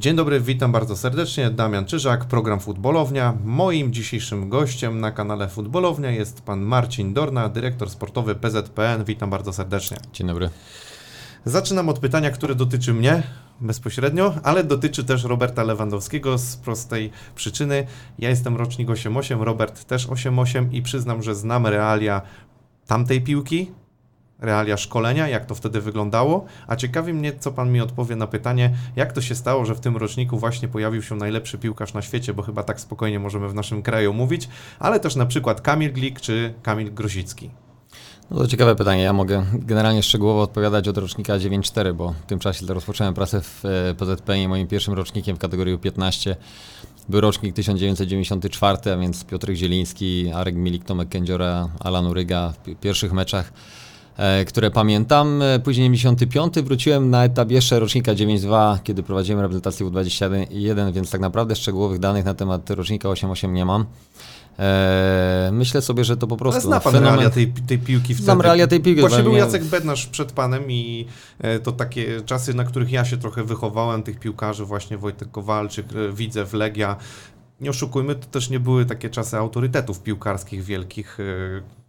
Dzień dobry, witam bardzo serdecznie. Damian Czyżak, program Futbolownia. Moim dzisiejszym gościem na kanale Futbolownia jest pan Marcin Dorna, dyrektor sportowy PZPN. Witam bardzo serdecznie. Dzień dobry. Zaczynam od pytania, które dotyczy mnie bezpośrednio, ale dotyczy też Roberta Lewandowskiego z prostej przyczyny. Ja jestem rocznik 88, Robert też 88 i przyznam, że znam realia tamtej piłki, realia szkolenia, jak to wtedy wyglądało, a ciekawi mnie, co pan mi odpowie na pytanie, jak to się stało, że w tym roczniku właśnie pojawił się najlepszy piłkarz na świecie, bo chyba tak spokojnie możemy w naszym kraju mówić, ale też na przykład Kamil Glik czy Kamil Grozicki. No to ciekawe pytanie. Ja mogę generalnie szczegółowo odpowiadać od rocznika 9.4, bo w tym czasie rozpocząłem pracę w e, PZP i moim pierwszym rocznikiem w kategorii 15 był rocznik 1994, a więc Piotr Zieliński, Arek Milik, Tomek Kędziora, Alan Uryga w pierwszych meczach e, które pamiętam. E, później 95 wróciłem na etap jeszcze rocznika 9.2, kiedy prowadziłem reprezentację U21, więc tak naprawdę szczegółowych danych na temat rocznika 8.8 nie mam. Eee, myślę sobie, że to po prostu. Ale zna pan fenomen... realia tej, tej piłki wtedy. Znam realia tej piłki. Właśnie był Jacek Bednarz przed panem i e, to takie czasy, na których ja się trochę wychowałem, tych piłkarzy, właśnie Wojtek Kowalczyk, e, Widzew, Legia. Nie oszukujmy, to też nie były takie czasy autorytetów piłkarskich wielkich.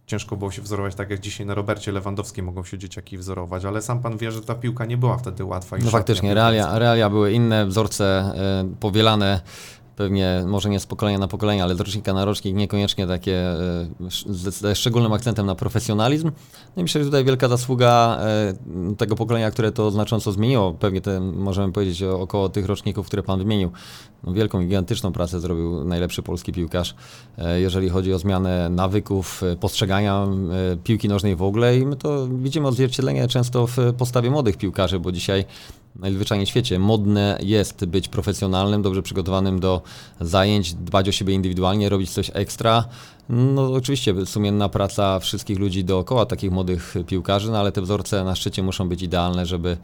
E, ciężko było się wzorować, tak jak dzisiaj na Robercie Lewandowskim mogą się dzieciaki wzorować, ale sam pan wie, że ta piłka nie była wtedy łatwa. No faktycznie, realia, realia były inne, wzorce y, powielane pewnie może nie z pokolenia na pokolenie, ale z rocznika na rocznik niekoniecznie takie e, z szczególnym akcentem na profesjonalizm. No i myślę, że tutaj wielka zasługa e, tego pokolenia, które to znacząco zmieniło. Pewnie te, możemy powiedzieć około tych roczników, które pan wymienił. No, wielką gigantyczną pracę zrobił najlepszy polski piłkarz, e, jeżeli chodzi o zmianę nawyków, postrzegania piłki nożnej w ogóle i my to widzimy odzwierciedlenie często w postawie młodych piłkarzy, bo dzisiaj najzwyczajniej w świecie. Modne jest być profesjonalnym, dobrze przygotowanym do zajęć, dbać o siebie indywidualnie, robić coś ekstra. No oczywiście sumienna praca wszystkich ludzi dookoła takich młodych piłkarzy, no ale te wzorce na szczycie muszą być idealne, żeby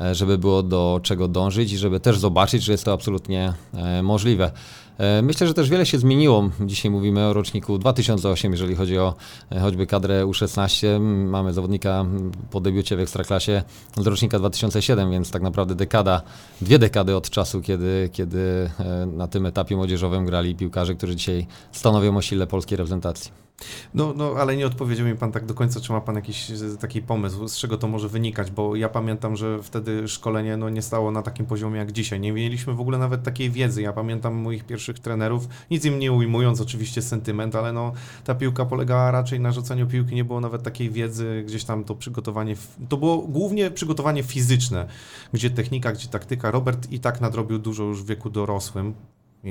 E, żeby było do czego dążyć i żeby też zobaczyć, że jest to absolutnie e, możliwe. E, myślę, że też wiele się zmieniło. Dzisiaj mówimy o roczniku 2008, jeżeli chodzi o choćby kadrę U16. Mamy zawodnika po debiucie w Ekstraklasie z rocznika 2007, więc tak naprawdę dekada, dwie dekady od czasu, kiedy, kiedy na tym etapie młodzieżowym grali piłkarze, którzy dzisiaj stanowią o sile polskiej reprezentacji. No, no, ale nie odpowiedział mi pan tak do końca, czy ma pan jakiś taki pomysł, z czego to może wynikać, bo ja pamiętam, że wtedy szkolenie no, nie stało na takim poziomie jak dzisiaj. Nie mieliśmy w ogóle nawet takiej wiedzy. Ja pamiętam moich pierwszych trenerów, nic im nie ujmując, oczywiście sentyment, ale no, ta piłka polegała raczej na rzucaniu piłki, nie było nawet takiej wiedzy, gdzieś tam to przygotowanie, to było głównie przygotowanie fizyczne, gdzie technika, gdzie taktyka. Robert i tak nadrobił dużo już w wieku dorosłym,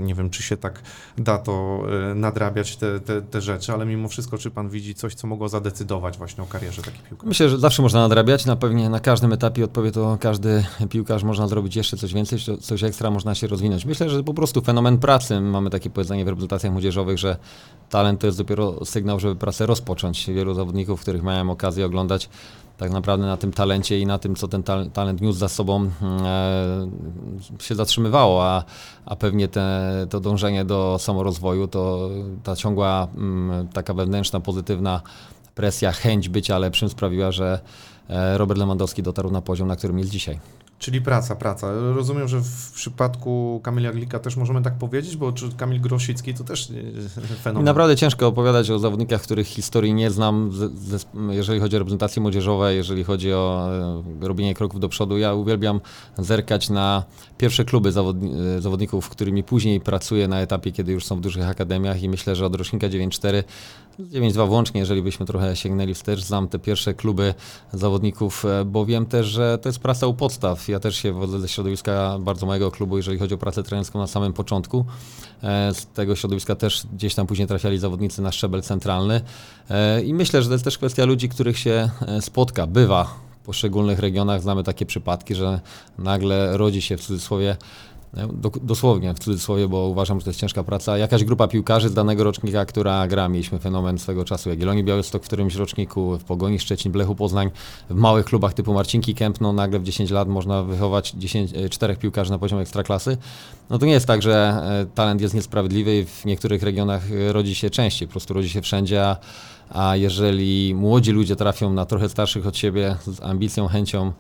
nie wiem, czy się tak da to e, nadrabiać, te, te, te, rzeczy, ale mimo wszystko, czy pan widzi coś, co mogło zadecydować właśnie o karierze takiej piłkarza? Myślę, że zawsze można nadrabiać. Na pewnie na każdym etapie odpowie to każdy piłkarz można zrobić jeszcze coś więcej, coś ekstra, można się rozwinąć. Myślę, że po prostu fenomen pracy. Mamy takie powiedzenie w reprezentacjach młodzieżowych, że talent to jest dopiero sygnał, żeby pracę rozpocząć. Wielu zawodników, których miałem okazję oglądać, tak naprawdę na tym talencie i na tym, co ten talent niósł za sobą, mm, e, się zatrzymywało, a, a pewnie te, to dążenie do samorozwoju, to ta ciągła mm, taka wewnętrzna, pozytywna presja, chęć bycia lepszym sprawiła, że e, Robert Lewandowski dotarł na poziom, na którym jest dzisiaj. Czyli praca, praca. Rozumiem, że w przypadku Kamila Glika też możemy tak powiedzieć, bo czy Kamil Grosicki to też e, fenomen. Naprawdę ciężko opowiadać o zawodnikach, których historii nie znam, jeżeli chodzi o reprezentacje młodzieżowe, jeżeli chodzi o e, robienie kroków do przodu. Ja uwielbiam zerkać na pierwsze kluby e, zawodników, którymi później pracuję na etapie, kiedy już są w dużych akademiach i myślę, że od rocznika 9-4 9-2 włącznie, jeżeli byśmy trochę sięgnęli wstecz, znam te pierwsze kluby zawodników, bo wiem też, że to jest praca u podstaw ja też się wodzę ze środowiska bardzo mojego klubu, jeżeli chodzi o pracę trenerską na samym początku. E, z tego środowiska też gdzieś tam później trafiali zawodnicy na szczebel centralny. E, I myślę, że to jest też kwestia ludzi, których się e, spotka, bywa w poszczególnych regionach. Znamy takie przypadki, że nagle rodzi się w cudzysłowie dosłownie w cudzysłowie, bo uważam, że to jest ciężka praca. Jakaś grupa piłkarzy z danego rocznika, która gra, mieliśmy fenomen swego czasu Jagiellonii Białystok w którymś roczniku, w Pogoni Szczecin, Blechu Poznań, w małych klubach typu Marcinki Kępno, nagle w 10 lat można wychować 10, 4 e, piłkarzy na poziom ekstraklasy. No to nie jest tak, że e, talent jest niesprawiedliwy i w niektórych regionach e, rodzi się częściej, po prostu rodzi się wszędzie, a jeżeli młodzi ludzie trafią na trochę starszych od siebie z ambicją, chęcią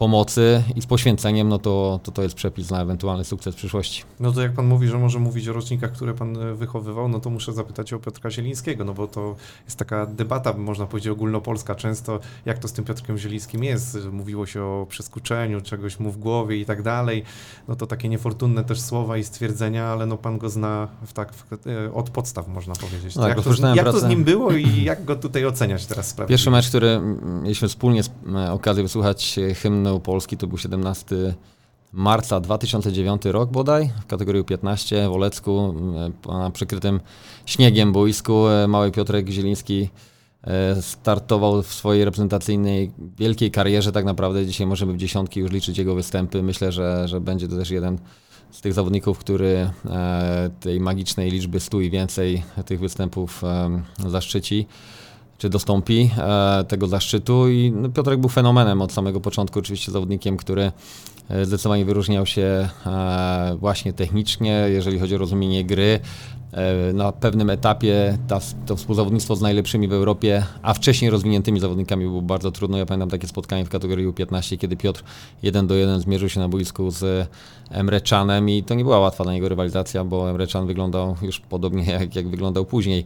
pomocy i z poświęceniem, no to, to to jest przepis na ewentualny sukces w przyszłości. No to jak pan mówi, że może mówić o rocznikach, które pan e, wychowywał, no to muszę zapytać o Piotra Zielińskiego, no bo to jest taka debata, można powiedzieć, ogólnopolska często, jak to z tym Piotrkiem Zielińskim jest. Mówiło się o przeskuczeniu, czegoś mu w głowie i tak dalej. No to takie niefortunne też słowa i stwierdzenia, ale no pan go zna w tak, w, e, od podstaw, można powiedzieć. To Tak, jak to, z, jak to z pracę- nim było i jak go tutaj oceniać teraz sprawiedliwie? Pierwszy mecz, który mieliśmy wspólnie sp- e, okazję wysłuchać e, Polski, to był 17 marca 2009 rok bodaj, w kategorii 15 w Olecku, e, na przykrytym śniegiem boisku. e, Mały Piotrek Zieliński e, startował w swojej reprezentacyjnej wielkiej karierze. Tak naprawdę dzisiaj możemy w dziesiątki już liczyć jego występy. Myślę, że, że będzie to też jeden z tych zawodników, który tej magicznej liczby 100 i więcej tych występów zaszczyci czy dostąpi e, tego zaszczytu i no, Piotrek był fenomenem od samego początku, oczywiście zawodnikiem, który e, zdecydowanie wyróżniał się e, właśnie technicznie, jeżeli chodzi o rozumienie gry. Na pewnym etapie ta, to współzawodnictwo z najlepszymi w Europie, a wcześniej rozwiniętymi zawodnikami było bardzo trudno. Ja pamiętam takie spotkanie w kategorii U15, kiedy Piotr 1 do 1 zmierzył się na boisku z Emre Canem i to nie była łatwa dla niego rywalizacja, bo Emre Can wyglądał już podobnie jak, jak wyglądał później.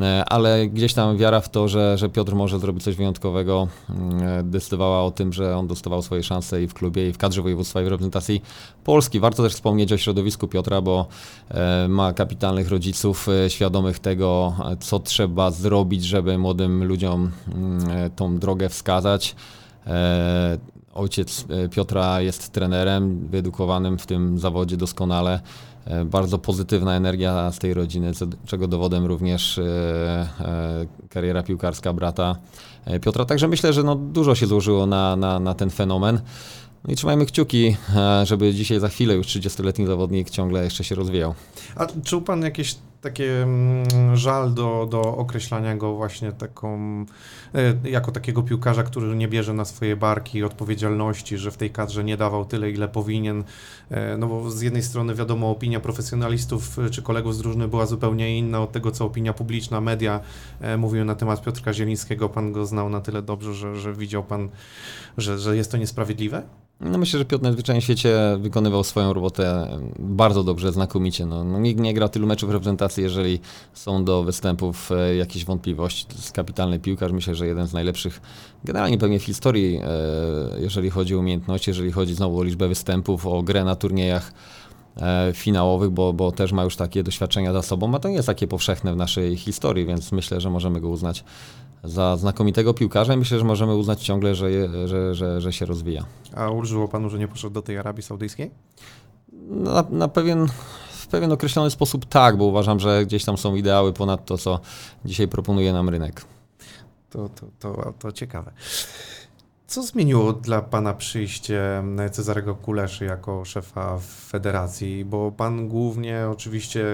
E, ale gdzieś tam wiara w to, że, że Piotr może zrobić coś wyjątkowego, mm, decydowała o tym, że on dostawał swoje szanse i w klubie, i w kadrze województwa, i w reprezentacji Polski. Warto też wspomnieć o środowisku Piotra, bo e, ma kapitalnych rodziców, e, świadomych tego, e, co trzeba zrobić, żeby młodym ludziom mm, e, tą drogę wskazać. E, Ojciec e, Piotra jest trenerem, wyedukowanym w tym zawodzie doskonale. E, Bardzo pozytywna energia z tej rodziny, czego dowodem również e, e, kariera piłkarska brata Piotra. Także myślę, że no dużo się złożyło na, na, na ten fenomen. No i trzymajmy kciuki, żeby dzisiaj za chwilę już 30-letni zawodnik ciągle jeszcze się rozwijał. A czuł pan jakieś takie mm, żal do, do określania go właśnie taką, e, jako takiego piłkarza, który nie bierze na swoje barki odpowiedzialności, że w tej kadrze nie dawał tyle, ile powinien? E, No bo z jednej strony wiadomo, opinia profesjonalistów e, czy kolegów z drużyny była zupełnie inna od tego, co opinia publiczna, media mówiły na temat Piotrka Zielińskiego. Pan go znał na tyle dobrze, że, że widział pan, że, że jest to niesprawiedliwe? No myślę, że Piotr najzwyczajniej w świecie wykonywał swoją robotę bardzo dobrze, znakomicie. No, no nikt nie gra tylu meczów reprezentacji, jeżeli są do występów e, jakieś wątpliwości. To jest kapitalny piłkarz, myślę, że jeden z najlepszych generalnie pewnie w historii, e, jeżeli chodzi o umiejętności, jeżeli chodzi znowu o liczbę występów, o grę na turniejach e, finałowych, bo, bo też ma już takie doświadczenia za sobą, a to nie jest takie powszechne w naszej historii, więc myślę, że możemy go uznać za znakomitego piłkarza i myślę, że możemy uznać ciągle, że, je, że, że, że się rozwija. A ulżyło panu, że nie poszedł do tej Arabii Saudyjskiej? Na, na pewien, w pewien określony sposób tak, bo uważam, że gdzieś tam są ideały ponad to, co dzisiaj proponuje nam rynek. To, to, to, to ciekawe. Co zmieniło dla pana przyjście Cezarego Kuleszy jako szefa federacji? Bo pan głównie, oczywiście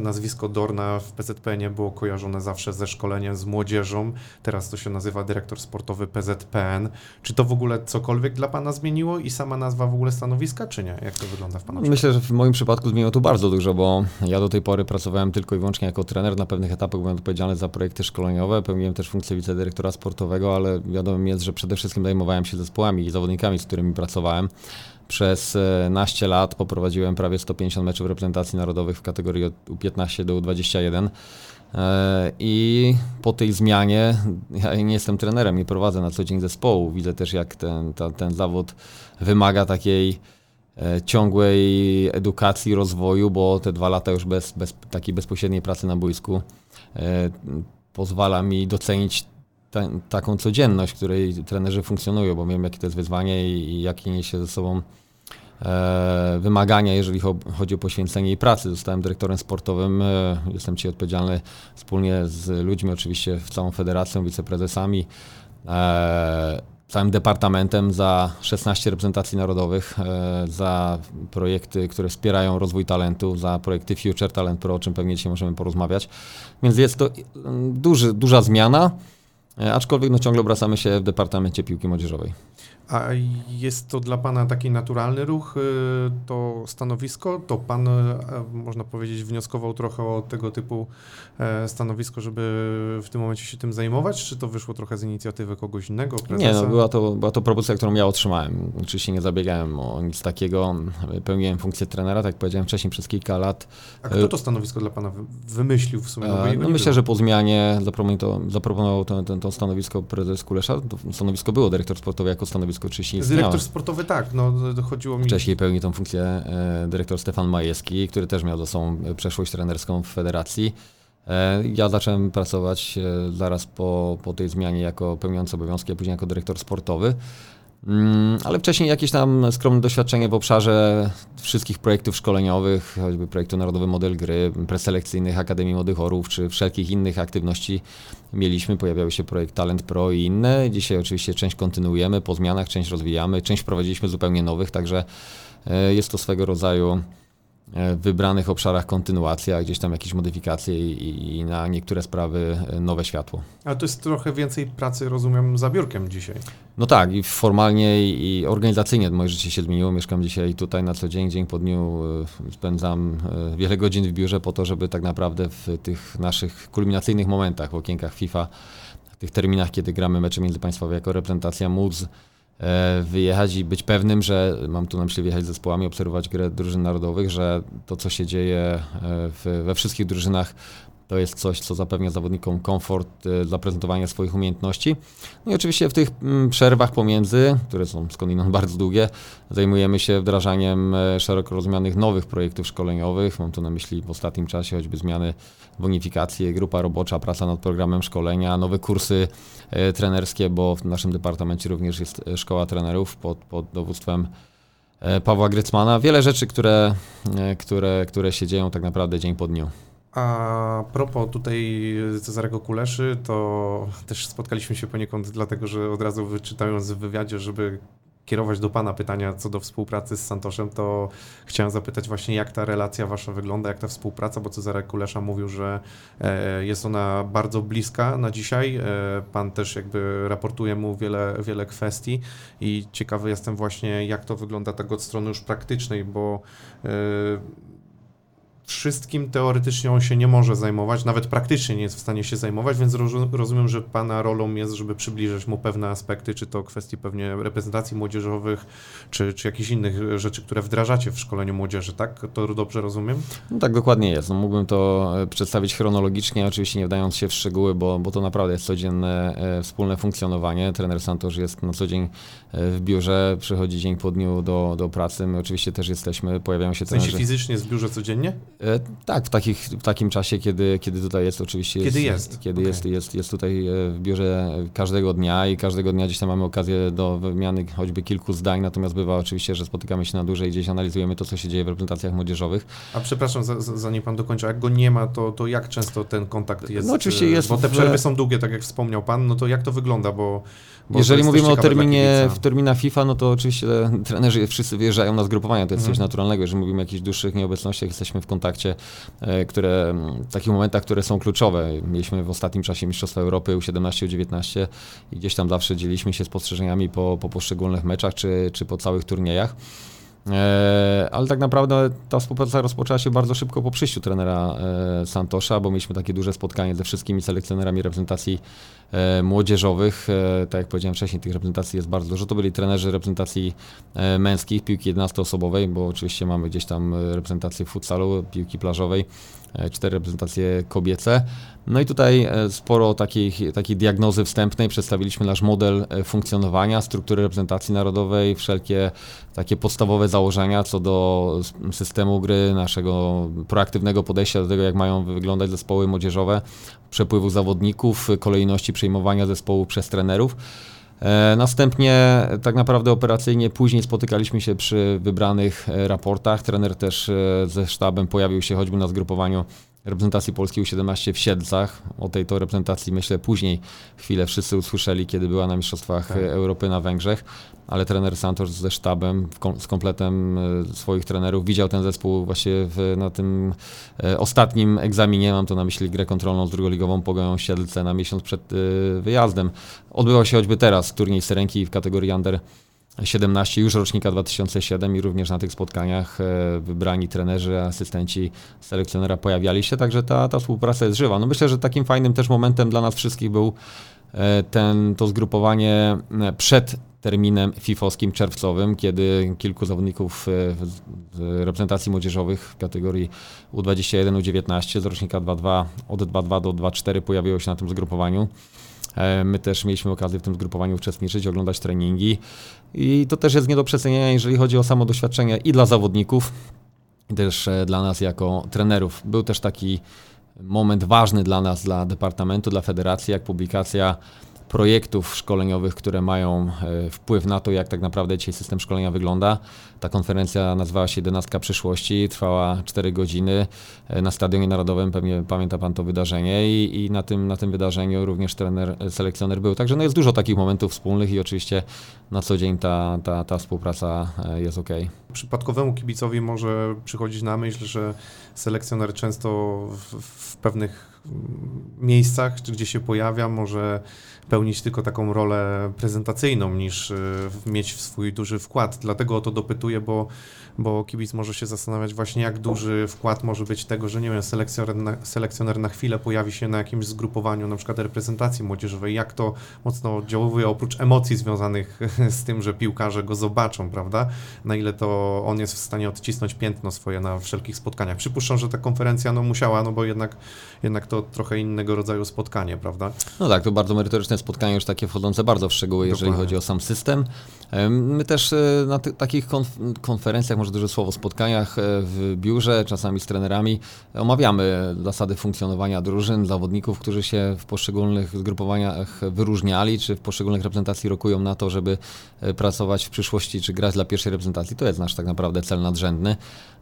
nazwisko Dorna w PZPN było kojarzone zawsze ze szkoleniem z młodzieżą. Teraz to się nazywa dyrektor sportowy PZPN. Czy to w ogóle cokolwiek dla pana zmieniło i sama nazwa w ogóle stanowiska, czy nie? Jak to wygląda w pana? Myślę, że w moim przypadku zmieniło to bardzo dużo, bo ja do tej pory pracowałem tylko i wyłącznie jako trener. Na pewnych etapach byłem odpowiedzialny za projekty szkoleniowe, pełniłem też funkcję wicedyrektora sportowego, ale wiadomo jest, że przede wszystkim zajmowałem się zespołami i zawodnikami, z którymi pracowałem. Przez e, naście lat poprowadziłem prawie 150 meczów reprezentacji narodowych w kategorii od U15 do U21. E, I po tej zmianie, ja nie jestem trenerem, nie prowadzę na co dzień zespołu. Widzę też, jak ten, ta, ten zawód wymaga takiej e, ciągłej edukacji, rozwoju, bo te dwa lata już bez, bez takiej bezpośredniej pracy na boisku pozwala mi docenić ta, taką codzienność, w której trenerzy funkcjonują, bo wiem, jakie to jest wyzwanie i, i jakie niesie ze sobą e, wymagania, jeżeli cho- chodzi o poświęcenie jej pracy. Zostałem dyrektorem sportowym, e, jestem ci odpowiedzialny wspólnie z ludźmi, oczywiście w całą federacją, wiceprezesami, e, całym departamentem za 16 reprezentacji narodowych, e, za projekty, które wspierają rozwój talentu, za projekty Future Talent Pro, o czym pewnie dzisiaj możemy porozmawiać. Więc jest to mm, duży, duża zmiana. E, Aczkolwiek no, ciągle obracamy się w departamencie piłki młodzieżowej. A jest to dla Pana taki naturalny ruch, y, to stanowisko? To Pan, y, można powiedzieć, wnioskował trochę o tego typu e, stanowisko, żeby w tym momencie się tym zajmować? Czy to wyszło trochę z inicjatywy kogoś innego, prezesa? Nie, no, była, to, była to propozycja, którą ja otrzymałem. Oczywiście nie zabiegałem o nic takiego. Pełniłem funkcję trenera, tak jak powiedziałem wcześniej, przez kilka lat. A kto to stanowisko dla Pana wy- wymyślił w sumie? bo E, No myślę, że po zmianie zaproponował to, to stanowisko prezes Kulesza. To stanowisko było dyrektor sportowy jako stanowisko oczywiście istniało. Dyrektor sportowy tak, no chodziło mi... Wcześniej pełni tą funkcję e, dyrektor Stefan Majewski, który też miał za sobą e, przeszłość trenerską w federacji. E, Ja zacząłem pracować zaraz po, po tej zmianie jako pełniący obowiązki, a później jako dyrektor sportowy. Mm, Ale wcześniej jakieś tam skromne doświadczenie w obszarze wszystkich projektów szkoleniowych, choćby projektu Narodowy Model Gry, preselekcyjnych Akademii Młodych Orłów, czy wszelkich innych aktywności mieliśmy. Pojawiały się projekt Talent Pro i inne. Dzisiaj oczywiście część kontynuujemy po zmianach, część rozwijamy, część wprowadziliśmy zupełnie nowych, także e, jest to swego rodzaju wybranych obszarach kontynuacja, gdzieś tam jakieś modyfikacje i, i na niektóre sprawy e, nowe światło. Ale to jest trochę więcej pracy, rozumiem, za biurkiem dzisiaj. No tak, i formalnie i organizacyjnie moje życie się zmieniło. Mieszkam dzisiaj tutaj na co dzień, dzień po dniu e, spędzam e, wiele godzin w biurze po to, żeby tak naprawdę w tych naszych kulminacyjnych momentach, w okienkach FIFA, w tych terminach, kiedy gramy mecze międzypaństwowe jako reprezentacja, móc e, wyjechać i być pewnym, że mam tu na myśli wyjechać z zespołami, obserwować grę drużyn narodowych, że to, co się dzieje e, w, we wszystkich drużynach, to jest coś, co zapewnia zawodnikom komfort e, zaprezentowania swoich umiejętności. No i oczywiście w tych mm, przerwach pomiędzy, które są skądinąd bardzo długie, zajmujemy się wdrażaniem e, szeroko rozumianych nowych projektów szkoleniowych. Mam tu na myśli w ostatnim czasie choćby zmiany bonifikacji, grupa robocza, praca nad programem szkolenia, nowe kursy e, trenerskie, bo w naszym departamencie również jest e, szkoła trenerów pod, pod dowództwem e, Pawła Grycmana. Wiele rzeczy, które, e, które, które się dzieją tak naprawdę dzień po dniu. A propos tutaj Cezarego Kuleszy, to też spotkaliśmy się poniekąd dlatego, że od razu wyczytając w wywiadzie, żeby kierować do Pana pytania co do współpracy z Santoszem, to chciałem zapytać właśnie, jak ta relacja Wasza wygląda, jak ta współpraca, bo Cezarek Kulesza mówił, że e, jest ona bardzo bliska na dzisiaj. E, Pan też jakby raportuje mu wiele, wiele kwestii i ciekawy jestem właśnie, jak to wygląda tak od strony już praktycznej, bo e, wszystkim teoretycznie on się nie może zajmować, nawet praktycznie nie jest w stanie się zajmować, więc rozu- rozumiem, że Pana rolą jest, żeby przybliżyć mu pewne aspekty, czy to kwestii pewnie reprezentacji młodzieżowych, czy, czy jakichś innych rzeczy, które wdrażacie w szkoleniu młodzieży, tak? To dobrze rozumiem? No tak dokładnie jest. No, mógłbym to e, przedstawić chronologicznie, oczywiście nie wdając się w szczegóły, bo, bo to naprawdę jest codzienne e, wspólne funkcjonowanie. Trener Santosz jest na co dzień e, w biurze, przychodzi dzień po dniu do, do pracy. My oczywiście też jesteśmy, pojawiają się W sensie trenerzy. fizycznie jest w biurze codziennie? E, Tak, w, takich, w takim czasie, kiedy, kiedy tutaj jest oczywiście. Kiedy jest, Kiedy okej. jest, jest, jest tutaj e, w biurze każdego dnia i każdego dnia gdzieś tam mamy okazję do wymiany choćby kilku zdań, natomiast bywa oczywiście, że spotykamy się na dłużej, gdzieś analizujemy to, co się dzieje w reprezentacjach młodzieżowych. A przepraszam, za- za- zanim Pan dokończy, jak go nie ma, to, to jak często ten kontakt jest? No oczywiście e, jest Bo te w- przerwy są długie, tak jak wspomniał Pan, no to jak to wygląda, bo... Jeżeli mówimy o terminie, w terminach FIFA, no to oczywiście trenerzy wszyscy wyjeżdżają na zgrupowania, to jest coś Mhm. naturalnego. Jeżeli mówimy o jakichś dłuższych nieobecnościach, jesteśmy w kontakcie, e, które, w takich momentach, które są kluczowe. Mieliśmy w ostatnim czasie Mistrzostwa Europy U17, U19 i gdzieś tam zawsze dzieliliśmy się spostrzeżeniami po, po poszczególnych meczach czy, czy po całych turniejach. E, ale tak naprawdę ta współpraca rozpoczęła się bardzo szybko po przyjściu trenera e, Santosza, bo mieliśmy takie duże spotkanie ze wszystkimi selekcjonerami reprezentacji e, młodzieżowych. Tak jak powiedziałem wcześniej, tych reprezentacji jest bardzo dużo. To byli trenerzy reprezentacji męskich, piłki 11-osobowej, bo oczywiście mamy gdzieś tam reprezentację futsalu, piłki plażowej, cztery reprezentacje kobiece. No i tutaj e, sporo takiej, takiej diagnozy wstępnej. Przedstawiliśmy nasz model e, funkcjonowania, struktury reprezentacji narodowej, wszelkie takie podstawowe założenia co do systemu gry, naszego proaktywnego podejścia do tego, jak mają wyglądać zespoły młodzieżowe, przepływu zawodników, kolejności przejmowania zespołu przez trenerów. E, Następnie tak naprawdę operacyjnie później spotykaliśmy się przy wybranych e, raportach. Trener też e, ze sztabem pojawił się choćby na zgrupowaniu reprezentacji Polski U17 w Siedlcach. O tej to reprezentacji myślę później chwilę wszyscy usłyszeli, kiedy była na Mistrzostwach Tak. Europy na Węgrzech, ale trener Santos ze sztabem, z kompletem e, swoich trenerów widział ten zespół właśnie w, na tym e, ostatnim egzaminie, mam to na myśli grę kontrolną z drugoligową Pogonią Siedlce na miesiąc przed e, wyjazdem. Odbywał się choćby teraz turniej Serenki w kategorii Under 17, już rocznika 2007 i również na tych spotkaniach e, wybrani trenerzy, asystenci selekcjonera pojawiali się, także ta, ta współpraca jest żywa. No myślę, że takim fajnym też momentem dla nas wszystkich był e, ten, to zgrupowanie e, przed terminem fifowskim czerwcowym, kiedy kilku zawodników z- reprezentacji młodzieżowych w kategorii U21, U19 z rocznika 2.2 od 2.2 do 2.4 pojawiło się na tym zgrupowaniu. My też mieliśmy okazję w tym zgrupowaniu uczestniczyć, oglądać treningi i to też jest nie do przecenienia, jeżeli chodzi o samo doświadczenie i dla zawodników, i też e, dla nas jako trenerów. Był też taki moment ważny dla nas, dla Departamentu, dla Federacji, jak publikacja projektów szkoleniowych, które mają e, wpływ na to, jak tak naprawdę dzisiaj system szkolenia wygląda. Ta konferencja nazywała się 11 przyszłości, trwała 4 godziny e, na Stadionie Narodowym, pewnie pamięta Pan to wydarzenie i, i na, tym, na tym wydarzeniu również trener, e, selekcjoner był. Także no jest dużo takich momentów wspólnych i oczywiście na co dzień ta, ta, ta współpraca jest ok. Przypadkowemu kibicowi może przychodzić na myśl, że selekcjoner często w, w pewnych mm, miejscach, czy gdzie się pojawia, może pełnić tylko taką rolę prezentacyjną, niż y, mieć swój duży wkład. Dlatego o to dopytuję, bo, bo kibic może się zastanawiać właśnie, jak duży wkład może być tego, że nie wiem, selekcjoner na, selekcjoner na chwilę pojawi się na jakimś zgrupowaniu, na przykład reprezentacji młodzieżowej, jak to mocno oddziałuje, oprócz emocji związanych z tym, że piłkarze go zobaczą, prawda? Na ile to on jest w stanie odcisnąć piętno swoje na wszelkich spotkaniach. Przypuszczam, że ta konferencja no musiała, no bo jednak, jednak to trochę innego rodzaju spotkanie, prawda? No tak, to bardzo merytoryczne spotkanie, już takie wchodzące bardzo w szczegóły, jeżeli Dokładnie. chodzi o sam system. Em, My też e, na takich konf- konferencjach, może duże słowo, spotkaniach e, w biurze, czasami z trenerami, omawiamy zasady funkcjonowania drużyn, zawodników, którzy się w poszczególnych zgrupowaniach wyróżniali, czy w poszczególnych reprezentacji rokują na to, żeby e, pracować w przyszłości, czy grać dla pierwszej reprezentacji. To jest nasz tak naprawdę cel nadrzędny.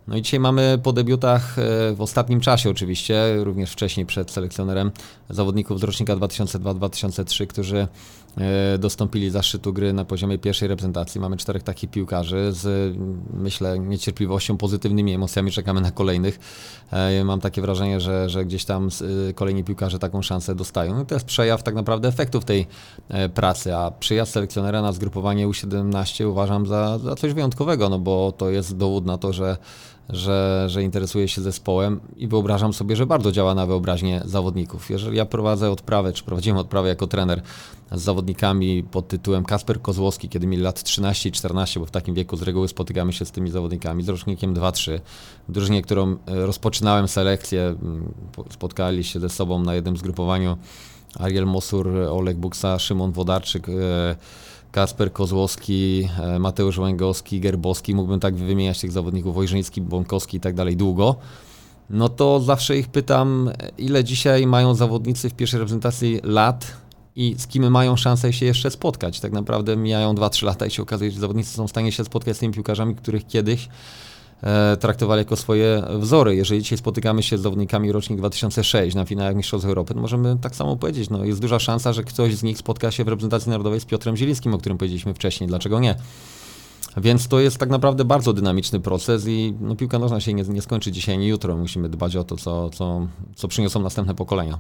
No i dzisiaj mamy po debiutach e, w ostatnim czasie oczywiście, również wcześniej przed selekcjonerem zawodników z rocznika 2002-2003, którzy dostąpili zaszczytu gry na poziomie pierwszej reprezentacji. Mamy czterech takich piłkarzy z, myślę, niecierpliwością, pozytywnymi emocjami czekamy na kolejnych. E, Mam takie wrażenie, że, że gdzieś tam y, kolejni piłkarze taką szansę dostają. No i to jest przejaw tak naprawdę efektów tej e, pracy, a przyjazd selekcjonera na zgrupowanie U17 uważam za, za coś wyjątkowego, no bo to jest dowód na to, że że, że interesuje się zespołem i wyobrażam sobie, że bardzo działa na wyobraźnię zawodników. Jeżeli ja prowadzę odprawę, czy prowadziłem odprawę jako trener z zawodnikami pod tytułem Kasper Kozłowski, kiedy mieli lat 13 i 14, bo w takim wieku z reguły spotykamy się z tymi zawodnikami, z rocznikiem 2-3. W drużynie, którą e, rozpoczynałem selekcję, m, po- spotkali się ze sobą na jednym zgrupowaniu Ariel Mosur, Oleg Buksa, Szymon Wodarczyk, e, Kasper Kozłowski, e, Mateusz Łęgowski, Gerbowski, mógłbym tak wymieniać tych zawodników, Wojrzyński, Bąkowski i tak dalej długo, no to zawsze ich pytam, ile dzisiaj mają zawodnicy w pierwszej reprezentacji lat i z kim mają szansę się jeszcze spotkać. Tak naprawdę mijają 2-3 lata i się okazuje, że zawodnicy są w stanie się spotkać z tymi piłkarzami, których kiedyś traktowali jako swoje wzory. Jeżeli dzisiaj spotykamy się z zawodnikami rocznik 2006 na finałach Mistrzostw Europy, możemy tak samo powiedzieć. No, jest duża szansa, że ktoś z nich spotka się w reprezentacji narodowej z Piotrem Zielińskim, o którym powiedzieliśmy wcześniej. Dlaczego nie? Więc to jest tak naprawdę bardzo dynamiczny proces i no, piłka nożna się nie, nie skończy dzisiaj ani jutro. Musimy dbać o to, co, co, co przyniosą następne pokolenia.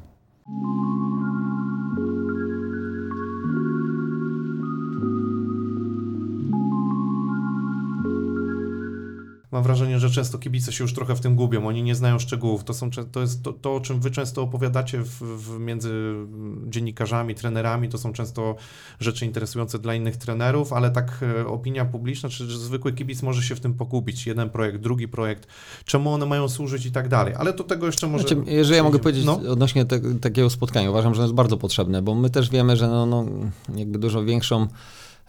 Mam wrażenie, że często kibice się już trochę w tym gubią, oni nie znają szczegółów. To, są, to jest to, to, o czym wy często opowiadacie w, w między mm, dziennikarzami, trenerami, to są często rzeczy interesujące dla innych trenerów, ale tak e, opinia publiczna, czy czy zwykły kibic może się w tym pogubić. Jeden projekt, drugi projekt, czemu one mają służyć i tak dalej. Ale do tego jeszcze może... Znaczy, jeżeli ja mogę powiedzieć No. odnośnie te, takiego spotkania, uważam, że jest bardzo potrzebne, bo my też wiemy, że no, no, jakby dużo większą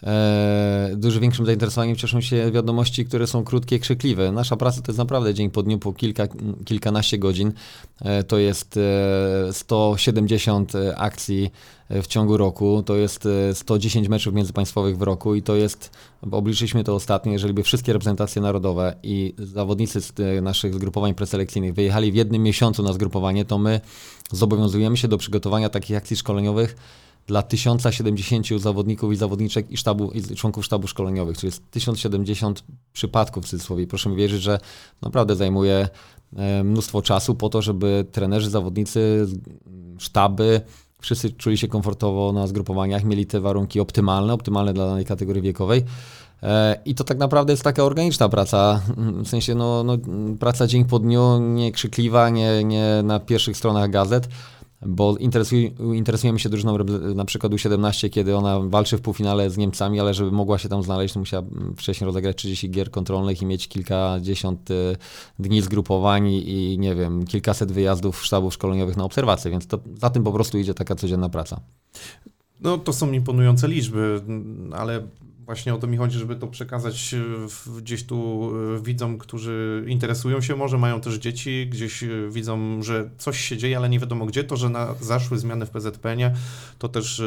e, dużo większym zainteresowaniem cieszą się wiadomości, które są krótkie, krzykliwe. Nasza praca to jest naprawdę dzień po dniu, po kilka, kilkanaście godzin. E, to jest e, 170 akcji e, w ciągu roku, to jest e, 110 meczów międzypaństwowych w roku i to jest, bo obliczyliśmy to ostatnio, jeżeli by wszystkie reprezentacje narodowe i zawodnicy z naszych zgrupowań preselekcyjnych wyjechali w jednym miesiącu na zgrupowanie, to my zobowiązujemy się do przygotowania takich akcji szkoleniowych dla 1070 zawodników i zawodniczek i, sztabu, i członków sztabu szkoleniowych, czyli jest 1070 przypadków w cudzysłowie. Proszę mi wierzyć, że naprawdę zajmuje e, mnóstwo czasu po to, żeby trenerzy, zawodnicy, sztaby, wszyscy czuli się komfortowo na zgrupowaniach, mieli te warunki optymalne, optymalne dla danej kategorii wiekowej. E, I to tak naprawdę jest taka organiczna praca, w sensie no, no, praca dzień po dniu, nie krzykliwa, nie, nie na pierwszych stronach gazet, bo interesuj, interesujemy się drużyną na przykład U17, kiedy ona walczy w półfinale z Niemcami, ale żeby mogła się tam znaleźć, to musiała wcześniej rozegrać 30 gier kontrolnych i mieć kilkadziesiąt y, dni zgrupowań i nie wiem, kilkaset wyjazdów sztabów szkoleniowych na obserwacje, więc to, za tym po prostu idzie taka codzienna praca. No to są imponujące liczby, ale właśnie o to mi chodzi, żeby to przekazać e, gdzieś tu e, widzom, którzy interesują się może, mają też dzieci, gdzieś e, widzą, że coś się dzieje, ale nie wiadomo gdzie. To, że na, zaszły zmiany w PZPN-ie, to też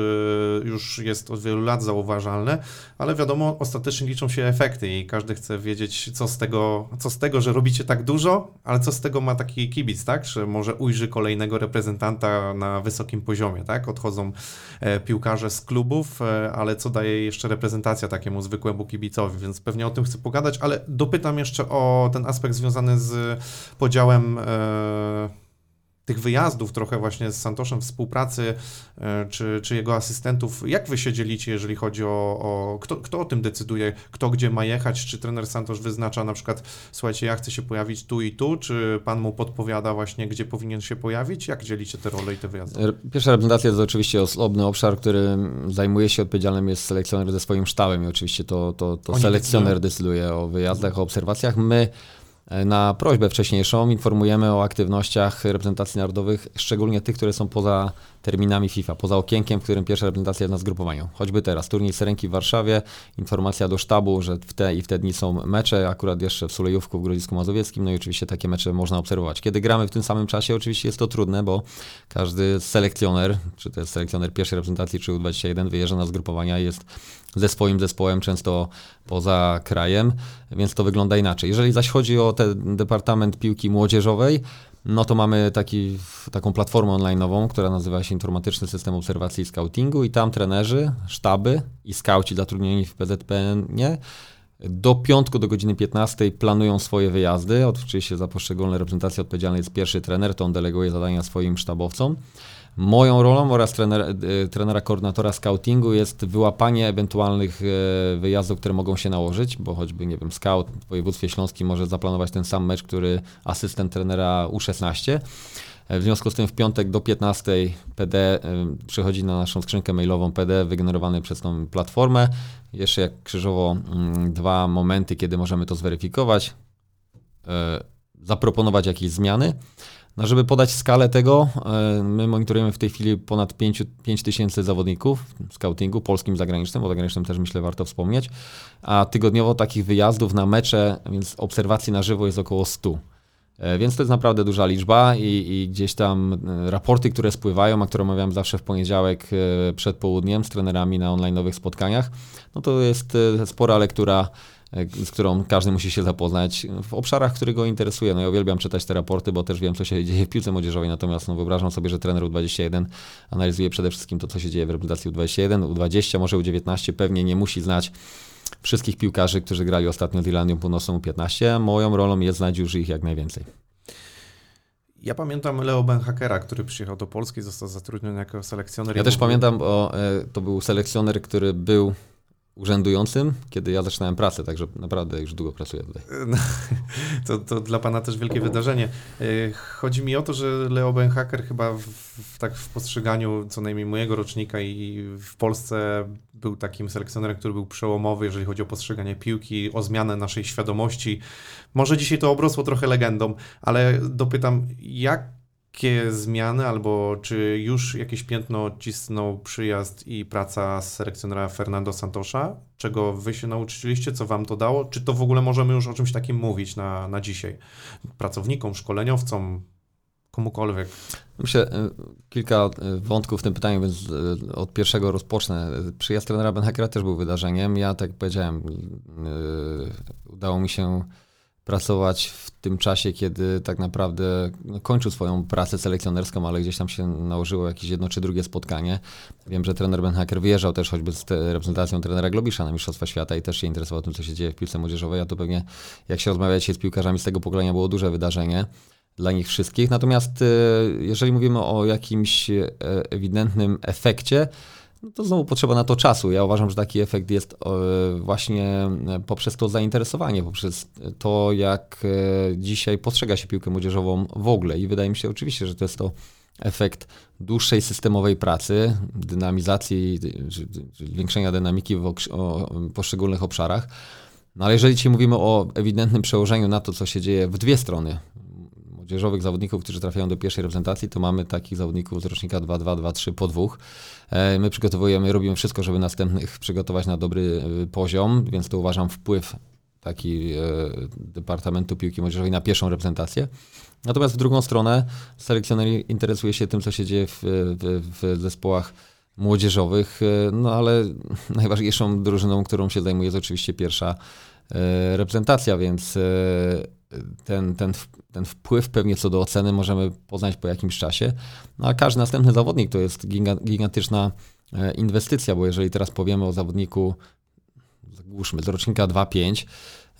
już jest od wielu lat zauważalne, ale wiadomo, ostatecznie liczą się efekty i każdy chce wiedzieć, co z tego, co z tego że robicie tak dużo, ale co z tego ma taki kibic, tak? Że może ujrzy kolejnego reprezentanta na wysokim poziomie, tak? Odchodzą piłkarze z klubów, ale co daje jeszcze reprezentacja takiemu zwykłemu kibicowi, więc pewnie o tym chcę pogadać, ale dopytam jeszcze o ten aspekt związany z podziałem e, tych wyjazdów trochę właśnie z Santoszem współpracy, e, czy, czy jego asystentów. Jak wy się dzielicie, jeżeli chodzi o, o kto, kto o tym decyduje, kto gdzie ma jechać, czy trener Santosz wyznacza na przykład, słuchajcie, ja chcę się pojawić tu i tu, czy pan mu podpowiada właśnie, gdzie powinien się pojawić? Jak dzielicie te role i te wyjazdy? Re- Pierwsza reprezentacja to oczywiście osobny obszar, który zajmuje się, odpowiedzialnym jest selekcjoner ze swoim sztabem i oczywiście to, to, to selekcjoner decyduje o wyjazdach, o obserwacjach. My na prośbę wcześniejszą informujemy o aktywnościach reprezentacji narodowych, szczególnie tych, które są poza terminami FIFA, poza okienkiem, w którym pierwsza reprezentacja jest na zgrupowaniu. Choćby teraz, turniej Serenki w Warszawie, informacja do sztabu, że w te i w te dni są mecze, akurat jeszcze w Sulejówku w Grodzisku Mazowieckim, no i oczywiście takie mecze można obserwować. Kiedy gramy w tym samym czasie, oczywiście jest to trudne, bo każdy selekcjoner, czy to jest selekcjoner pierwszej reprezentacji, czy U21, wyjeżdża na zgrupowania i jest ze swoim zespołem, często poza krajem, więc to wygląda inaczej. Jeżeli zaś chodzi o ten Departament Piłki Młodzieżowej, no to mamy taki, taką platformę online'ową, która nazywa się Informatyczny System Obserwacji i Scoutingu i tam trenerzy, sztaby i skauci zatrudnieni w PZPN-ie do piątku do godziny 15 planują swoje wyjazdy. Oczywiście za poszczególne reprezentacje odpowiedzialny jest pierwszy trener, to on deleguje zadania swoim sztabowcom. Moją rolą oraz trener, e, trenera koordynatora scoutingu jest wyłapanie ewentualnych e, wyjazdów, które mogą się nałożyć, bo choćby, nie wiem, scout w województwie śląskim może zaplanować ten sam mecz, który asystent trenera U16. E, W związku z tym w piątek do 15 PD przychodzi na naszą skrzynkę mailową PD wygenerowany przez tą platformę. Jeszcze jak krzyżowo mm, dwa momenty, kiedy możemy to zweryfikować, zaproponować jakieś zmiany. No, żeby podać skalę tego, e, my monitorujemy w tej chwili ponad 5 tysięcy zawodników w scoutingu, polskim zagranicznym, bo zagranicznym też myślę warto wspomnieć, a tygodniowo takich wyjazdów na mecze, więc obserwacji na żywo jest około 100. E, Więc to jest naprawdę duża liczba i, i gdzieś tam e, raporty, które spływają, a które omawiam zawsze w poniedziałek przed południem z trenerami na online'owych spotkaniach, no to jest spora lektura, z którą każdy musi się zapoznać w obszarach, które go interesuje. No ja uwielbiam czytać te raporty, bo też wiem, co się dzieje w piłce młodzieżowej, natomiast no, wyobrażam sobie, że trener U21 analizuje przede wszystkim to, co się dzieje w reprezentacji U21, U20, może U19, pewnie nie musi znać wszystkich piłkarzy, którzy grali ostatnio z Irlandią Północną U15. Moją rolą jest znać już ich jak najwięcej. Ja pamiętam Leo Benhakera, który przyjechał do Polski, został zatrudniony jako selekcjoner. Ja też pamiętam, bo e, to był selekcjoner, który był urzędującym, kiedy ja zaczynałem pracę, także naprawdę już długo pracuję tutaj. No, To, to dla Pana też wielkie wydarzenie. E, Chodzi mi o to, że Leo Benhaker chyba w, w, tak w postrzeganiu co najmniej mojego rocznika i w Polsce był takim selekcjonerem, który był przełomowy, jeżeli chodzi o postrzeganie piłki, o zmianę naszej świadomości. Może dzisiaj to obrosło trochę legendą, ale dopytam, jak jakie zmiany, albo czy już jakieś piętno odcisnął przyjazd i praca z selekcjonera Fernando Santosza? Czego wy się nauczyliście, co wam to dało? Czy to w ogóle możemy już o czymś takim mówić na, na dzisiaj? Pracownikom, szkoleniowcom, komukolwiek. Myślę, y, kilka y, wątków w tym pytaniu, więc y, od pierwszego rozpocznę. Przyjazd trenera Benhakera też był wydarzeniem. Ja, tak jak powiedziałem, udało mi się pracować w tym czasie, kiedy tak naprawdę no, kończył swoją pracę selekcjonerską, ale gdzieś tam się nałożyło jakieś jedno czy drugie spotkanie. Wiem, że trener Ben Hacker wyjeżdżał też choćby z reprezentacją trenera Globisza na Mistrzostwa Świata i też się interesował tym, co się dzieje w piłce młodzieżowej, a to pewnie jak się rozmawiacie z piłkarzami z tego pokolenia było duże wydarzenie dla nich wszystkich. Natomiast e, jeżeli mówimy o jakimś e, ewidentnym efekcie, no to znowu potrzeba na to czasu. Ja uważam, że taki efekt jest e, właśnie poprzez to zainteresowanie, poprzez to, jak dzisiaj postrzega się piłkę młodzieżową w ogóle. I wydaje mi się oczywiście, że to jest to efekt dłuższej systemowej pracy, dynamizacji, zwiększenia dynamiki w poszczególnych obszarach. No ale jeżeli dzisiaj mówimy o ewidentnym przełożeniu na to, co się dzieje w dwie strony, młodzieżowych zawodników, którzy trafiają do pierwszej reprezentacji, to mamy takich zawodników z rocznika 2-2, 2-3 po dwóch. E, my przygotowujemy, robimy wszystko, żeby następnych przygotować na dobry e, poziom, więc to uważam wpływ taki e, Departamentu Piłki Młodzieżowej na pierwszą reprezentację. Natomiast w drugą stronę selekcjoner interesuje się tym, co się dzieje w, w, w zespołach młodzieżowych, no ale najważniejszą drużyną, którą się zajmuje jest oczywiście pierwsza reprezentacja, więc ten, ten, ten wpływ pewnie co do oceny możemy poznać po jakimś czasie, no a każdy następny zawodnik to jest gigantyczna e, inwestycja, bo jeżeli teraz powiemy o zawodniku, zagłuszmy, z rocznika 2-5,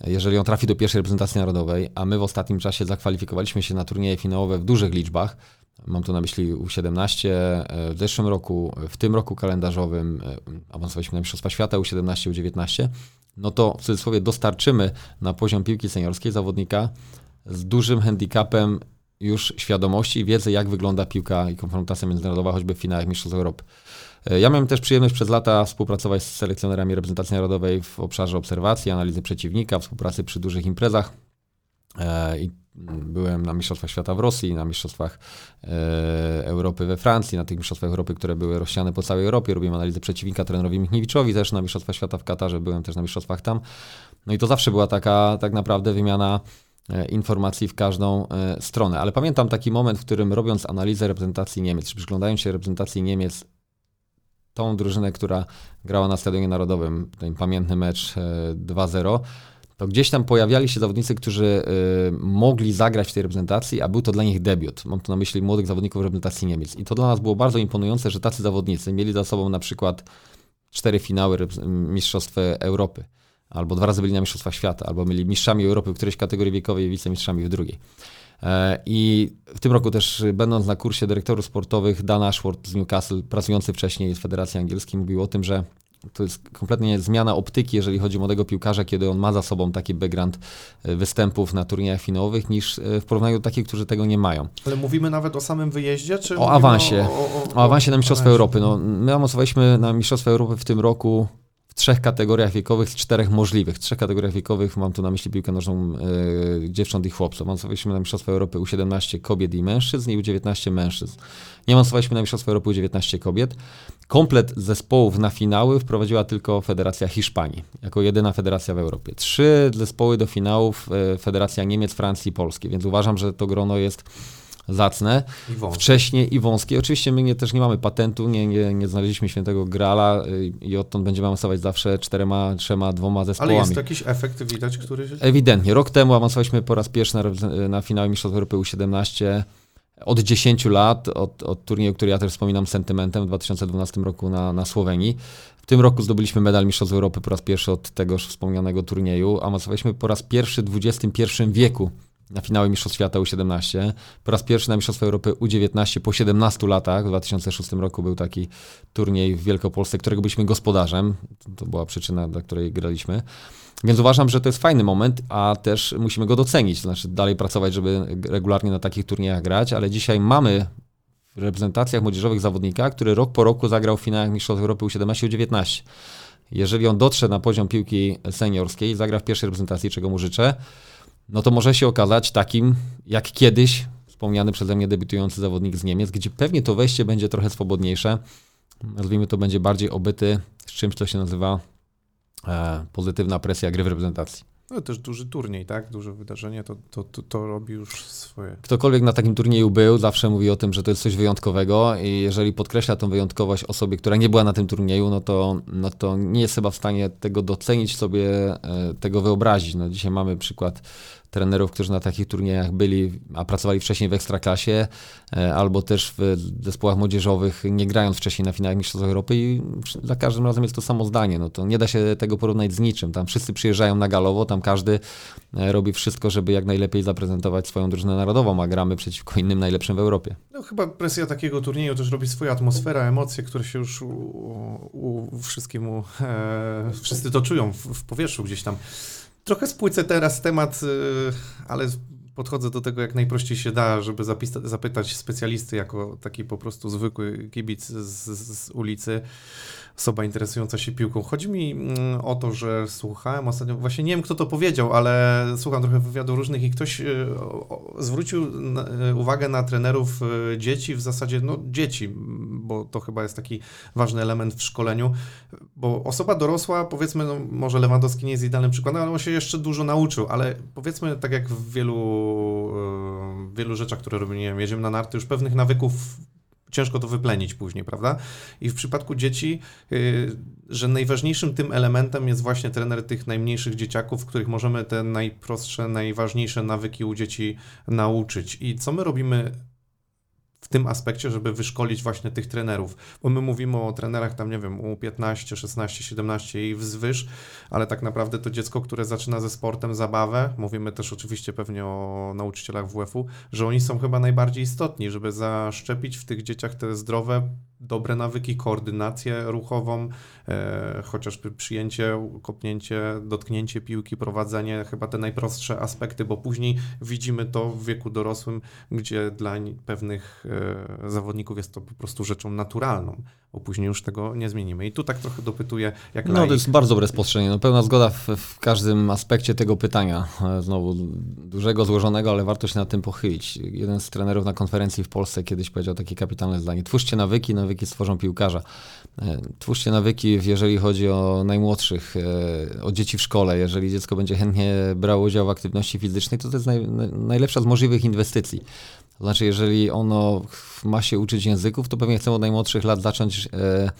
jeżeli on trafi do pierwszej reprezentacji narodowej, a my w ostatnim czasie zakwalifikowaliśmy się na turnieje finałowe w dużych liczbach, mam tu na myśli U17, e, w zeszłym roku, w tym roku kalendarzowym e, awansowaliśmy na Mistrzostwa Świata U17, U19, no to w cudzysłowie dostarczymy na poziom piłki seniorskiej zawodnika z dużym handicapem już świadomości i wiedzy, jak wygląda piłka i konfrontacja międzynarodowa, choćby w finałach Mistrzostw Europy. E, ja miałem też przyjemność przez lata współpracować z selekcjonerami reprezentacji narodowej w obszarze obserwacji, analizy przeciwnika, współpracy przy dużych imprezach. E, I byłem na Mistrzostwach Świata w Rosji, na Mistrzostwach e, Europy we Francji, na tych Mistrzostwach Europy, które były rozsiane po całej Europie. Robiłem analizę przeciwnika trenerowi Michniewiczowi, też na Mistrzostwach Świata w Katarze, byłem też na Mistrzostwach tam. No i to zawsze była taka tak naprawdę wymiana e, informacji w każdą stronę. Ale pamiętam taki moment, w którym robiąc analizę reprezentacji Niemiec, czy przyglądając się reprezentacji Niemiec, tą drużynę, która grała na Stadionie Narodowym, ten pamiętny mecz 2-0, to gdzieś tam pojawiali się zawodnicy, którzy y, mogli zagrać w tej reprezentacji, a był to dla nich debiut. Mam tu na myśli młodych zawodników reprezentacji Niemiec. I to dla nas było bardzo imponujące, że tacy zawodnicy mieli za sobą na przykład cztery finały Mistrzostw Europy, albo dwa razy byli na Mistrzostwach Świata, albo byli mistrzami Europy w którejś kategorii wiekowej i wicemistrzami w drugiej. E, I w tym roku też, będąc na kursie dyrektorów sportowych, Dan Ashworth z Newcastle, pracujący wcześniej w Federacji Angielskiej, mówił o tym, że to jest kompletnie zmiana optyki, jeżeli chodzi o młodego piłkarza, kiedy on ma za sobą taki background e, występów na turniejach finałowych, niż e, w porównaniu do takich, którzy tego nie mają. Ale mówimy nawet o samym wyjeździe, czy o awansie? O, o, o, o awansie na Mistrzostwa Europy. No, my awansowaliśmy na Mistrzostwa Europy w tym roku trzech kategoriach wiekowych z czterech możliwych. W trzech kategoriach wiekowych mam tu na myśli piłkę nożną e, dziewcząt i chłopców. Awansowaliśmy na Mistrzostwa Europy U17 kobiet i mężczyzn i U19 mężczyzn. Nie awansowaliśmy na Mistrzostwa Europy U19 kobiet. Komplet zespołów na finały wprowadziła tylko Federacja Hiszpanii, jako jedyna federacja w Europie. Trzy zespoły do finałów e, Federacja Niemiec, Francji i Polski, więc uważam, że to grono jest zacne, I wcześnie i wąskie. Oczywiście my nie, też nie mamy patentu, nie, nie, nie znaleźliśmy świętego grala y, i odtąd będziemy awansować zawsze czterema, trzema, dwoma zespołami. Ale jest to jakiś efekt widać, który... Ewidentnie. Rok temu awansowaliśmy po raz pierwszy na, na finał Mistrzostw Europy U17 od 10 lat, od, od turnieju, który ja też wspominam sentymentem w 2012 roku na, na Słowenii. W tym roku zdobyliśmy medal Mistrzostw Europy po raz pierwszy od tegoż wspomnianego turnieju. Awansowaliśmy po raz pierwszy w XXI wieku na finały Mistrzostw Świata U17. Po raz pierwszy na Mistrzostwa Europy U19 po 17 latach. W 2006 roku był taki turniej w Wielkopolsce, którego byliśmy gospodarzem. To była przyczyna, dla której graliśmy. Więc uważam, że to jest fajny moment, a też musimy go docenić. Znaczy dalej pracować, żeby regularnie na takich turniejach grać, ale dzisiaj mamy w reprezentacjach młodzieżowych zawodnika, który rok po roku zagrał w finałach Mistrzostw Europy U17 U19. Jeżeli on dotrze na poziom piłki seniorskiej, zagra w pierwszej reprezentacji, czego mu życzę, no to może się okazać takim, jak kiedyś wspomniany przeze mnie debiutujący zawodnik z Niemiec, gdzie pewnie to wejście będzie trochę swobodniejsze. Nazwijmy to, będzie bardziej obyty z czymś, co się nazywa e, pozytywna presja gry w reprezentacji. No też duży turniej, tak? Duże wydarzenie, to, to, to, to robi już swoje. Ktokolwiek na takim turnieju był, zawsze mówi o tym, że to jest coś wyjątkowego i jeżeli podkreśla tą wyjątkowość osobie, która nie była na tym turnieju, no to, no to nie jest chyba w stanie tego docenić sobie, e, tego wyobrazić. No dzisiaj mamy przykład trenerów, którzy na takich turniejach byli, a pracowali wcześniej w Ekstraklasie, e, albo też w zespołach młodzieżowych, nie grając wcześniej na finałach Mistrzostw Europy i za każdym razem jest to samo zdanie. No to nie da się tego porównać z niczym. Tam wszyscy przyjeżdżają na galowo, tam każdy e, robi wszystko, żeby jak najlepiej zaprezentować swoją drużynę narodową, a gramy przeciwko innym najlepszym w Europie. No chyba presja takiego turnieju też robi swoją atmosferę, emocje, które się już u, u wszystkiemu, e, wszyscy to czują w, w powietrzu gdzieś tam. Trochę spłycę teraz temat, y, ale podchodzę do tego jak najprościej się da, żeby zapytać specjalisty jako taki po prostu zwykły kibic z, z ulicy, osoba interesująca się piłką. Chodzi mi mm, o to, że słuchałem ostatnio, właśnie nie wiem kto to powiedział, ale słucham trochę wywiadów różnych i ktoś y, zwrócił y, uwagę na trenerów y, dzieci, w zasadzie no dzieci, bo to chyba jest taki ważny element w szkoleniu, bo osoba dorosła, powiedzmy, no, może Lewandowski nie jest idealnym przykładem, ale on się jeszcze dużo nauczył, ale powiedzmy, tak jak w wielu, wielu rzeczach, które robimy, jedziemy na narty, już pewnych nawyków ciężko to wyplenić później, prawda? I w przypadku dzieci, y, że najważniejszym tym elementem jest właśnie trener tych najmniejszych dzieciaków, w których możemy te najprostsze, najważniejsze nawyki u dzieci nauczyć. I co my robimy w tym aspekcie, żeby wyszkolić właśnie tych trenerów. Bo my mówimy o trenerach tam, nie wiem, u 15, 16, 17 i wzwyż, ale tak naprawdę to dziecko, które zaczyna ze sportem zabawę, mówimy też oczywiście pewnie o nauczycielach WF-u, że oni są chyba najbardziej istotni, żeby zaszczepić w tych dzieciach te zdrowe, dobre nawyki, koordynację ruchową, e, chociażby przyjęcie, kopnięcie, dotknięcie piłki, prowadzenie, chyba te najprostsze aspekty, bo później widzimy to w wieku dorosłym, gdzie dla pewnych e, zawodników jest to po prostu rzeczą naturalną, bo później już tego nie zmienimy. I tu tak trochę dopytuję, jak No laik. to jest bardzo dobre spostrzeżenie. No, pełna zgoda w, w każdym aspekcie tego pytania. E, Znowu dużego, złożonego, ale warto się nad tym pochylić. Jeden z trenerów na konferencji w Polsce kiedyś powiedział takie kapitalne zdanie. Twórzcie nawyki, nawyki stworzą piłkarza. E, Twórzcie nawyki, jeżeli chodzi o najmłodszych, e, o dzieci w szkole. Jeżeli dziecko będzie chętnie brało udział w aktywności fizycznej, to to jest naj, naj- najlepsza z możliwych inwestycji. Znaczy, jeżeli ono ma się uczyć języków, to pewnie chcemy od najmłodszych lat zacząć e,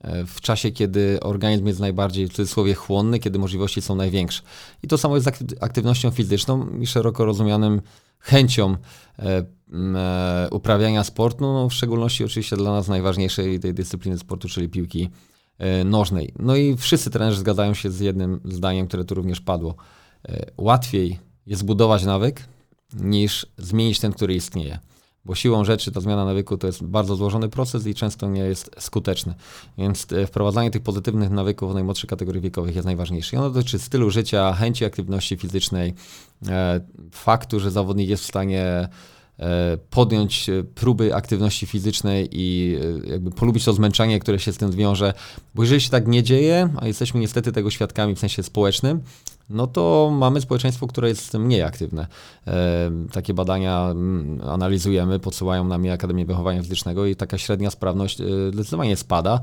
e, w czasie, kiedy organizm jest najbardziej w cudzysłowie chłonny, kiedy możliwości są największe. I to samo jest z akty- aktywnością fizyczną i szeroko rozumianym chęcią e, uprawiania sportu, no, w szczególności oczywiście dla nas najważniejszej tej dyscypliny sportu, czyli piłki nożnej. No i wszyscy trenerzy zgadzają się z jednym zdaniem, które tu również padło. Łatwiej jest zbudować nawyk, niż zmienić ten, który istnieje. Bo siłą rzeczy ta zmiana nawyku to jest bardzo złożony proces i często nie jest skuteczny. Więc e, wprowadzanie tych pozytywnych nawyków w najmłodszych kategorii wiekowych jest najważniejsze. I ono dotyczy stylu życia, chęci aktywności fizycznej, e, faktu, że zawodnik jest w stanie e, podjąć próby aktywności fizycznej i jakby polubić to zmęczenie, które się z tym wiąże. Bo jeżeli się tak nie dzieje, a jesteśmy niestety tego świadkami w sensie społecznym, no to mamy społeczeństwo, które jest mniej aktywne. E, takie badania mm, analizujemy, podsyłają nam je Akademię Wychowania Fizycznego i taka średnia sprawność e, zdecydowanie spada.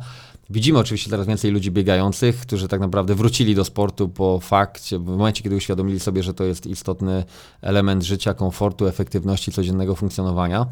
Widzimy oczywiście teraz więcej ludzi biegających, którzy tak naprawdę wrócili do sportu po fakcie, w momencie, kiedy uświadomili sobie, że to jest istotny element życia, komfortu, efektywności codziennego funkcjonowania.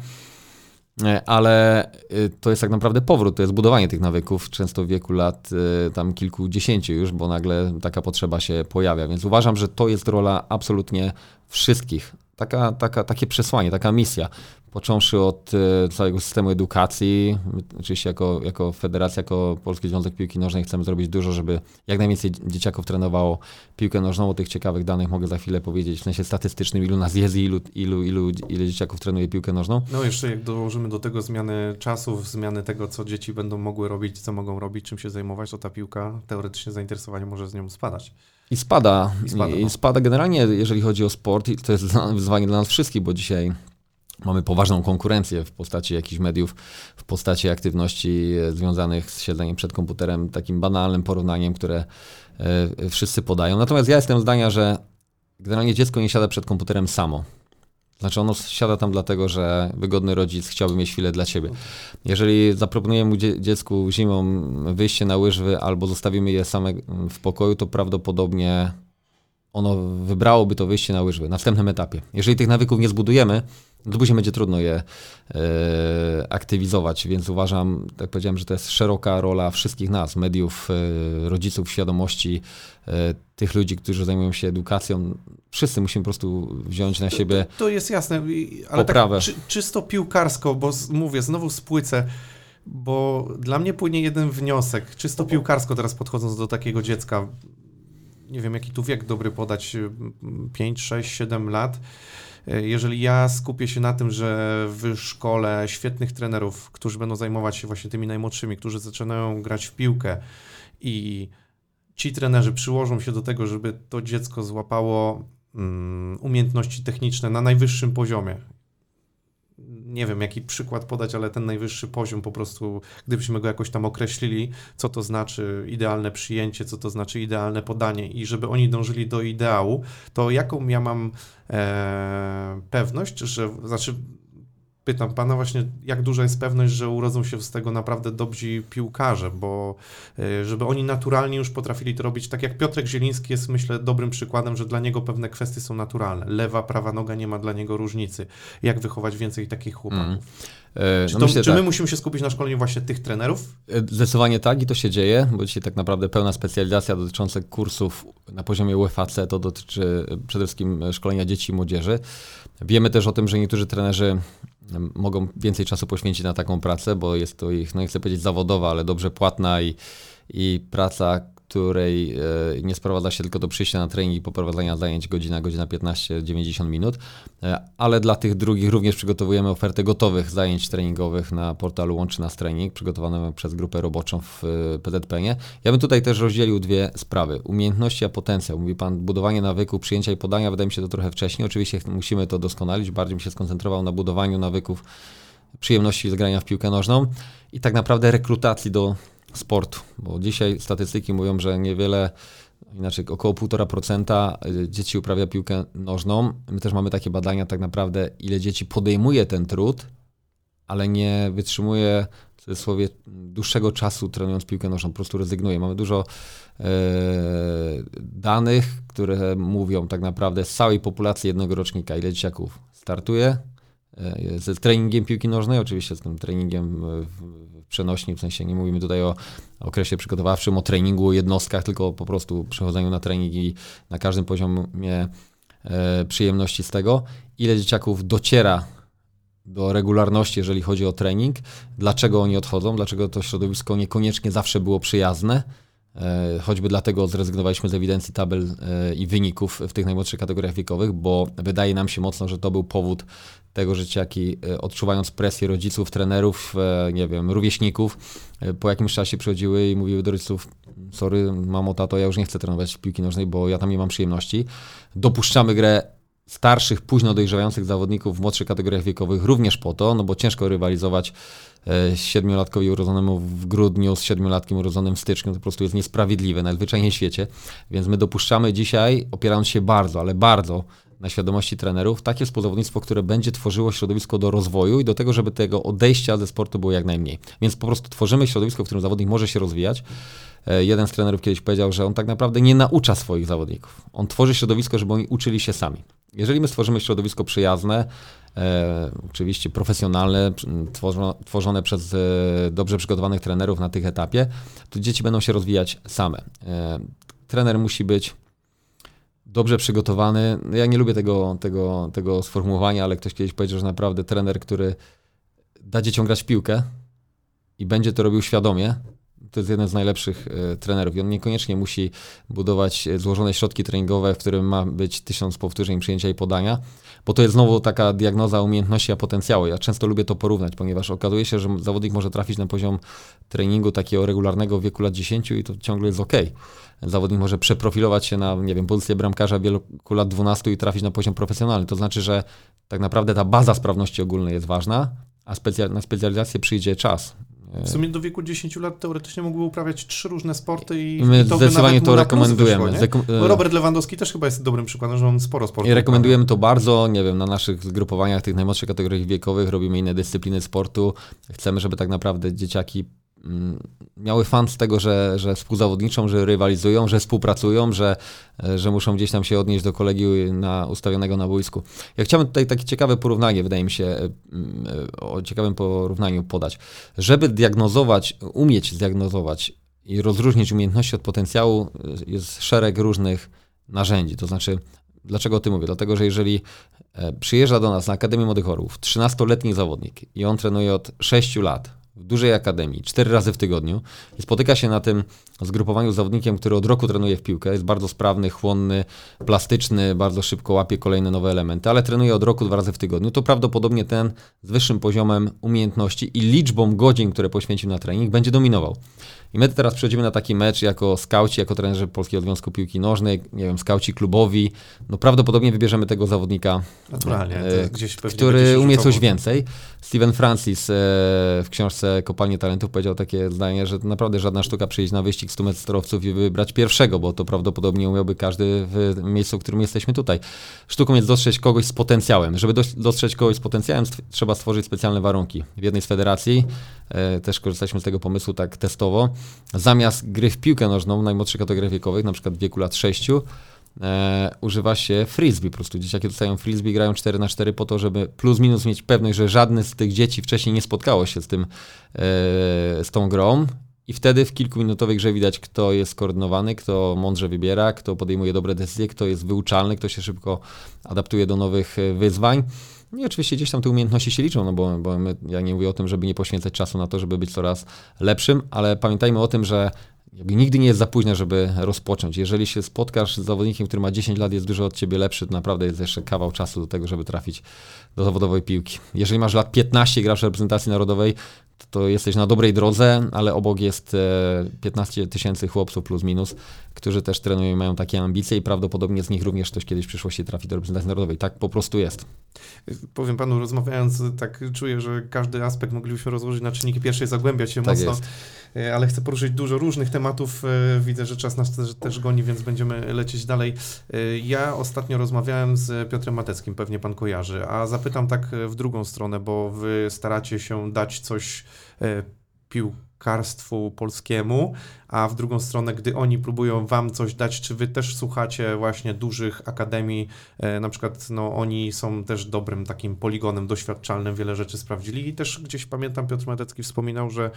E, Ale y, to jest tak naprawdę powrót, to jest budowanie tych nawyków, często w wieku lat y, tam kilkudziesięciu już, bo nagle taka potrzeba się pojawia. Więc uważam, że to jest rola absolutnie wszystkich. Taka, taka, takie przesłanie, taka misja. Począwszy od y, całego systemu edukacji, oczywiście jako, jako federacja, jako Polski Związek Piłki Nożnej chcemy zrobić dużo, żeby jak najwięcej dzieciaków trenowało piłkę nożną. O tych ciekawych danych mogę za chwilę powiedzieć w sensie statystycznym, ilu nas jest i ilu, ilu, ilu, ile dzieciaków trenuje piłkę nożną. No jeszcze jak dołożymy do tego zmiany czasów, zmiany tego, co dzieci będą mogły robić, co mogą robić, czym się zajmować, to ta piłka, teoretycznie zainteresowanie może z nią spadać. I spada. I spada, I no. spada generalnie, jeżeli chodzi o sport, i to jest wyzwanie dla nas wszystkich, bo dzisiaj mamy poważną konkurencję w postaci jakichś mediów, w postaci aktywności związanych z siedzeniem przed komputerem, takim banalnym porównaniem, które e, wszyscy podają. Natomiast ja jestem zdania, że generalnie dziecko nie siada przed komputerem samo. Znaczy ono siada tam dlatego, że wygodny rodzic chciałby mieć chwilę dla siebie. Jeżeli zaproponujemy mu dzie- dziecku zimą wyjście na łyżwy albo zostawimy je same w pokoju, to prawdopodobnie ono wybrałoby to wyjście na łyżwy na wstępnym etapie. Jeżeli tych nawyków nie zbudujemy, to później będzie trudno je e, aktywizować, więc uważam, tak powiedziałem, że to jest szeroka rola wszystkich nas, mediów, e, rodziców, świadomości, e, tych ludzi, którzy zajmują się edukacją. Wszyscy musimy po prostu wziąć na siebie. To jest jasne, ale Poprawę. tak czy, czysto piłkarsko, bo mówię, znowu spłycę, bo dla mnie płynie jeden wniosek, czysto piłkarsko teraz podchodząc do takiego dziecka, nie wiem jaki tu wiek dobry podać, 5, 6, 7 lat. E, Jeżeli ja skupię się na tym, że w szkole świetnych trenerów, którzy będą zajmować się właśnie tymi najmłodszymi, którzy zaczynają grać w piłkę i ci trenerzy przyłożą się do tego, żeby to dziecko złapało mm, umiejętności techniczne na najwyższym poziomie. Nie wiem, jaki przykład podać, ale ten najwyższy poziom po prostu, gdybyśmy go jakoś tam określili, co to znaczy idealne przyjęcie, co to znaczy idealne podanie. I żeby oni dążyli do ideału, to jaką ja mam e, pewność, że, znaczy pytam pana właśnie, jak duża jest pewność, że urodzą się z tego naprawdę dobrzy piłkarze, bo e, żeby oni naturalnie już potrafili to robić, tak jak Piotrek Zieliński jest myślę dobrym przykładem, że dla niego pewne kwestie są naturalne. Lewa, prawa noga nie ma dla niego różnicy. Jak wychować więcej takich chłopaków? Mm. E, Czy, no to, myślę czy my tak. musimy się skupić na szkoleniu właśnie tych trenerów? E, Zdecydowanie tak i to się dzieje, bo dzisiaj tak naprawdę pełna specjalizacja dotycząca kursów na poziomie UEFAC to dotyczy przede wszystkim szkolenia dzieci i młodzieży. Wiemy też o tym, że niektórzy trenerzy mogą więcej czasu poświęcić na taką pracę, bo jest to ich, no nie chcę powiedzieć zawodowa, ale dobrze płatna i, i praca, której e, nie sprowadza się tylko do przyjścia na trening i poprowadzenia zajęć godzina, godzina 15, 90 minut, E, ale dla tych drugich również przygotowujemy ofertę gotowych zajęć treningowych na portalu Łączy Nas Trening, przygotowaną przez grupę roboczą w e, PZPN-ie. Ja bym tutaj też rozdzielił dwie sprawy. Umiejętności a potencjał. Mówi Pan budowanie nawyku, przyjęcia i podania, wydaje mi się to trochę wcześniej. Oczywiście musimy to doskonalić, bardziej bym się skoncentrował na budowaniu nawyków przyjemności z grania w piłkę nożną i tak naprawdę rekrutacji do sportu, bo dzisiaj statystyki mówią, że niewiele, inaczej około 1,5% dzieci uprawia piłkę nożną. My też mamy takie badania tak naprawdę, ile dzieci podejmuje ten trud, ale nie wytrzymuje w cudzysłowie dłuższego czasu trenując piłkę nożną, po prostu rezygnuje. Mamy dużo e, danych, które mówią tak naprawdę z całej populacji jednego rocznika, ile dzieciaków startuje, e, ze treningiem piłki nożnej, oczywiście z tym treningiem e, w, w przenośni, w sensie nie mówimy tutaj o okresie przygotowawczym, o treningu, o jednostkach, tylko po prostu przechodzeniu na trening i na każdym poziomie e, przyjemności z tego. Ile dzieciaków dociera do regularności, jeżeli chodzi o trening, dlaczego oni odchodzą, dlaczego to środowisko niekoniecznie zawsze było przyjazne. E, Choćby dlatego zrezygnowaliśmy z ewidencji tabel e, i wyników w tych najmłodszych kategoriach wiekowych, bo wydaje nam się mocno, że to był powód tego, że dzieciaki e, odczuwając presję rodziców, trenerów, nie wiem, rówieśników, po jakimś czasie przychodziły i mówiły do rodziców, sorry mamo, tato, ja już nie chcę trenować piłki nożnej, bo ja tam nie mam przyjemności. Dopuszczamy grę starszych, późno dojrzewających zawodników w młodszych kategoriach wiekowych również po to, no bo ciężko rywalizować siedmiolatkowi urodzonemu w grudniu z siedmiolatkiem urodzonym w styczniu, to po prostu jest niesprawiedliwe najzwyczajniej w świecie, więc my dopuszczamy dzisiaj, opierając się bardzo, ale bardzo na świadomości trenerów, takie współzawodnictwo, które będzie tworzyło środowisko do rozwoju i do tego, żeby tego odejścia ze sportu było jak najmniej. Więc po prostu tworzymy środowisko, w którym zawodnik może się rozwijać. E, Jeden z trenerów kiedyś powiedział, że on tak naprawdę nie naucza swoich zawodników. On tworzy środowisko, żeby oni uczyli się sami. Jeżeli my stworzymy środowisko przyjazne, e, oczywiście profesjonalne, tworzone, przez e, dobrze przygotowanych trenerów na tych etapie, to dzieci będą się rozwijać same. E, trener musi być dobrze przygotowany. Ja nie lubię tego, tego, tego sformułowania, ale ktoś kiedyś powiedział, że naprawdę trener, który da dzieciom grać w piłkę i będzie to robił świadomie, to jest jeden z najlepszych e, trenerów i on niekoniecznie musi budować e, złożone środki treningowe, w którym ma być tysiąc powtórzeń przyjęcia i podania, bo to jest znowu taka diagnoza umiejętności a potencjału. Ja często lubię to porównać, ponieważ okazuje się, że zawodnik może trafić na poziom treningu takiego regularnego w wieku lat 10 i to ciągle jest ok. Zawodnik może przeprofilować się na, nie wiem, pozycję bramkarza w wieku lat 12 i trafić na poziom profesjonalny. To znaczy, że tak naprawdę ta baza sprawności ogólnej jest ważna, a specja- na specjalizację przyjdzie czas. W sumie do wieku 10 lat teoretycznie mógłby uprawiać trzy różne sporty i, my to zdecydowanie to rekomendujemy. Wyszło, Bo Robert Lewandowski też chyba jest dobrym przykładem, że on sporo sportów I rekomendujemy to bardzo, nie wiem, na naszych zgrupowaniach tych najmłodszych kategorii wiekowych robimy inne dyscypliny sportu. Chcemy, żeby tak naprawdę dzieciaki miały fan z tego, że, że współzawodniczą, że rywalizują, że współpracują, że, e, że muszą gdzieś tam się odnieść do kolegi na, ustawionego na boisku. Ja chciałbym tutaj takie ciekawe porównanie, wydaje mi się, e, mm, e, o ciekawym porównaniu podać. Żeby diagnozować, umieć zdiagnozować i rozróżnić umiejętności od potencjału, jest szereg różnych narzędzi. To znaczy, dlaczego o tym mówię? Dlatego, że jeżeli przyjeżdża do nas na Akademię Młodych Orłów 13-letni zawodnik i on trenuje od 6 lat w dużej akademii, 4 razy w tygodniu i spotyka się na tym zgrupowaniu z zawodnikiem, który od roku trenuje w piłkę, jest bardzo sprawny, chłonny, plastyczny, bardzo szybko łapie kolejne nowe elementy, ale trenuje od roku dwa razy w tygodniu, to prawdopodobnie ten z wyższym poziomem umiejętności i liczbą godzin, które poświęcił na trening, będzie dominował. I my teraz przechodzimy na taki mecz jako skauci, jako trenerzy Polskiego Związku Piłki Nożnej, nie wiem, skauci klubowi. No prawdopodobnie wybierzemy tego zawodnika, Naturalnie, e, który umie coś więcej. Steven Francis e, w książce Kopalnie Talentów powiedział takie zdanie, że naprawdę żadna sztuka przyjść na wyścig 100 metrowców i wybrać pierwszego, bo to prawdopodobnie umiałby każdy w miejscu, w którym jesteśmy tutaj. Sztuką jest dostrzec kogoś z potencjałem. Żeby dos- dostrzec kogoś z potencjałem, trzeba stworzyć specjalne warunki. W jednej z federacji też korzystaliśmy z tego pomysłu tak testowo. Zamiast gry w piłkę nożną najmłodszych kategoriach wiekowych, na przykład w wieku lat 6, e, używa się frisbee. Po prostu dzieciaki dostają frisbee, grają 4 na 4 po to, żeby plus minus mieć pewność, że żadne z tych dzieci wcześniej nie spotkało się z tym, e, z tą grą. I wtedy w kilkuminutowej grze widać, kto jest skoordynowany, kto mądrze wybiera, kto podejmuje dobre decyzje, kto jest wyuczalny, kto się szybko adaptuje do nowych e, wyzwań. No I oczywiście gdzieś tam te umiejętności się liczą, no bo, bo my, ja nie mówię o tym, żeby nie poświęcać czasu na to, żeby być coraz lepszym, ale pamiętajmy o tym, że nigdy nie jest za późno, żeby rozpocząć. Jeżeli się spotkasz z zawodnikiem, który ma 10 lat, jest dużo od ciebie lepszy, to naprawdę jest jeszcze kawał czasu do tego, żeby trafić do zawodowej piłki. Jeżeli masz lat 15 i grasz w reprezentacji narodowej, to, jesteś na dobrej drodze, ale obok jest e, 15 tysięcy chłopców plus minus, którzy też trenują i mają takie ambicje i prawdopodobnie z nich również ktoś kiedyś w przyszłości trafi do reprezentacji narodowej. Tak po prostu jest. Powiem panu, rozmawiając, tak czuję, że każdy aspekt moglibyśmy rozłożyć na czynniki pierwsze i zagłębiać się Tak mocno, jest. E, ale chcę poruszyć dużo różnych tematów. e, Widzę, że czas nas też, goni, więc będziemy lecieć dalej. E, Ja ostatnio rozmawiałem z Piotrem Mateckim, pewnie pan kojarzy, a zapytam tak w drugą stronę, bo wy staracie się dać coś piłkarstwu polskiemu, a w drugą stronę, gdy oni próbują wam coś dać, czy wy też słuchacie właśnie dużych akademii, e, na przykład no oni są też dobrym takim poligonem doświadczalnym, wiele rzeczy sprawdzili i też gdzieś pamiętam Piotr Madecki wspominał, że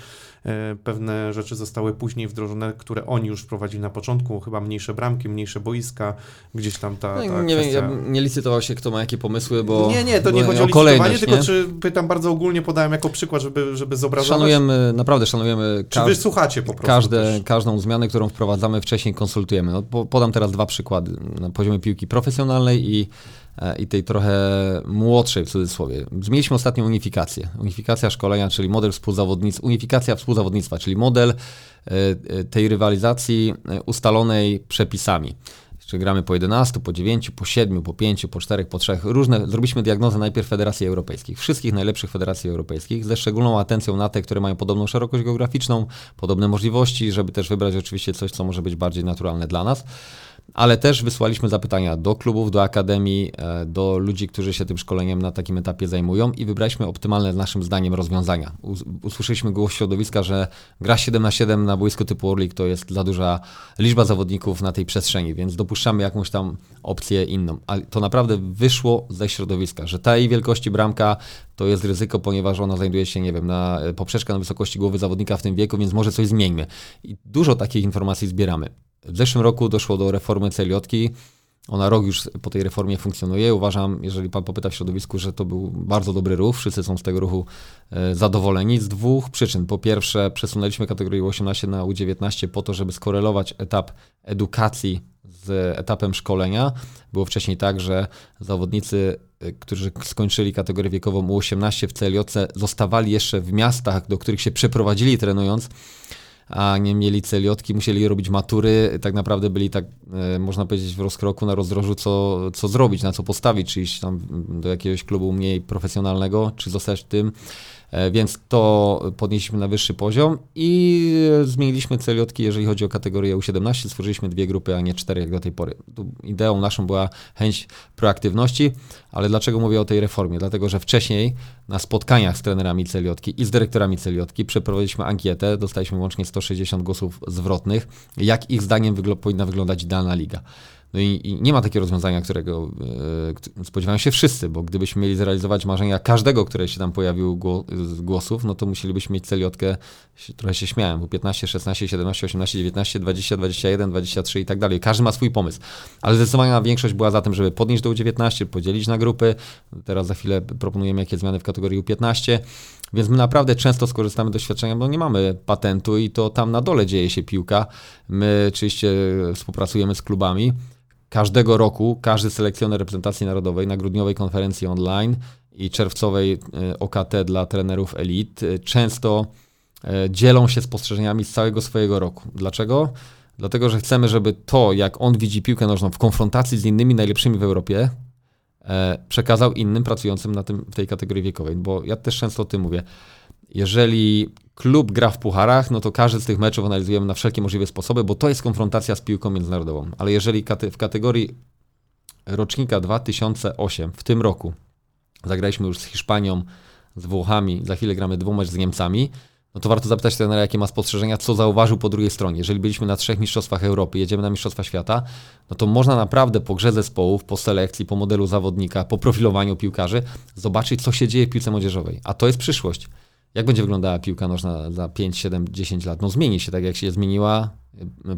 e, pewne rzeczy zostały później wdrożone, które oni już wprowadzili na początku, chyba mniejsze bramki, mniejsze boiska, gdzieś tam ta, No, ta nie wiem, kwestia... ja nie licytował się, kto ma jakie pomysły, bo. nie, nie, to nie chodzi o licytowanie, kolejność, tylko nie? czy pytam bardzo ogólnie, podałem jako przykład, żeby, żeby zobrazować. Szanujemy, naprawdę szanujemy Czy wy słuchacie po prostu Każde, też? Każdą zmianę, którą wprowadzamy, wcześniej konsultujemy. No, po- podam teraz dwa przykłady na poziomie piłki profesjonalnej i, e, i tej trochę młodszej w cudzysłowie. Zmieniliśmy ostatnio unifikację. Unifikacja szkolenia, czyli model współzawodnictwa, unifikacja współzawodnictwa, czyli model e, e, tej rywalizacji ustalonej przepisami. Czy gramy po 11, po 9, po 7, po 5, po 4, po 3. Różne. Zrobiliśmy diagnozę najpierw Federacji Europejskich, wszystkich najlepszych federacji europejskich, ze szczególną atencją na te, które mają podobną szerokość geograficzną, podobne możliwości, żeby też wybrać oczywiście coś, co może być bardziej naturalne dla nas. Ale też wysłaliśmy zapytania do klubów, do akademii, e, do ludzi, którzy się tym szkoleniem na takim etapie zajmują i wybraliśmy optymalne naszym zdaniem rozwiązania. Us- Usłyszeliśmy głos środowiska, że gra 7 na 7 na boisku typu Orlik to jest za duża liczba zawodników na tej przestrzeni, więc dopuszczamy jakąś tam opcję inną. Ale to naprawdę wyszło ze środowiska, że tej wielkości bramka to jest ryzyko, ponieważ ona znajduje się, nie wiem, na e, poprzeczka na wysokości głowy zawodnika w tym wieku, więc może coś zmieńmy. I dużo takich informacji zbieramy. W zeszłym roku doszło do reformy celiotki. Ona rok już po tej reformie funkcjonuje. Uważam, jeżeli pan popyta w środowisku, że to był bardzo dobry ruch. Wszyscy są z tego ruchu e, zadowoleni z dwóch przyczyn. Po pierwsze, przesunęliśmy kategorię U18 na U19 po to, żeby skorelować etap edukacji z etapem szkolenia. Było wcześniej tak, że zawodnicy, e, którzy skończyli kategorię wiekową U18 w CLJ, zostawali jeszcze w miastach, do których się przeprowadzili trenując a nie mieli celiotki, musieli robić matury, tak naprawdę byli tak, e, można powiedzieć, w rozkroku na rozdrożu, co, co zrobić, na co postawić, czy iść tam do jakiegoś klubu mniej profesjonalnego, czy zostać w tym. E, Więc to podnieśliśmy na wyższy poziom i zmieniliśmy celiotki, jeżeli chodzi o kategorię U17. Stworzyliśmy dwie grupy, a nie cztery jak do tej pory. Ideą naszą była chęć proaktywności, ale dlaczego mówię o tej reformie? Dlatego, że wcześniej na spotkaniach z trenerami celiotki i z dyrektorami celiotki przeprowadziliśmy ankietę, dostaliśmy łącznie 160 głosów zwrotnych, jak ich zdaniem wygl- powinna wyglądać idealna liga. No i, i nie ma takiego rozwiązania, którego e, spodziewają się wszyscy, bo gdybyśmy mieli zrealizować marzenia każdego, które się tam pojawił gło, z głosów, no to musielibyśmy mieć celiotkę, trochę się śmiałem, bo 15, 16, 17, 18, 19, 20, 21, 23 i tak dalej. Każdy ma swój pomysł. Ale zdecydowana większość była za tym, żeby podnieść do U19, podzielić na grupy. Teraz za chwilę proponujemy jakie zmiany w kategorii U15. Więc my naprawdę często skorzystamy z doświadczenia, bo nie mamy patentu i to tam na dole dzieje się piłka. My oczywiście współpracujemy z klubami. Każdego roku każdy selekcjoner reprezentacji narodowej na grudniowej konferencji online i czerwcowej e, OKT dla trenerów elit e, często e, dzielą się spostrzeżeniami z całego swojego roku. Dlaczego? Dlatego, że chcemy, żeby to, jak on widzi piłkę nożną w konfrontacji z innymi najlepszymi w Europie, przekazał innym pracującym na tym, w tej kategorii wiekowej. Bo ja też często o tym mówię. Jeżeli klub gra w pucharach, no to każdy z tych meczów analizujemy na wszelkie możliwe sposoby, bo to jest konfrontacja z piłką międzynarodową. Ale jeżeli w kategorii rocznika 2008 w tym roku zagraliśmy już z Hiszpanią, z Włochami, za chwilę gramy dwumecz z Niemcami, no to warto zapytać trenera, jakie ma spostrzeżenia, co zauważył po drugiej stronie. Jeżeli byliśmy na trzech mistrzostwach Europy, jedziemy na mistrzostwa świata, no to można naprawdę po grze zespołów, po selekcji, po modelu zawodnika, po profilowaniu piłkarzy zobaczyć, co się dzieje w piłce młodzieżowej. A to jest przyszłość. Jak będzie wyglądała piłka nożna za 5, 7, 10 lat? No zmieni się tak, jak się zmieniła,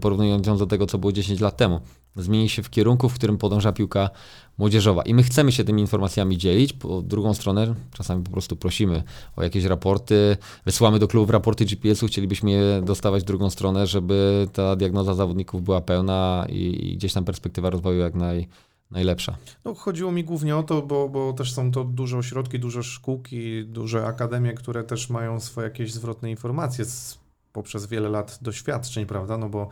porównując ją do tego, co było 10 lat temu. Zmieni się w kierunku, w którym podąża piłka młodzieżowa. I my chcemy się tymi informacjami dzielić. Po drugą stronę czasami po prostu prosimy o jakieś raporty, wysyłamy do klubów raporty GPS-u, chcielibyśmy je dostawać w drugą stronę, żeby ta diagnoza zawodników była pełna i, i gdzieś tam perspektywa rozwoju jak naj, najlepsza. No, chodziło mi głównie o to, bo, bo też są to duże ośrodki, duże szkółki, duże akademie, które też mają swoje jakieś zwrotne informacje z, poprzez wiele lat doświadczeń, prawda? No bo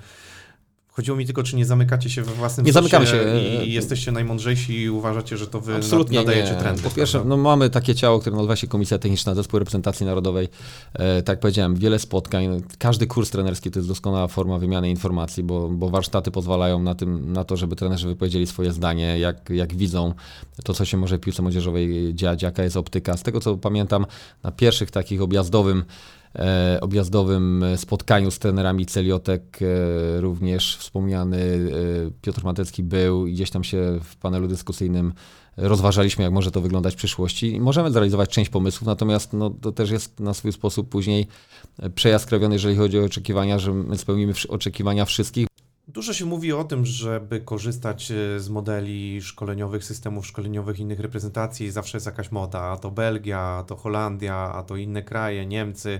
chodziło mi tylko, czy nie zamykacie się we własnym Nie zamykamy się. I, i jesteście najmądrzejsi i uważacie, że to wy Absolutnie nad, nadajecie nie. trendy. Po pierwsze, no mamy takie ciało, które nazywa się Komisja Techniczna Zespół Reprezentacji Narodowej. E, tak jak powiedziałem, wiele spotkań. Każdy kurs trenerski to jest doskonała forma wymiany informacji, bo, bo warsztaty pozwalają na, tym, na to, żeby trenerzy wypowiedzieli swoje zdanie, jak, jak widzą to, co się może w piłce młodzieżowej dziać, jaka jest optyka. Z tego, co pamiętam, na pierwszych takich objazdowym e, objazdowym spotkaniu z trenerami Celiotek e, również wspomniany e, Piotr Matecki był i gdzieś tam się w panelu dyskusyjnym rozważaliśmy, jak może to wyglądać w przyszłości możemy zrealizować część pomysłów, natomiast no, to też jest na swój sposób później przejaskrawiony, jeżeli chodzi o oczekiwania, że my spełnimy oczekiwania wszystkich. Dużo się mówi o tym, żeby korzystać e, z modeli szkoleniowych, systemów szkoleniowych innych reprezentacji. Zawsze jest jakaś moda, a to Belgia, a to Holandia, a to inne kraje, Niemcy.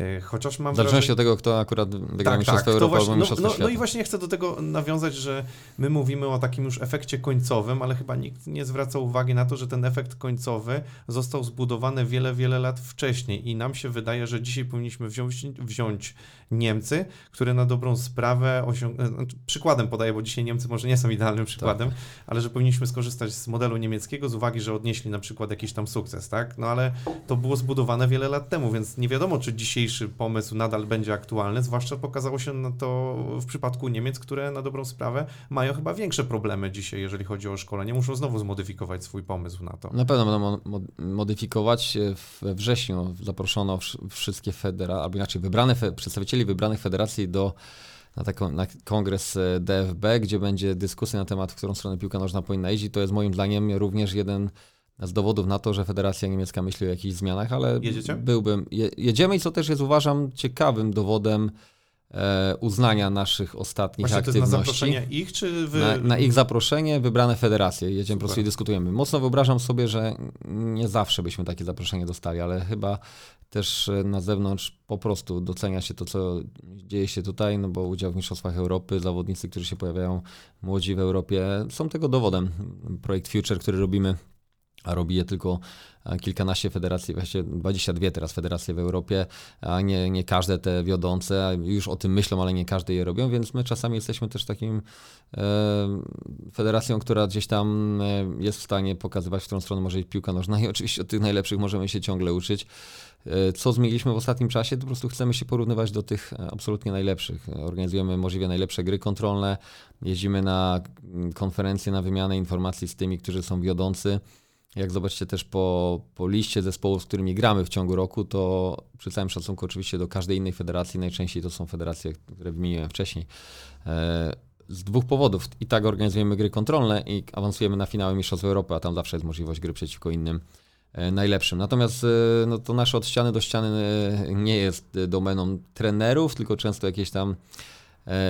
E, Chociaż mam W wrażenie... zależności od tego, kto akurat wygra Mistrzostwo to Europy właśnie, albo no, Mistrzostwo no, no Świata. i właśnie chcę do tego nawiązać, że my mówimy o takim już efekcie końcowym, ale chyba nikt nie zwraca uwagi na to, że ten efekt końcowy został zbudowany wiele, wiele lat wcześniej i nam się wydaje, że dzisiaj powinniśmy wziąć, wziąć Niemcy, które na dobrą sprawę osiągnęły, przykładem podaję, bo dzisiaj Niemcy może nie są idealnym przykładem, ale że powinniśmy skorzystać z modelu niemieckiego z uwagi, że odnieśli na przykład jakiś tam sukces, tak? No ale to było zbudowane wiele lat temu, więc nie wiadomo, czy dzisiejszy pomysł nadal będzie aktualny, zwłaszcza pokazało się na to w przypadku Niemiec, które na dobrą sprawę mają chyba większe problemy dzisiaj, jeżeli chodzi o szkolenie. Muszą znowu zmodyfikować swój pomysł na to. Na pewno będą mo- mo- modyfikować. We wrześniu zaproszono wsz- wszystkie federa, albo inaczej wybrane fe- przedstawicieli wybranych federacji do na, taką, na kongres e, DFB, gdzie będzie dyskusja na temat, w którą stronę piłka nożna powinna iść i to jest moim zdaniem również jeden z dowodów na to, że Federacja Niemiecka myśli o jakichś zmianach, ale Jedziecie? byłbym, je, jedziemy i co też jest uważam ciekawym dowodem e, uznania naszych ostatnich Właśnie to jest na aktywności. zaproszenie ich, czy wy... Na, na ich zaproszenie wybrane federacje. Jedziemy po prostu i dyskutujemy. Mocno wyobrażam sobie, że nie zawsze byśmy takie zaproszenie dostali, ale chyba też e, na zewnątrz po prostu docenia się to, co dzieje się tutaj, no bo udział w Mistrzostwach Europy, zawodnicy, którzy się pojawiają młodzi w Europie, są tego dowodem. Projekt Future, który robimy a robi je tylko kilkanaście federacji, właściwie 22 teraz federacje w Europie, a nie, nie każde te wiodące już o tym myślą, ale nie każde je robią, więc my czasami jesteśmy też takim e, federacją, która gdzieś tam e, jest w stanie pokazywać, w którą stronę może iść piłka nożna i oczywiście od tych najlepszych możemy się ciągle uczyć. E, co zmieniliśmy w ostatnim czasie? To po prostu chcemy się porównywać do tych e, absolutnie najlepszych. Organizujemy możliwie najlepsze gry kontrolne, jeździmy na mm, konferencje, na wymianę informacji z tymi, którzy są wiodący. Jak zobaczycie też po, po liście zespołów, z którymi gramy w ciągu roku, to przy całym szacunku oczywiście do każdej innej federacji, najczęściej to są federacje, które wymieniłem wcześniej. E, z dwóch powodów. I tak organizujemy gry kontrolne i awansujemy na finały Mistrzostw Europy, a tam zawsze jest możliwość gry przeciwko innym najlepszym. Natomiast no, to nasze od ściany do ściany nie jest domeną trenerów, tylko często jakieś tam E,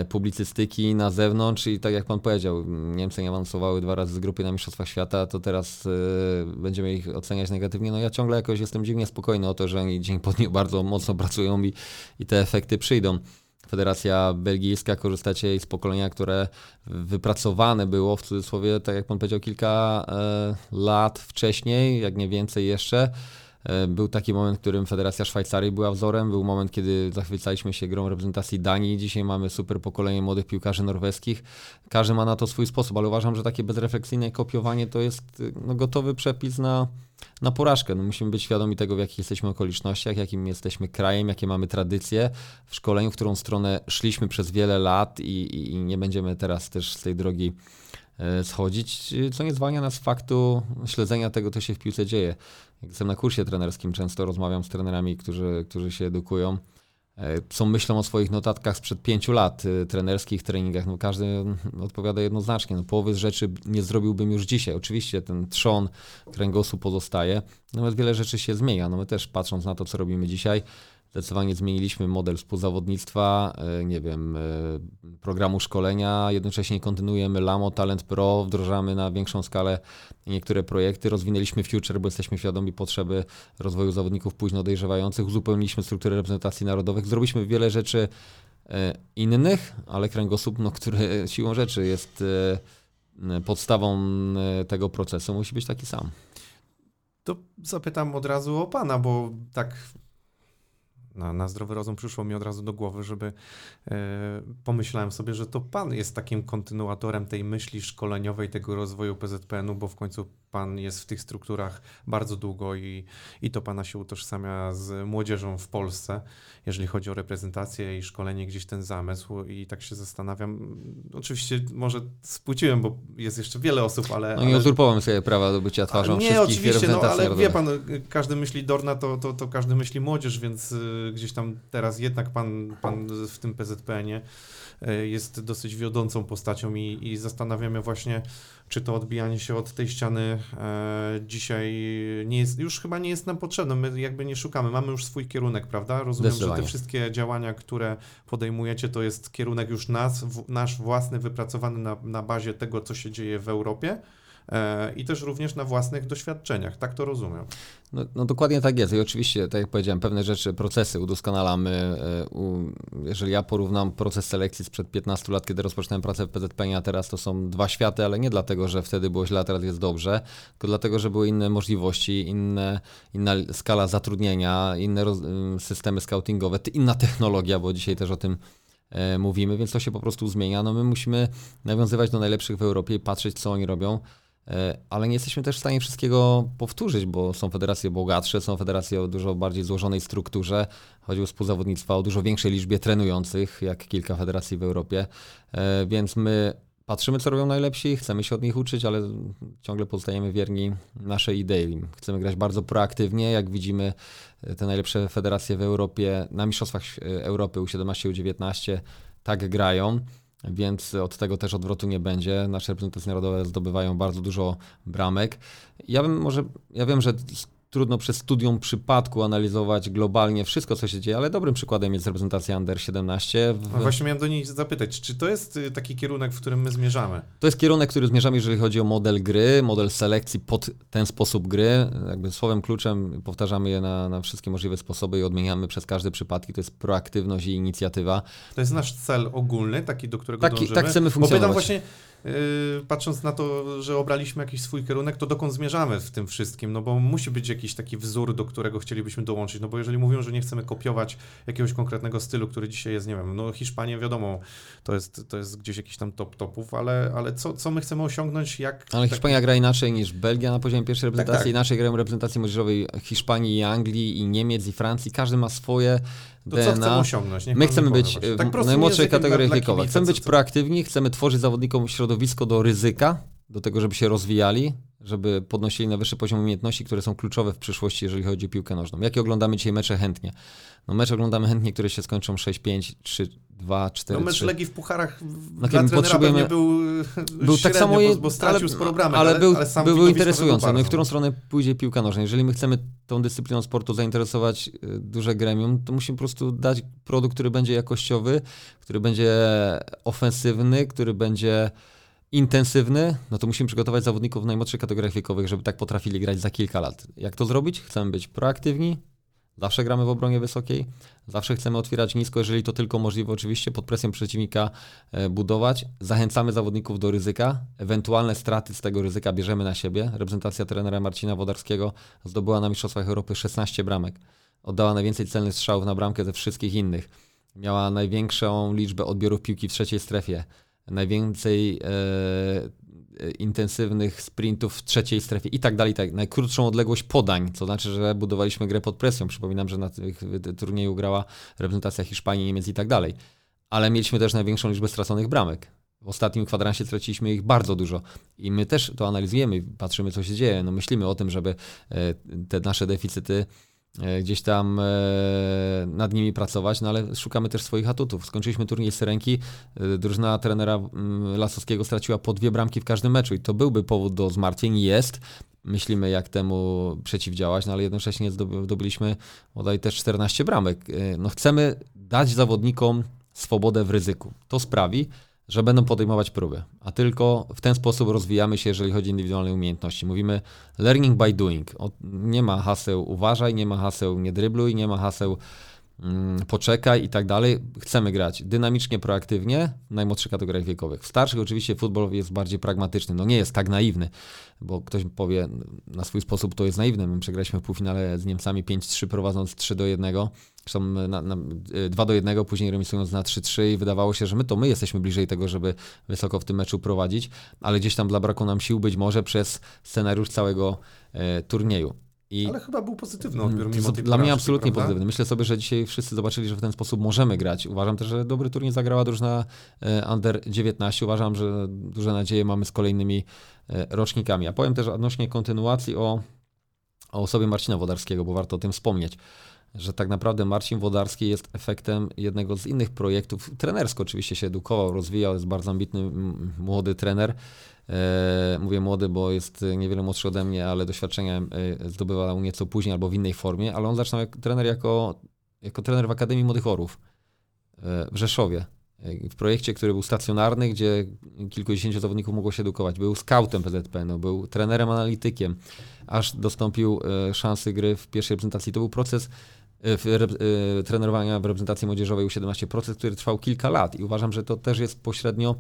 publicystyki na zewnątrz i tak jak pan powiedział, Niemcy nie awansowały dwa razy z grupy na Mistrzostwach Świata, to teraz e, będziemy ich oceniać negatywnie. No ja ciągle jakoś jestem dziwnie spokojny o to, że oni dzień po dniu bardzo mocno pracują i, i te efekty przyjdą. Federacja Belgijska, korzystacie z pokolenia, które wypracowane było w cudzysłowie, tak jak pan powiedział, kilka e, lat wcześniej, jak nie więcej jeszcze. E, był taki moment, w którym Federacja Szwajcarii była wzorem, był moment, kiedy zachwycaliśmy się grą reprezentacji Danii. Dzisiaj mamy super pokolenie młodych piłkarzy norweskich. Każdy ma na to swój sposób, ale uważam, że takie bezrefleksyjne kopiowanie to jest no, gotowy przepis na, na porażkę. No, musimy być świadomi tego, w jakich jesteśmy okolicznościach, jakim jesteśmy krajem, jakie mamy tradycje w szkoleniu, w którą stronę szliśmy przez wiele lat i, i, i nie będziemy teraz też z tej drogi E, schodzić, co nie zwalnia nas z faktu śledzenia tego, co się w piłce dzieje. Jak jestem na kursie trenerskim, często rozmawiam z trenerami, którzy, którzy się edukują, e, co myślą o swoich notatkach sprzed pięciu lat, e, trenerskich treningach. No każdy odpowiada jednoznacznie. No, połowy z rzeczy nie zrobiłbym już dzisiaj. Oczywiście ten trzon kręgosłup pozostaje, natomiast wiele rzeczy się zmienia. No my też patrząc na to, co robimy dzisiaj, Zdecydowanie zmieniliśmy model współzawodnictwa, e, nie wiem, e, programu szkolenia, jednocześnie kontynuujemy Lamo Talent Pro, wdrożamy na większą skalę niektóre projekty, rozwinęliśmy Future, bo jesteśmy świadomi potrzeby rozwoju zawodników późno dojrzewających, uzupełniliśmy strukturę reprezentacji narodowych, zrobiliśmy wiele rzeczy e, innych, ale kręgosłup, no, który siłą rzeczy jest podstawą tego procesu, musi być taki sam. To zapytam od razu o pana, bo tak na, na zdrowy rozum przyszło mi od razu do głowy, żeby e, pomyślałem sobie, że to pan jest takim kontynuatorem tej myśli szkoleniowej, tego rozwoju PZPN-u, bo w końcu pan jest w tych strukturach bardzo długo i, i to pana się utożsamia z młodzieżą w Polsce, jeżeli chodzi o reprezentację i szkolenie, gdzieś ten zamysł i tak się zastanawiam. Oczywiście może spłuciłem, bo jest jeszcze wiele osób, ale... No nie ale... uzurpowałem sobie prawa do bycia twarzą nie, wszystkich oczywiście, no, ale narodowych. wie pan, każdy myśli Dorna, to, to, to każdy myśli młodzież, więc y, gdzieś tam teraz jednak pan, pan w tym PZPN-ie jest dosyć wiodącą postacią i, i zastanawiamy właśnie, czy to odbijanie się od tej ściany e, dzisiaj nie jest, już chyba nie jest nam potrzebne. My jakby nie szukamy, mamy już swój kierunek, prawda? Rozumiem, że te wszystkie działania, które podejmujecie, to jest kierunek już nas, w, nasz własny, wypracowany na, na bazie tego, co się dzieje w Europie. E, i też również na własnych doświadczeniach. Tak to rozumiem. No, no, dokładnie tak jest. I oczywiście, tak jak powiedziałem, pewne rzeczy, procesy udoskonalamy. E, jeżeli ja porównam proces selekcji sprzed 15 lat, kiedy rozpoczynałem pracę w PZP, a teraz to są dwa światy, ale nie dlatego, że wtedy było źle, a teraz jest dobrze, tylko dlatego, że były inne możliwości, inne, inna skala zatrudnienia, inne systemy scoutingowe, inna technologia, bo dzisiaj też o tym e, mówimy, więc to się po prostu zmienia. No my musimy nawiązywać do najlepszych w Europie i patrzeć, co oni robią. E, ale nie jesteśmy też w stanie wszystkiego powtórzyć, bo są federacje bogatsze, są federacje o dużo bardziej złożonej strukturze. Chodzi o współzawodnictwa o dużo większej liczbie trenujących, jak kilka federacji w Europie. E, więc my patrzymy, co robią najlepsi, chcemy się od nich uczyć, ale ciągle pozostajemy wierni naszej idei. Chcemy grać bardzo proaktywnie, jak widzimy te najlepsze federacje w Europie, na Mistrzostwach Europy U17, U19 tak grają więc od tego też odwrotu nie będzie. Nasze reprezentacje narodowe zdobywają bardzo dużo bramek. Ja bym może, ja wiem, że trudno przez studium przypadku analizować globalnie wszystko, co się dzieje, ale dobrym przykładem jest reprezentacja Under 17. W... Właśnie miałem do niej zapytać, czy to jest y, taki kierunek, w którym my zmierzamy? To jest kierunek, który zmierzamy, jeżeli chodzi o model gry, model selekcji pod ten sposób gry. Jakby słowem kluczem powtarzamy je na, na wszystkie możliwe sposoby i odmieniamy przez każde przypadki. To jest proaktywność i inicjatywa. To jest nasz cel ogólny, taki, do którego taki, dążymy? Tak chcemy funkcjonować. Bo pytam właśnie, patrząc na to, że obraliśmy jakiś swój kierunek, to dokąd zmierzamy w tym wszystkim, no bo musi być jakiś taki wzór, do którego chcielibyśmy dołączyć, no bo jeżeli mówią, że nie chcemy kopiować jakiegoś konkretnego stylu, który dzisiaj jest, nie wiem, no Hiszpania wiadomo, to jest, to jest gdzieś jakiś tam top topów, ale, ale co, co my chcemy osiągnąć, jak... Ale tak- Hiszpania gra inaczej niż Belgia na poziomie pierwszej reprezentacji, tak. inaczej grają reprezentacji młodzieżowej Hiszpanii i Anglii i Niemiec i Francji, każdy ma swoje To co chcemy DNA. osiągnąć? Niech My pan chcemy mi powie być w Tak najmłodszej kategorii wiekowej. Chcemy być proaktywni, chcemy tworzyć zawodnikom środowisko do ryzyka, do tego, żeby się rozwijali, żeby podnosili na wyższy poziom umiejętności, które są kluczowe w przyszłości, jeżeli chodzi o piłkę nożną. Jakie oglądamy dzisiaj mecze chętnie? No mecze oglądamy chętnie, które się skończą 6-5, 3-2, 4-3. No mecz Legii w pucharach No, dla potrzebujemy- pewnie był, był tak samo, bo, bo stracił ale, sporo bramek, ale, był, sam był, był interesujący. No i w którą stronę pójdzie piłka nożna? Jeżeli my chcemy tą dyscypliną sportu zainteresować y, duże gremium, to musimy po prostu dać produkt, który będzie jakościowy, który będzie ofensywny, który będzie intensywny, no to musimy przygotować zawodników w najmłodszych kategoriach wiekowych, żeby tak potrafili grać za kilka lat. Jak to zrobić? Chcemy być proaktywni, zawsze gramy w obronie wysokiej, zawsze chcemy otwierać nisko, jeżeli to tylko możliwe oczywiście, pod presją przeciwnika e, budować. Zachęcamy zawodników do ryzyka, ewentualne straty z tego ryzyka bierzemy na siebie. Reprezentacja trenera Marcina Wodarskiego zdobyła na Mistrzostwach Europy 16 bramek. Oddała najwięcej celnych strzałów na bramkę ze wszystkich innych. Miała największą liczbę odbiorów piłki w trzeciej strefie. Najwięcej e, intensywnych sprintów w trzeciej strefie i tak dalej. Tak. Najkrótszą odległość podań, co znaczy, że budowaliśmy grę pod presją. Przypominam, że na tych turnieju grała reprezentacja Hiszpanii, Niemiec i tak dalej. Ale mieliśmy też największą liczbę straconych bramek. W ostatnim kwadransie straciliśmy ich bardzo dużo. I my też to analizujemy, patrzymy, co się dzieje. No, myślimy o tym, żeby e, te nasze deficyty gdzieś tam e, nad nimi pracować, no ale szukamy też swoich atutów. Skończyliśmy turniej Syrenki, e, drużyna trenera Lasowskiego straciła po dwie bramki w każdym meczu i to byłby powód do zmartwień, jest. Myślimy, jak temu przeciwdziałać, no ale jednocześnie zdoby- zdobyliśmy bodaj też 14 bramek. E, No chcemy dać zawodnikom swobodę w ryzyku. To sprawi, że będą podejmować próby, a tylko w ten sposób rozwijamy się, jeżeli chodzi o indywidualne umiejętności. Mówimy learning by doing. Nie ma haseł uważaj, nie ma haseł nie drybluj, nie ma haseł poczekaj i tak dalej. Chcemy grać dynamicznie, proaktywnie w najmłodszych kategoriach wiekowych. W starszych oczywiście futbol jest bardziej pragmatyczny, no nie jest tak naiwny, bo ktoś powie na swój sposób to jest naiwne. My przegraliśmy w półfinale z Niemcami 5-3 prowadząc 3 do 1. Zresztą na, na, y, 2 do 1, później remisując na 3-3 i wydawało się, że my to my jesteśmy bliżej tego, żeby wysoko w tym meczu prowadzić, ale gdzieś tam dla braku nam sił być może przez scenariusz całego e, turnieju. I Ale chyba był pozytywny odbiór mimo dla mnie absolutnie prawda? pozytywny. Myślę sobie, że dzisiaj wszyscy zobaczyli, że w ten sposób możemy grać. Uważam też, że dobry turniej zagrała drużyna e, Under 19. Uważam, że duże nadzieje mamy z kolejnymi e, rocznikami. A powiem też odnośnie kontynuacji o, o osobie Marcina Wodarskiego, bo warto o tym wspomnieć że tak naprawdę Marcin Wodarski jest efektem jednego z innych projektów. Trenersko oczywiście się edukował, rozwijał, jest bardzo ambitny, młody trener. E, mówię młody, bo jest niewiele młodszy ode mnie, ale doświadczenia e, zdobywał nieco później albo w innej formie, ale on zaczynał jak trener jako, jako trener w Akademii Młodych Orłów e, w Rzeszowie. W projekcie, który był stacjonarny, gdzie kilkudziesięciu zawodników mogło się edukować. Był scoutem PZPN-u, był trenerem analitykiem, aż dostąpił szansy gry w pierwszej reprezentacji. To był proces w, rep- e, trenerowania w reprezentacji młodzieżowej U17, proces, który trwał kilka lat i uważam, że to też jest pośrednio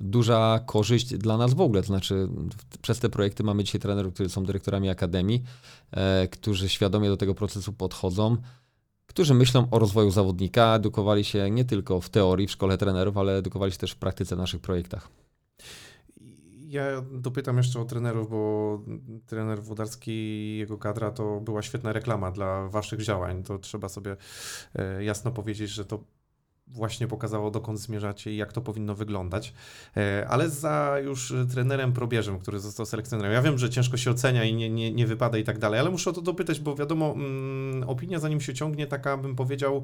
duża korzyść dla nas w ogóle. To znaczy, w- przez te projekty mamy dzisiaj trenerów, którzy są dyrektorami akademii, e, którzy świadomie do tego procesu podchodzą, którzy myślą o rozwoju zawodnika, edukowali się nie tylko w teorii w szkole trenerów, ale edukowali się też w praktyce w naszych projektach. Ja dopytam jeszcze o trenerów, bo trener Włodarski i jego kadra to była świetna reklama dla waszych działań. To trzeba sobie e, jasno powiedzieć, że to właśnie pokazało, dokąd zmierzacie i jak to powinno wyglądać. E, Ale za już trenerem probierzem, który został selekcjonerem. Ja wiem, że ciężko się ocenia i nie, nie, nie wypada i tak dalej, ale muszę o to dopytać, bo wiadomo, mm, opinia zanim się ciągnie, taka bym powiedział,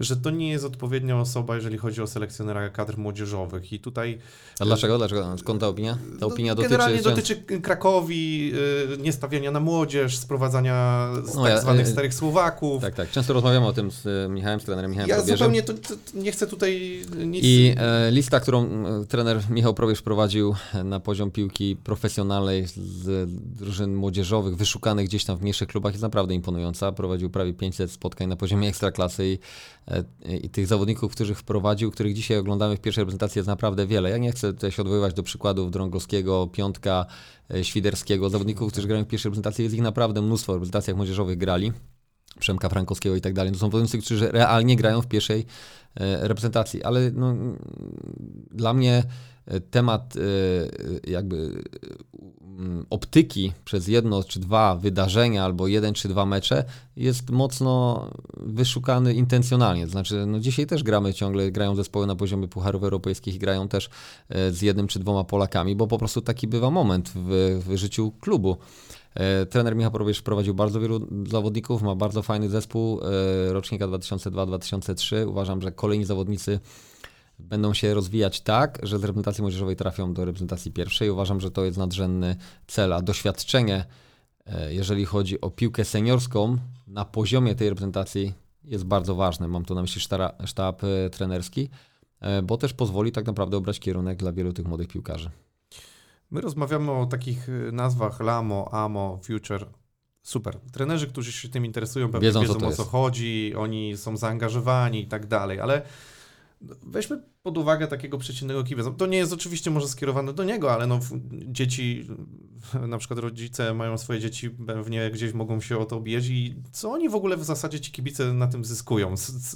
że to nie jest odpowiednia osoba, jeżeli chodzi o selekcjonera kadr młodzieżowych. I tutaj A dlaczego? Dlaczego? Skąd ta opinia? Ta opinia no, dotyczy... Generalnie dotyczy Krakowi, y, niestawiania na młodzież, sprowadzania z No, tak zwanych starych Słowaków. Tak, tak. Często rozmawiamy o tym z e, Michałem, z trenerem Michałem Ja Probierzem. zupełnie to, to, nie chcę tutaj nic... I e, lista, którą e, trener Michał Probierz prowadził na poziom piłki profesjonalnej z drużyn młodzieżowych, wyszukanych gdzieś tam w mniejszych klubach jest naprawdę imponująca. Prowadził prawie 500 spotkań na poziomie ekstraklasy i, e, i tych zawodników, których wprowadził, których dzisiaj oglądamy w pierwszej reprezentacji jest naprawdę wiele. Ja nie chcę tutaj się odwoływać do przykładów Drągowskiego, Piątka, e, Świderskiego, zawodników, którzy grają w pierwszej reprezentacji. Jest ich naprawdę mnóstwo w reprezentacjach młodzieżowych grali. Przemka Frankowskiego i tak dalej. To są zawodnicy, którzy realnie grają w pierwszej e, reprezentacji, ale no, dla mnie temat e, jakby mm, optyki przez jedno czy dwa wydarzenia albo jeden czy dwa mecze jest mocno wyszukany intencjonalnie. To znaczy, no dzisiaj też gramy ciągle, grają zespoły na poziomie pucharów europejskich i grają też z jednym czy dwoma Polakami, bo po prostu taki bywa moment w, w życiu klubu. E, trener Michał Probierz prowadził bardzo wielu zawodników, ma bardzo fajny zespół e, rocznika 2002-2003. Uważam, że kolejni zawodnicy będą się rozwijać tak, że z reprezentacji młodzieżowej trafią do reprezentacji pierwszej. Uważam, że to jest nadrzędny cel, a doświadczenie, e, jeżeli chodzi o piłkę seniorską na poziomie tej reprezentacji jest bardzo ważne. Mam tu na myśli sztab, sztab trenerski, bo też pozwoli tak naprawdę obrać kierunek dla wielu tych młodych piłkarzy. My rozmawiamy o takich nazwach Lamo, Amo, Future. Super. Trenerzy, którzy się tym interesują, pewnie wiedzą, wiedzą co o co chodzi, oni są zaangażowani i tak dalej, ale weźmy pod uwagę takiego przeciętnego kibica. To nie jest oczywiście może skierowane do niego, ale no, dzieci, na przykład rodzice mają swoje dzieci pewnie gdzieś mogą się o to obijać i co oni w ogóle w zasadzie ci kibice na tym zyskują?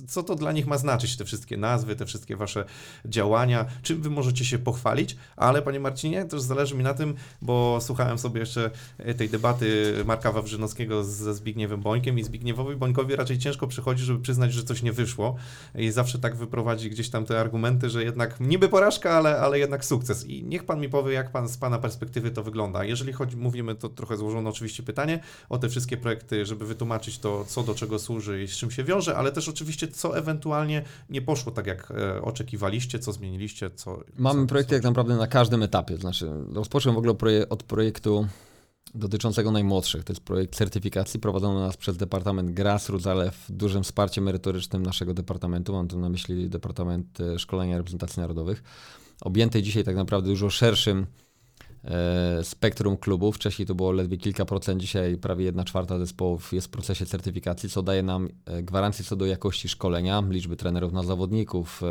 Co to dla nich ma znaczyć, te wszystkie nazwy, te wszystkie wasze działania? Czym wy możecie się pochwalić? Ale panie Marcinie, też zależy mi na tym, bo słuchałem sobie jeszcze tej debaty Marka Wawrzynowskiego ze Zbigniewem Bońkiem i Zbigniewowi Bońkowi raczej ciężko przychodzi, żeby przyznać, że coś nie wyszło i zawsze tak wyprowadzi gdzieś tam te argumenty momenty, że jednak niby porażka, ale, ale jednak sukces. I niech pan mi powie, jak pan z pana perspektywy to wygląda. Jeżeli chodzi, mówimy, to trochę złożone oczywiście pytanie o te wszystkie projekty, żeby wytłumaczyć to, co do czego służy i z czym się wiąże, ale też oczywiście, co ewentualnie nie poszło tak, jak e, oczekiwaliście, co zmieniliście, co. Mamy co, projekty jak naprawdę na każdym etapie. Znaczy, rozpocząłem w ogóle od projektu dotyczącego najmłodszych. To jest projekt certyfikacji prowadzony nas przez Departament Grassroots, ale w dużym wsparciem merytorycznym naszego departamentu. Mam tu na myśli Departament e, Szkolenia Reprezentacji Narodowych. Objęty dzisiaj tak naprawdę dużo szerszym e, spektrum klubów. Wcześniej to było ledwie kilka procent, dzisiaj prawie jedna czwarta zespołów jest w procesie certyfikacji, co daje nam e, gwarancję co do jakości szkolenia, liczby trenerów na zawodników,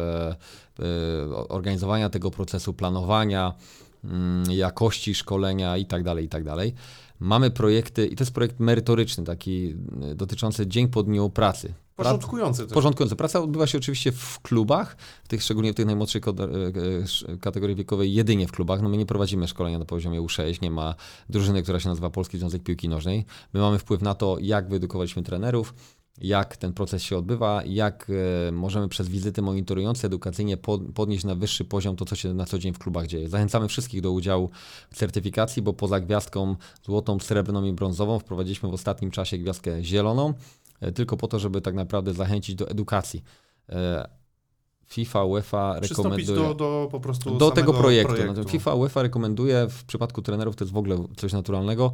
organizowania tego procesu, planowania, jakości szkolenia i tak dalej, i tak dalej. Mamy projekty, i to jest projekt merytoryczny, taki y, dotyczący dzień po dniu pracy. Porządkujący. Też. Porządkujący. Praca odbywa się oczywiście w klubach, w tych, szczególnie w tych najmłodszej y, y, kategorii wiekowej, jedynie w klubach. No my nie prowadzimy szkolenia na poziomie U6, nie ma drużyny, która się nazywa Polski Związek Piłki Nożnej. My mamy wpływ na to, jak wyedukowaliśmy trenerów, jak ten proces się odbywa, jak e, możemy przez wizyty monitorujące edukacyjnie podnieść na wyższy poziom to, co się na co dzień w klubach dzieje. Zachęcamy wszystkich do udziału w certyfikacji, bo poza gwiazdką złotą, srebrną i brązową wprowadziliśmy w ostatnim czasie gwiazdkę zieloną, e, tylko po to, żeby tak naprawdę zachęcić do edukacji. E, FIFA, UEFA rekomenduje. do, do po prostu do tego projektu. projektu. FIFA, UEFA rekomenduje w przypadku trenerów, to jest w ogóle coś naturalnego,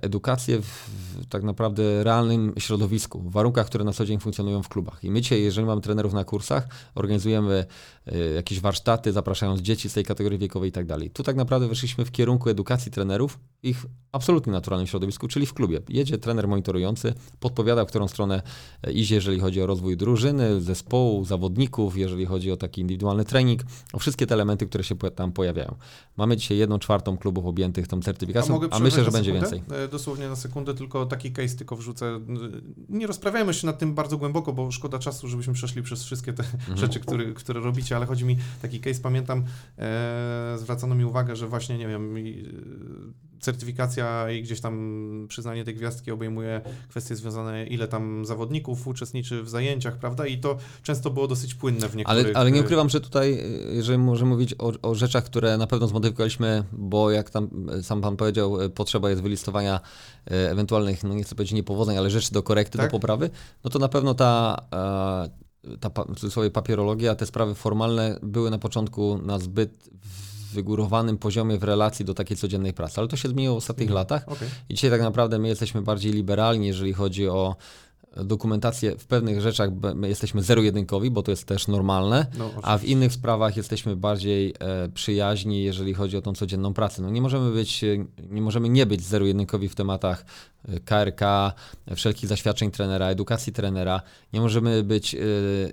edukację w, tak naprawdę realnym środowisku, w warunkach, które na co dzień funkcjonują w klubach. I my dzisiaj, jeżeli mamy trenerów na kursach, organizujemy e, jakieś warsztaty, zapraszając dzieci z tej kategorii wiekowej i tak dalej. Tu tak naprawdę wyszliśmy w kierunku edukacji trenerów ich absolutnie naturalnym środowisku, czyli w klubie. Jedzie trener monitorujący, podpowiada, w którą stronę e, idzie, jeżeli chodzi o rozwój drużyny, zespołu, zawodników, jeżeli chodzi o taki indywidualny trening, o wszystkie te elementy, które się tam pojawiają. Mamy dzisiaj jedną czwartą klubów objętych tą certyfikacją, a, a myślę, że będzie więcej. E, dosłownie na sekundę, tylko taki case tylko wrzucę. Nie rozprawiajmy się nad tym bardzo głęboko, bo szkoda czasu, żebyśmy przeszli przez wszystkie te mhm. rzeczy, które, które robicie, ale chodzi mi taki case, pamiętam, e, zwracano mi uwagę, że właśnie, nie wiem, certyfikacja i gdzieś tam przyznanie tej gwiazdki obejmuje kwestie związane, ile tam zawodników uczestniczy w zajęciach, prawda? I to często było dosyć płynne w niektórych... Ale, ale nie ukrywam, że tutaj, jeżeli możemy mówić o, o rzeczach, które na pewno zmodyfikowaliśmy, bo jak tam sam pan powiedział, potrzeba jest wylistowania e, ewentualnych, no nie chcę powiedzieć niepowodzeń, ale rzeczy do korekty, tak? do poprawy, no to na pewno ta e, ta w cudzysłowie papierologia, te sprawy formalne były na początku na zbyt wygórowanym poziomie w relacji do takiej codziennej pracy. Ale to się zmieniło w ostatnich mhm. latach okay. i dzisiaj tak naprawdę my jesteśmy bardziej liberalni, jeżeli chodzi o dokumentację w pewnych rzeczach jesteśmy zero-jedynkowi, bo to jest też normalne, No, a w innych sprawach jesteśmy bardziej e, przyjaźni, jeżeli chodzi o tą codzienną pracę. No nie możemy być, e, nie możemy nie być zero-jedynkowi w tematach KRK, wszelkich zaświadczeń trenera, edukacji trenera. Nie możemy być, e,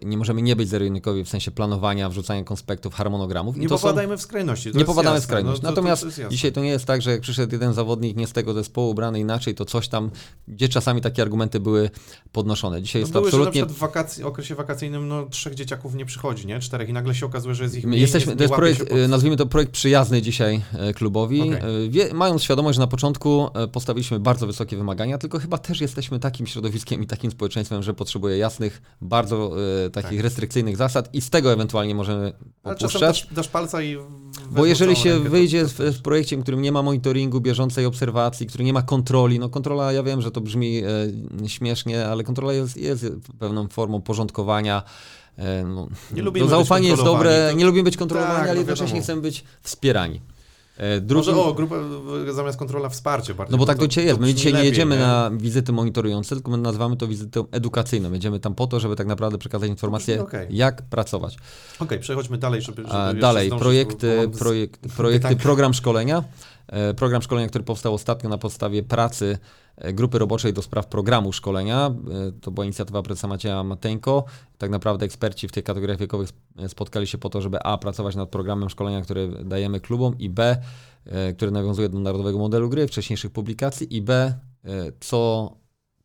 nie możemy nie być zero-jedynkowi w sensie planowania, wrzucania konspektów, harmonogramów. I Nie to są- popadajmy w skrajności. to nie popadamy w skrajność. No, to- to- Natomiast to jasne. dzisiaj to nie jest tak, że jak przyszedł jeden zawodnik nie z tego zespołu, ubrany inaczej, to coś tam, gdzie czasami takie argumenty były podnoszone. Dzisiaj No jest to były, że na absolutnie przykład w wakacji, okresie wakacyjnym no, trzech dzieciaków nie przychodzi, nie? Czterech i nagle się okazuje, że jest ich mniej. jesteśmy, nie, to jest projekt, pod- e, nazwijmy to projekt przyjazny dzisiaj e, klubowi. E, Wie, mając świadomość, że na początku postawiliśmy bardzo wysokie wymagania, tylko chyba też jesteśmy takim środowiskiem i takim społeczeństwem, że potrzebuje jasnych, bardzo e, takich Tak. restrykcyjnych zasad i z tego ewentualnie możemy popuszczać. dasz, dasz palca i... Bo jeżeli się rękę, wyjdzie to- w, w projekcie, w którym nie ma monitoringu, bieżącej obserwacji, który nie ma kontroli, no kontrola, ja wiem, że to brzmi e, śmiesznie, ale kontrola jest, jest pewną formą porządkowania. E, no, Nie lubimy to zaufanie jest dobre, to- nie lubimy być kontrolowani, Tak, ale no jednocześnie chcemy być wspierani. E, Może drugim- o, grupę zamiast kontrola wsparcie bardziej. no bo tak to dzisiaj jest. My dzisiaj nie lepiej, jedziemy na wizyty monitorujące, tylko my nazywamy to wizytą edukacyjną. Jedziemy tam po to, żeby tak naprawdę przekazać informacje, Okej. jak pracować. Okej, przechodźmy dalej, żeby, żeby dalej, projekty, projekt, projekty pytań. program szkolenia. E, Program szkolenia, który powstał ostatnio na podstawie pracy grupy roboczej do spraw programu szkolenia. E, To była inicjatywa prezesa Macieja Mateńko. Tak naprawdę eksperci w tych kategoriach wiekowych sp- spotkali się po to, żeby A. pracować nad programem szkolenia, który dajemy klubom i B. e, który nawiązuje do narodowego modelu gry, wcześniejszych publikacji i B. e, co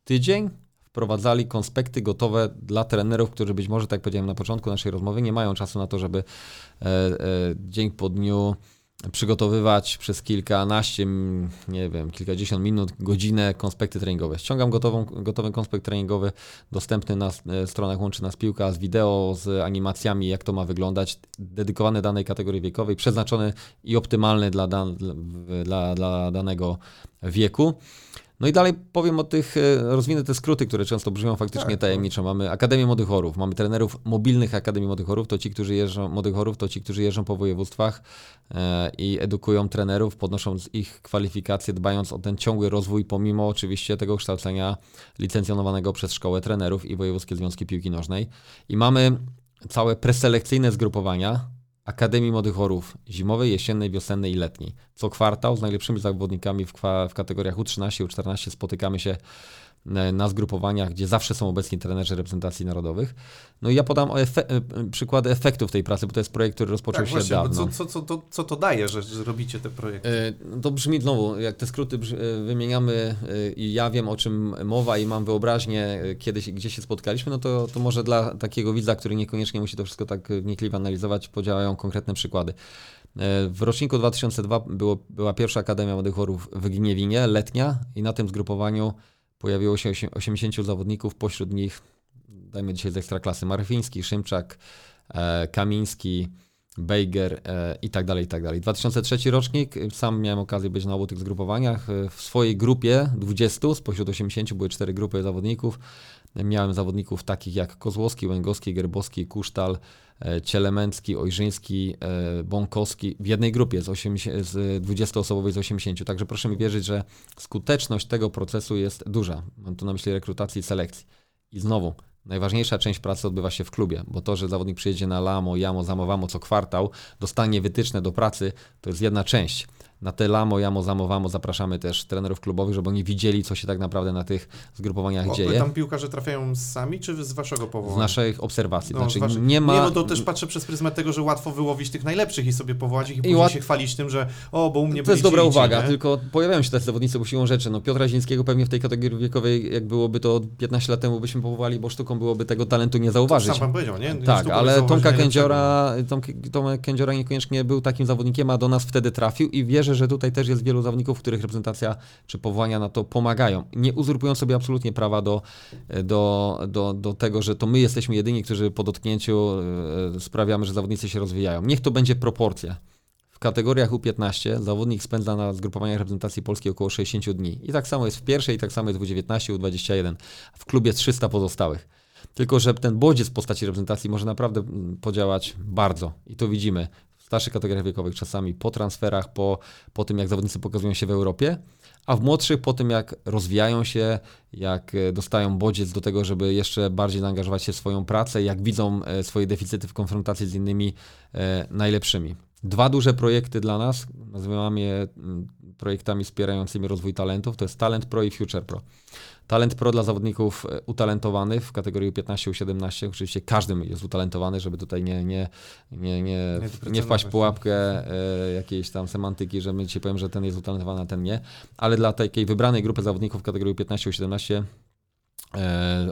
tydzień wprowadzali konspekty gotowe dla trenerów, którzy być może, tak jak powiedziałem na początku naszej rozmowy, nie mają czasu na to, żeby e, e, dzień po dniu przygotowywać przez kilkanaście, nie wiem, kilkadziesiąt minut, godzinę konspekty treningowe. Ściągam gotową, gotowy konspekt treningowy, dostępny na e, stronach Łączy Nas Piłka z wideo, z animacjami, jak to ma wyglądać, dedykowany danej kategorii wiekowej, przeznaczony i optymalny dla, dan, dla, dla danego wieku. No i dalej powiem o tych, e, rozwinę te skróty, które często brzmią faktycznie Tak, tajemniczo. Mamy Akademię Młodych Chorów, mamy trenerów mobilnych Akademii Młodych Chorów, to ci, którzy jeżdżą, Młodych Chorów, to ci, którzy jeżdżą po województwach e, i edukują trenerów, podnosząc ich kwalifikacje, dbając o ten ciągły rozwój, pomimo oczywiście tego kształcenia licencjonowanego przez Szkołę Trenerów i Wojewódzkie Związki Piłki Nożnej. I mamy całe preselekcyjne zgrupowania Akademii Młodych Chorów zimowej, jesiennej, wiosennej i letniej. Co kwartał z najlepszymi zawodnikami w, kwa, w kategoriach U13 U14 spotykamy się na zgrupowaniach, gdzie zawsze są obecni trenerzy reprezentacji narodowych. No i ja podam efe- e, przykłady efektów tej pracy, bo to jest projekt, który rozpoczął Tak, się właśnie, dawno. co, co, co, to, co to daje, że, że robicie te projekty? E, no To brzmi znowu, jak te skróty e, wymieniamy i ja wiem o czym mowa i mam wyobraźnię, kiedy się, gdzie się spotkaliśmy, no to, to może dla takiego widza, który niekoniecznie musi to wszystko tak wnikliwie analizować, podziałają konkretne przykłady. W roczniku 2002 było, była pierwsza Akademia Młodych Chorów w Gniewinie, letnia i na tym zgrupowaniu pojawiło się osie- 80 zawodników, pośród nich dajmy dzisiaj z Ekstraklasy Marfiński, Szymczak, e, Kamiński, Bejger e, i tak dalej, i tak dalej. 2003 rocznik, sam miałem okazję być na obu tych zgrupowaniach. Y, W swojej grupie 20, spośród 80 były cztery grupy zawodników. Miałem zawodników takich jak Kozłowski, Łęgowski, Gerbowski, Kusztal, e, Cielemęcki, Ojrzyński, e, Bąkowski w jednej grupie z, 80, z 20-osobowej z 80. Także proszę mi wierzyć, że skuteczność tego procesu jest duża. Mam tu na myśli rekrutacji i selekcji. I znowu, najważniejsza część pracy odbywa się w klubie, bo to, że zawodnik przyjedzie na Lamo, Jamo, Zamowamo co kwartał, dostanie wytyczne do pracy, to jest jedna część. Na te Lamo, Jamo, Zamowamo zapraszamy też trenerów klubowych, żeby oni widzieli, co się tak naprawdę na tych zgrupowaniach O, dzieje. Tam piłkarze trafiają sami, czy z waszego Z powołania? naszych obserwacji. No, znaczy, z waszych- nie ma. Nie, bo to też patrzę przez pryzmat tego, że łatwo wyłowić tych najlepszych i sobie powołać ich i, później łat- się chwalić tym, że o, bo u mnie To jest dobra i uwaga, nie? tylko pojawiają się tacy zawodnicy, bo siłą rzeczy. No, Piotra Zińskiego pewnie w tej kategorii wiekowej, jak byłoby to 15 lat temu, byśmy powołali, bo sztuką byłoby tego talentu nie zauważyć. Sam pan powiedział, nie? Tak, Sztuką ale Tomka. Kędziora, Tom, Tomek Kędziora niekoniecznie był takim zawodnikiem, a do nas wtedy trafił i wierzę, że tutaj też jest wielu zawodników, których reprezentacja czy powołania na to pomagają. Nie uzurpują sobie absolutnie prawa do, do, do, do tego, że to my jesteśmy jedyni, którzy po dotknięciu e, sprawiamy, że zawodnicy się rozwijają. Niech to będzie proporcja. W kategoriach U15 zawodnik spędza na zgrupowaniach reprezentacji polskiej około 60 dni. I tak samo jest w pierwszej, i tak samo jest w U19, U21. W klubie 300 pozostałych. Tylko, że ten bodziec w postaci reprezentacji może naprawdę mm, podziałać bardzo. I to widzimy starszych kategoriach wiekowych, czasami po transferach, po, po tym, jak zawodnicy pokazują się w Europie, A w młodszych, po tym jak rozwijają się, jak e, dostają bodziec do tego, żeby jeszcze bardziej zaangażować się w swoją pracę, jak widzą e, swoje deficyty w konfrontacji z innymi e, najlepszymi. Dwa duże projekty dla nas, nazywamy je mm, projektami wspierającymi rozwój talentów, to jest Talent Pro i Future Pro. Talent Pro dla zawodników e, utalentowanych w kategorii 15-17. Oczywiście każdy jest utalentowany, żeby tutaj nie, nie, nie, nie, Nie wpaść w pułapkę e, jakiejś tam semantyki, że my dzisiaj powiem, że ten jest utalentowany, a ten nie. Ale dla takiej wybranej grupy zawodników w kategorii 15-17 E,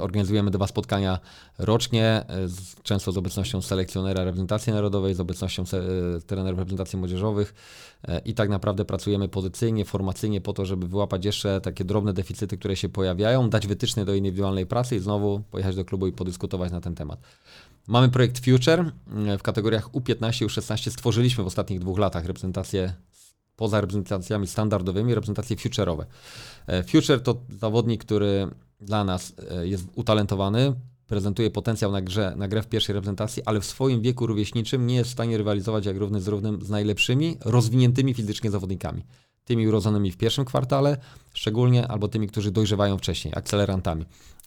Organizujemy dwa spotkania rocznie, e, z, często z obecnością selekcjonera reprezentacji narodowej, z obecnością se, e, trenerów reprezentacji młodzieżowych e, i tak naprawdę pracujemy pozycyjnie, formacyjnie po to, żeby wyłapać jeszcze takie drobne deficyty, które się pojawiają, dać wytyczne do indywidualnej pracy i znowu pojechać do klubu i podyskutować na ten temat. Mamy projekt Future e, w kategoriach U15 i U16. Stworzyliśmy w ostatnich dwóch latach reprezentację poza reprezentacjami standardowymi, reprezentacje future'owe. E, Future to zawodnik, który dla nas e, jest utalentowany, prezentuje potencjał na, grze, na grę w pierwszej reprezentacji, ale w swoim wieku rówieśniczym nie jest w stanie rywalizować jak równy z równym z najlepszymi, rozwiniętymi fizycznie zawodnikami. Tymi urodzonymi w pierwszym kwartale, szczególnie, albo tymi, którzy dojrzewają wcześniej, akcelerantami.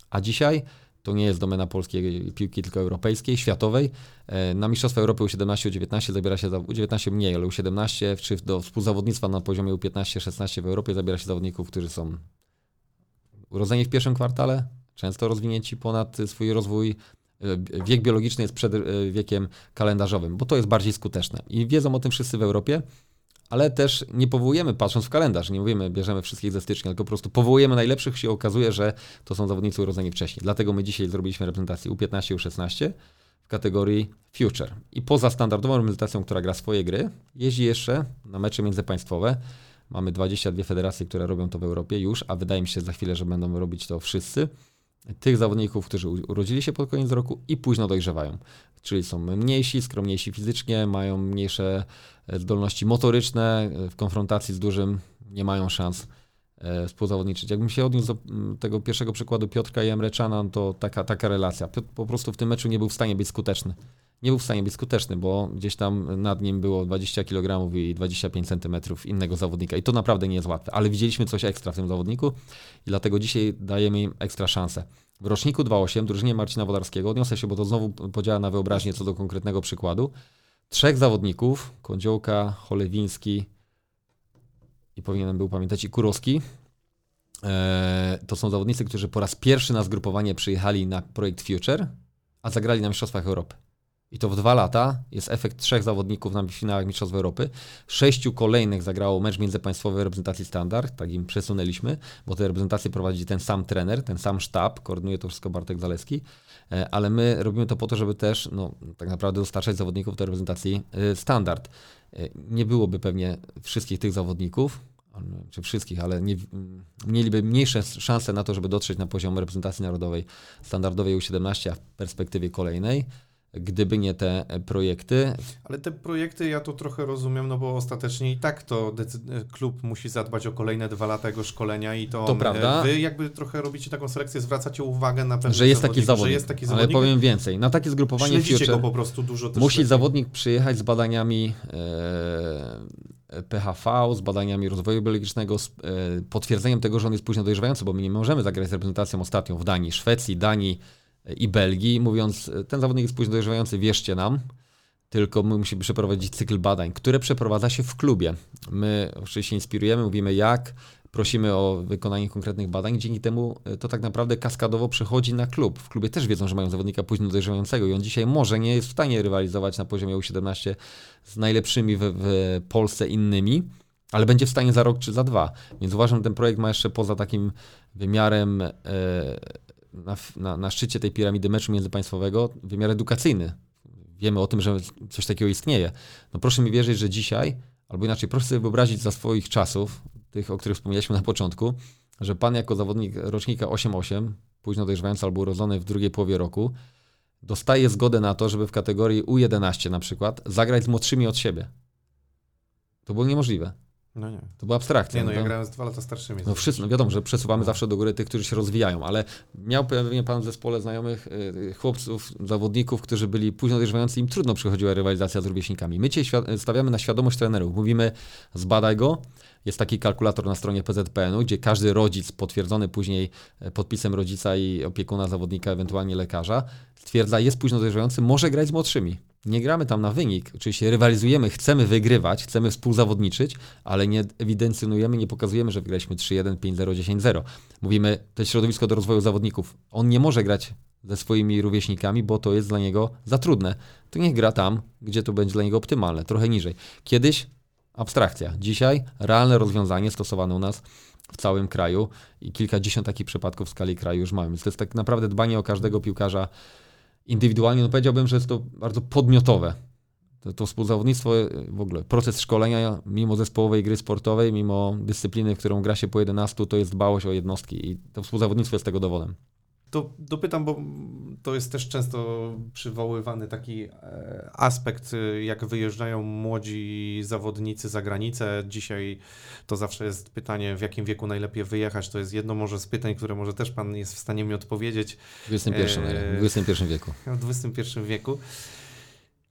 A dzisiaj to nie jest domena polskiej piłki, tylko europejskiej, światowej. E, Na Mistrzostwa Europy U17, U19 zabiera się, za- U19 mniej, ale U17, czy do współzawodnictwa na poziomie U15-16 w Europie zabiera się zawodników, którzy są urodzeni w pierwszym kwartale, często rozwinięci ponad swój rozwój. E, Wiek biologiczny jest przed e, wiekiem kalendarzowym, bo to jest bardziej skuteczne. I wiedzą o tym wszyscy w Europie, ale też nie powołujemy patrząc w kalendarz, nie mówimy, bierzemy wszystkich ze stycznia, tylko po prostu powołujemy najlepszych, się okazuje, że to są zawodnicy urodzeni wcześniej. Dlatego my dzisiaj zrobiliśmy reprezentację U15 U16 w kategorii Future. I poza standardową reprezentacją, która gra swoje gry, jeździ jeszcze na mecze międzypaństwowe. Mamy 22 federacje, które robią to w Europie już, a wydaje mi się za chwilę, że będą robić to wszyscy. Tych zawodników, którzy urodzili się pod koniec roku i późno dojrzewają. Czyli są mniejsi, skromniejsi fizycznie, mają mniejsze e, zdolności motoryczne, e, w konfrontacji z dużym nie mają szans e, współzawodniczyć. Jakbym się odniósł do mm, tego pierwszego przykładu Piotrka i Emre Cana, to taka, taka relacja. Piotr po prostu w tym meczu nie był w stanie być skuteczny. Nie był w stanie być skuteczny, bo gdzieś tam nad nim było 20 kg i 25 cm innego zawodnika. I to naprawdę nie jest łatwe. Ale widzieliśmy coś ekstra w tym zawodniku i dlatego dzisiaj dajemy im ekstra szansę. W roczniku 2.8 drużynie Marcina Wodarskiego odniosę się, bo to znowu podziała na wyobraźnię co do konkretnego przykładu. Trzech zawodników, Kądziołka, Cholewiński i powinienem był pamiętać i Kurowski, e, to są zawodnicy, którzy po raz pierwszy na zgrupowanie przyjechali na projekt Future, a zagrali na Mistrzostwach Europy. I to w dwa lata. Jest efekt trzech zawodników na finałach Mistrzostw Europy. Sześciu kolejnych zagrało mecz międzypaństwowy reprezentacji standard, tak im przesunęliśmy, bo te reprezentacje prowadzi ten sam trener, ten sam sztab, koordynuje to wszystko Bartek Zaleski, E, ale my robimy to po to, żeby też no, tak naprawdę dostarczać zawodników do reprezentacji e, standard. E, Nie byłoby pewnie wszystkich tych zawodników, czy wszystkich, ale nie, mieliby mniejsze szanse na to, żeby dotrzeć na poziom reprezentacji narodowej standardowej U17, a w perspektywie kolejnej, gdyby nie te e, projekty. Ale te projekty ja to trochę rozumiem, no bo ostatecznie i tak to decy- klub musi zadbać o kolejne dwa lata jego szkolenia i to, To on, prawda. wy jakby trochę robicie taką selekcję, zwracacie uwagę na pewnych Że jest taki zawodnik. że jest taki Ale zawodnik. powiem więcej. Na takie zgrupowanie Śledzicie Future go po prostu dużo też musi lepiej. zawodnik przyjechać z badaniami e, PHV, z badaniami rozwoju biologicznego, z e, potwierdzeniem tego, że on jest późno dojrzewający, bo my nie możemy zagrać z reprezentacją ostatnią w Danii, Szwecji, Danii e, i Belgii, mówiąc, ten zawodnik jest późno dojrzewający, wierzcie nam, tylko my musimy przeprowadzić cykl badań, które przeprowadza się w klubie. My oczywiście inspirujemy, mówimy jak, prosimy o wykonanie konkretnych badań, dzięki temu e, to tak naprawdę kaskadowo przechodzi na klub. W klubie też wiedzą, że mają zawodnika późno dojrzewającego i on dzisiaj może nie jest w stanie rywalizować na poziomie U17 z najlepszymi w, w Polsce innymi, ale będzie w stanie za rok czy za dwa. Więc uważam, że ten projekt ma jeszcze poza takim wymiarem e, na, na, na szczycie tej piramidy meczu międzypaństwowego wymiar edukacyjny. Wiemy o tym, że coś takiego istnieje. No proszę mi wierzyć, że dzisiaj, albo inaczej, proszę sobie wyobrazić za swoich czasów, tych, o których wspomnieliśmy na początku, że pan jako zawodnik rocznika 8-8, późno dojrzewający albo urodzony w drugiej połowie roku, dostaje zgodę na to, żeby w kategorii U11 na przykład zagrać z młodszymi od siebie. To było niemożliwe. No nie. To była abstrakcja. Nie no, ja to- grałem z dwa lata starszymi. no wszystko, no wiadomo, że przesuwamy No. zawsze do góry tych, którzy się rozwijają, ale miał pewnie pan w zespole znajomych y, chłopców, zawodników, którzy byli późno dojrzewający, im trudno przychodziła rywalizacja z rówieśnikami. My cię stawiamy na świadomość trenerów. Mówimy, zbadaj go, Jest taki kalkulator na stronie PZPN-u, gdzie każdy rodzic, potwierdzony później e, podpisem rodzica i opiekuna zawodnika, ewentualnie lekarza, stwierdza, jest późno dojrzewający, może grać z młodszymi. Nie gramy tam na wynik, oczywiście rywalizujemy, chcemy wygrywać, chcemy współzawodniczyć, ale nie ewidencjonujemy, nie pokazujemy, że wygraliśmy 3-1, 5-0, 10-0. Mówimy, to jest środowisko do rozwoju zawodników. On nie może grać ze swoimi rówieśnikami, bo to jest dla niego za trudne. To niech gra tam, gdzie to będzie dla niego optymalne, trochę niżej. Kiedyś abstrakcja, dzisiaj realne rozwiązanie stosowane u nas w całym kraju i kilkadziesiąt takich przypadków w skali kraju już mamy. Więc to jest tak naprawdę dbanie o każdego piłkarza indywidualnie. No powiedziałbym, że jest to bardzo podmiotowe. To, to współzawodnictwo, w ogóle proces szkolenia, mimo zespołowej gry sportowej, mimo dyscypliny, w którą gra się po 11, to jest dbałość o jednostki i to współzawodnictwo jest tego dowodem. To dopytam, bo to jest też często przywoływany taki e, aspekt, e, jak wyjeżdżają młodzi zawodnicy za granicę. Dzisiaj to zawsze jest pytanie, w jakim wieku najlepiej wyjechać. To jest jedno może z pytań, które może też Pan jest w stanie mi odpowiedzieć. W XXI, E, w XXI wieku. w XXI wieku.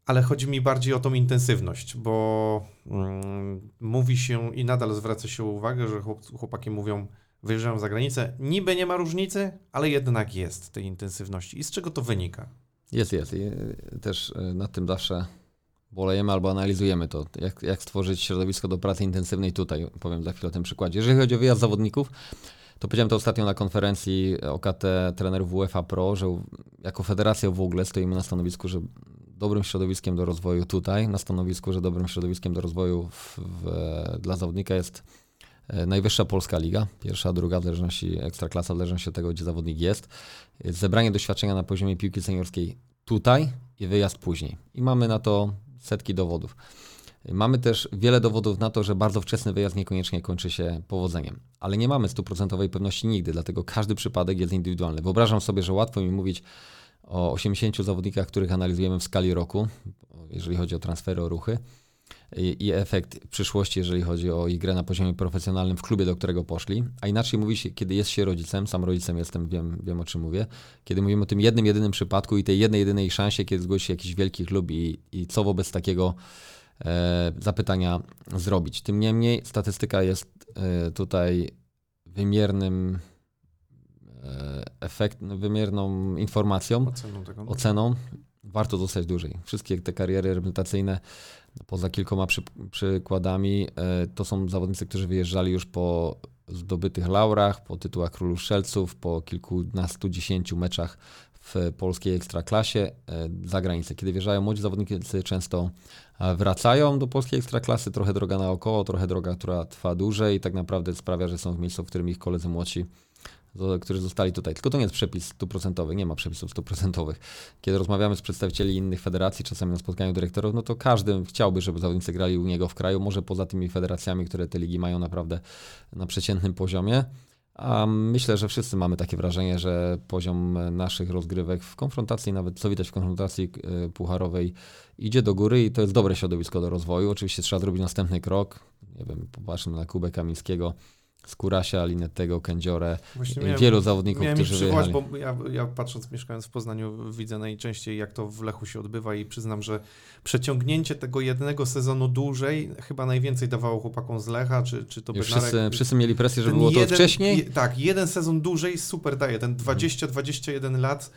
Ale chodzi mi bardziej o tą intensywność, bo mm, mówi się i nadal zwraca się uwagę, że chłop- chłopaki mówią, wyjeżdżają za granicę, niby nie ma różnicy, ale jednak jest tej intensywności. I z czego to wynika? Jest, jest. I e, też e, nad tym zawsze bolejemy albo analizujemy to, jak, jak stworzyć środowisko do pracy intensywnej tutaj. Powiem za chwilę o tym przykładzie. Jeżeli chodzi o wyjazd zawodników, to powiedziałem to ostatnio na konferencji OKT trenerów UEFA Pro, że jako federacja w ogóle stoimy na stanowisku, że dobrym środowiskiem do rozwoju tutaj, na stanowisku, że dobrym środowiskiem do rozwoju w, w, dla zawodnika jest najwyższa polska liga, pierwsza, druga, w zależności, ekstraklasa, w zależności od tego, gdzie zawodnik jest. Zebranie doświadczenia na poziomie piłki seniorskiej tutaj i wyjazd później. I mamy na to setki dowodów. Mamy też wiele dowodów na to, że bardzo wczesny wyjazd niekoniecznie kończy się powodzeniem, ale nie mamy stuprocentowej pewności nigdy, dlatego każdy przypadek jest indywidualny. Wyobrażam sobie, że łatwo mi mówić o 80 zawodnikach, których analizujemy w skali roku, jeżeli chodzi o transfery, o ruchy i, i efekt przyszłości, jeżeli chodzi o ich grę na poziomie profesjonalnym w klubie, do którego poszli, a inaczej mówi się, kiedy jest się rodzicem, sam rodzicem jestem, wiem, wiem o czym mówię, kiedy mówimy o tym jednym, jedynym przypadku i tej jednej, jedynej szansie, kiedy zgłosi się jakiś wielki klub i, i co wobec takiego e, zapytania zrobić. Tym niemniej statystyka jest e, tutaj wymiernym e, efekt, wymierną informacją, Oceną tego? oceną. Warto zostać dłużej. Wszystkie te kariery rehabilitacyjne, poza kilkoma przy, przykładami, e, to są zawodnicy, którzy wyjeżdżali już po zdobytych laurach, po tytułach królów strzelców, po kilkunastu, dziesięciu meczach w polskiej ekstraklasie e, za granicę. Kiedy wjeżdżają młodzi zawodnicy, często e, wracają do polskiej ekstraklasy, trochę droga naokoło, trochę droga, która trwa dłużej i tak naprawdę sprawia, że są w miejscu, w którym ich koledzy młodsi którzy zostali tutaj. Tylko to nie jest przepis stuprocentowy, nie ma przepisów stuprocentowych. Kiedy rozmawiamy z przedstawicieli innych federacji, czasami na spotkaniu dyrektorów, no to każdy chciałby, żeby zawodnicy grali u niego w kraju, może poza tymi federacjami, które te ligi mają naprawdę na przeciętnym poziomie. A myślę, że wszyscy mamy takie wrażenie, że poziom naszych rozgrywek w konfrontacji, nawet co widać w konfrontacji e, pucharowej, idzie do góry i to jest dobre środowisko do rozwoju. Oczywiście trzeba zrobić następny krok. Nie wiem, popatrzmy na Kubę Kamińskiego, Skurasia, Linettego, Kędziorę, i wielu zawodników, miałem którzy przywołać, bo ja, ja patrząc, mieszkając w Poznaniu, widzę najczęściej, jak to w Lechu się odbywa i przyznam, że przeciągnięcie tego jednego sezonu dłużej chyba najwięcej dawało chłopakom z Lecha, czy, czy to Już Bednarek. wszyscy, wszyscy mieli presję, że Ten było to jeden- wcześniej. Je, tak, jeden sezon dłużej super daje, ten 20-21 lat,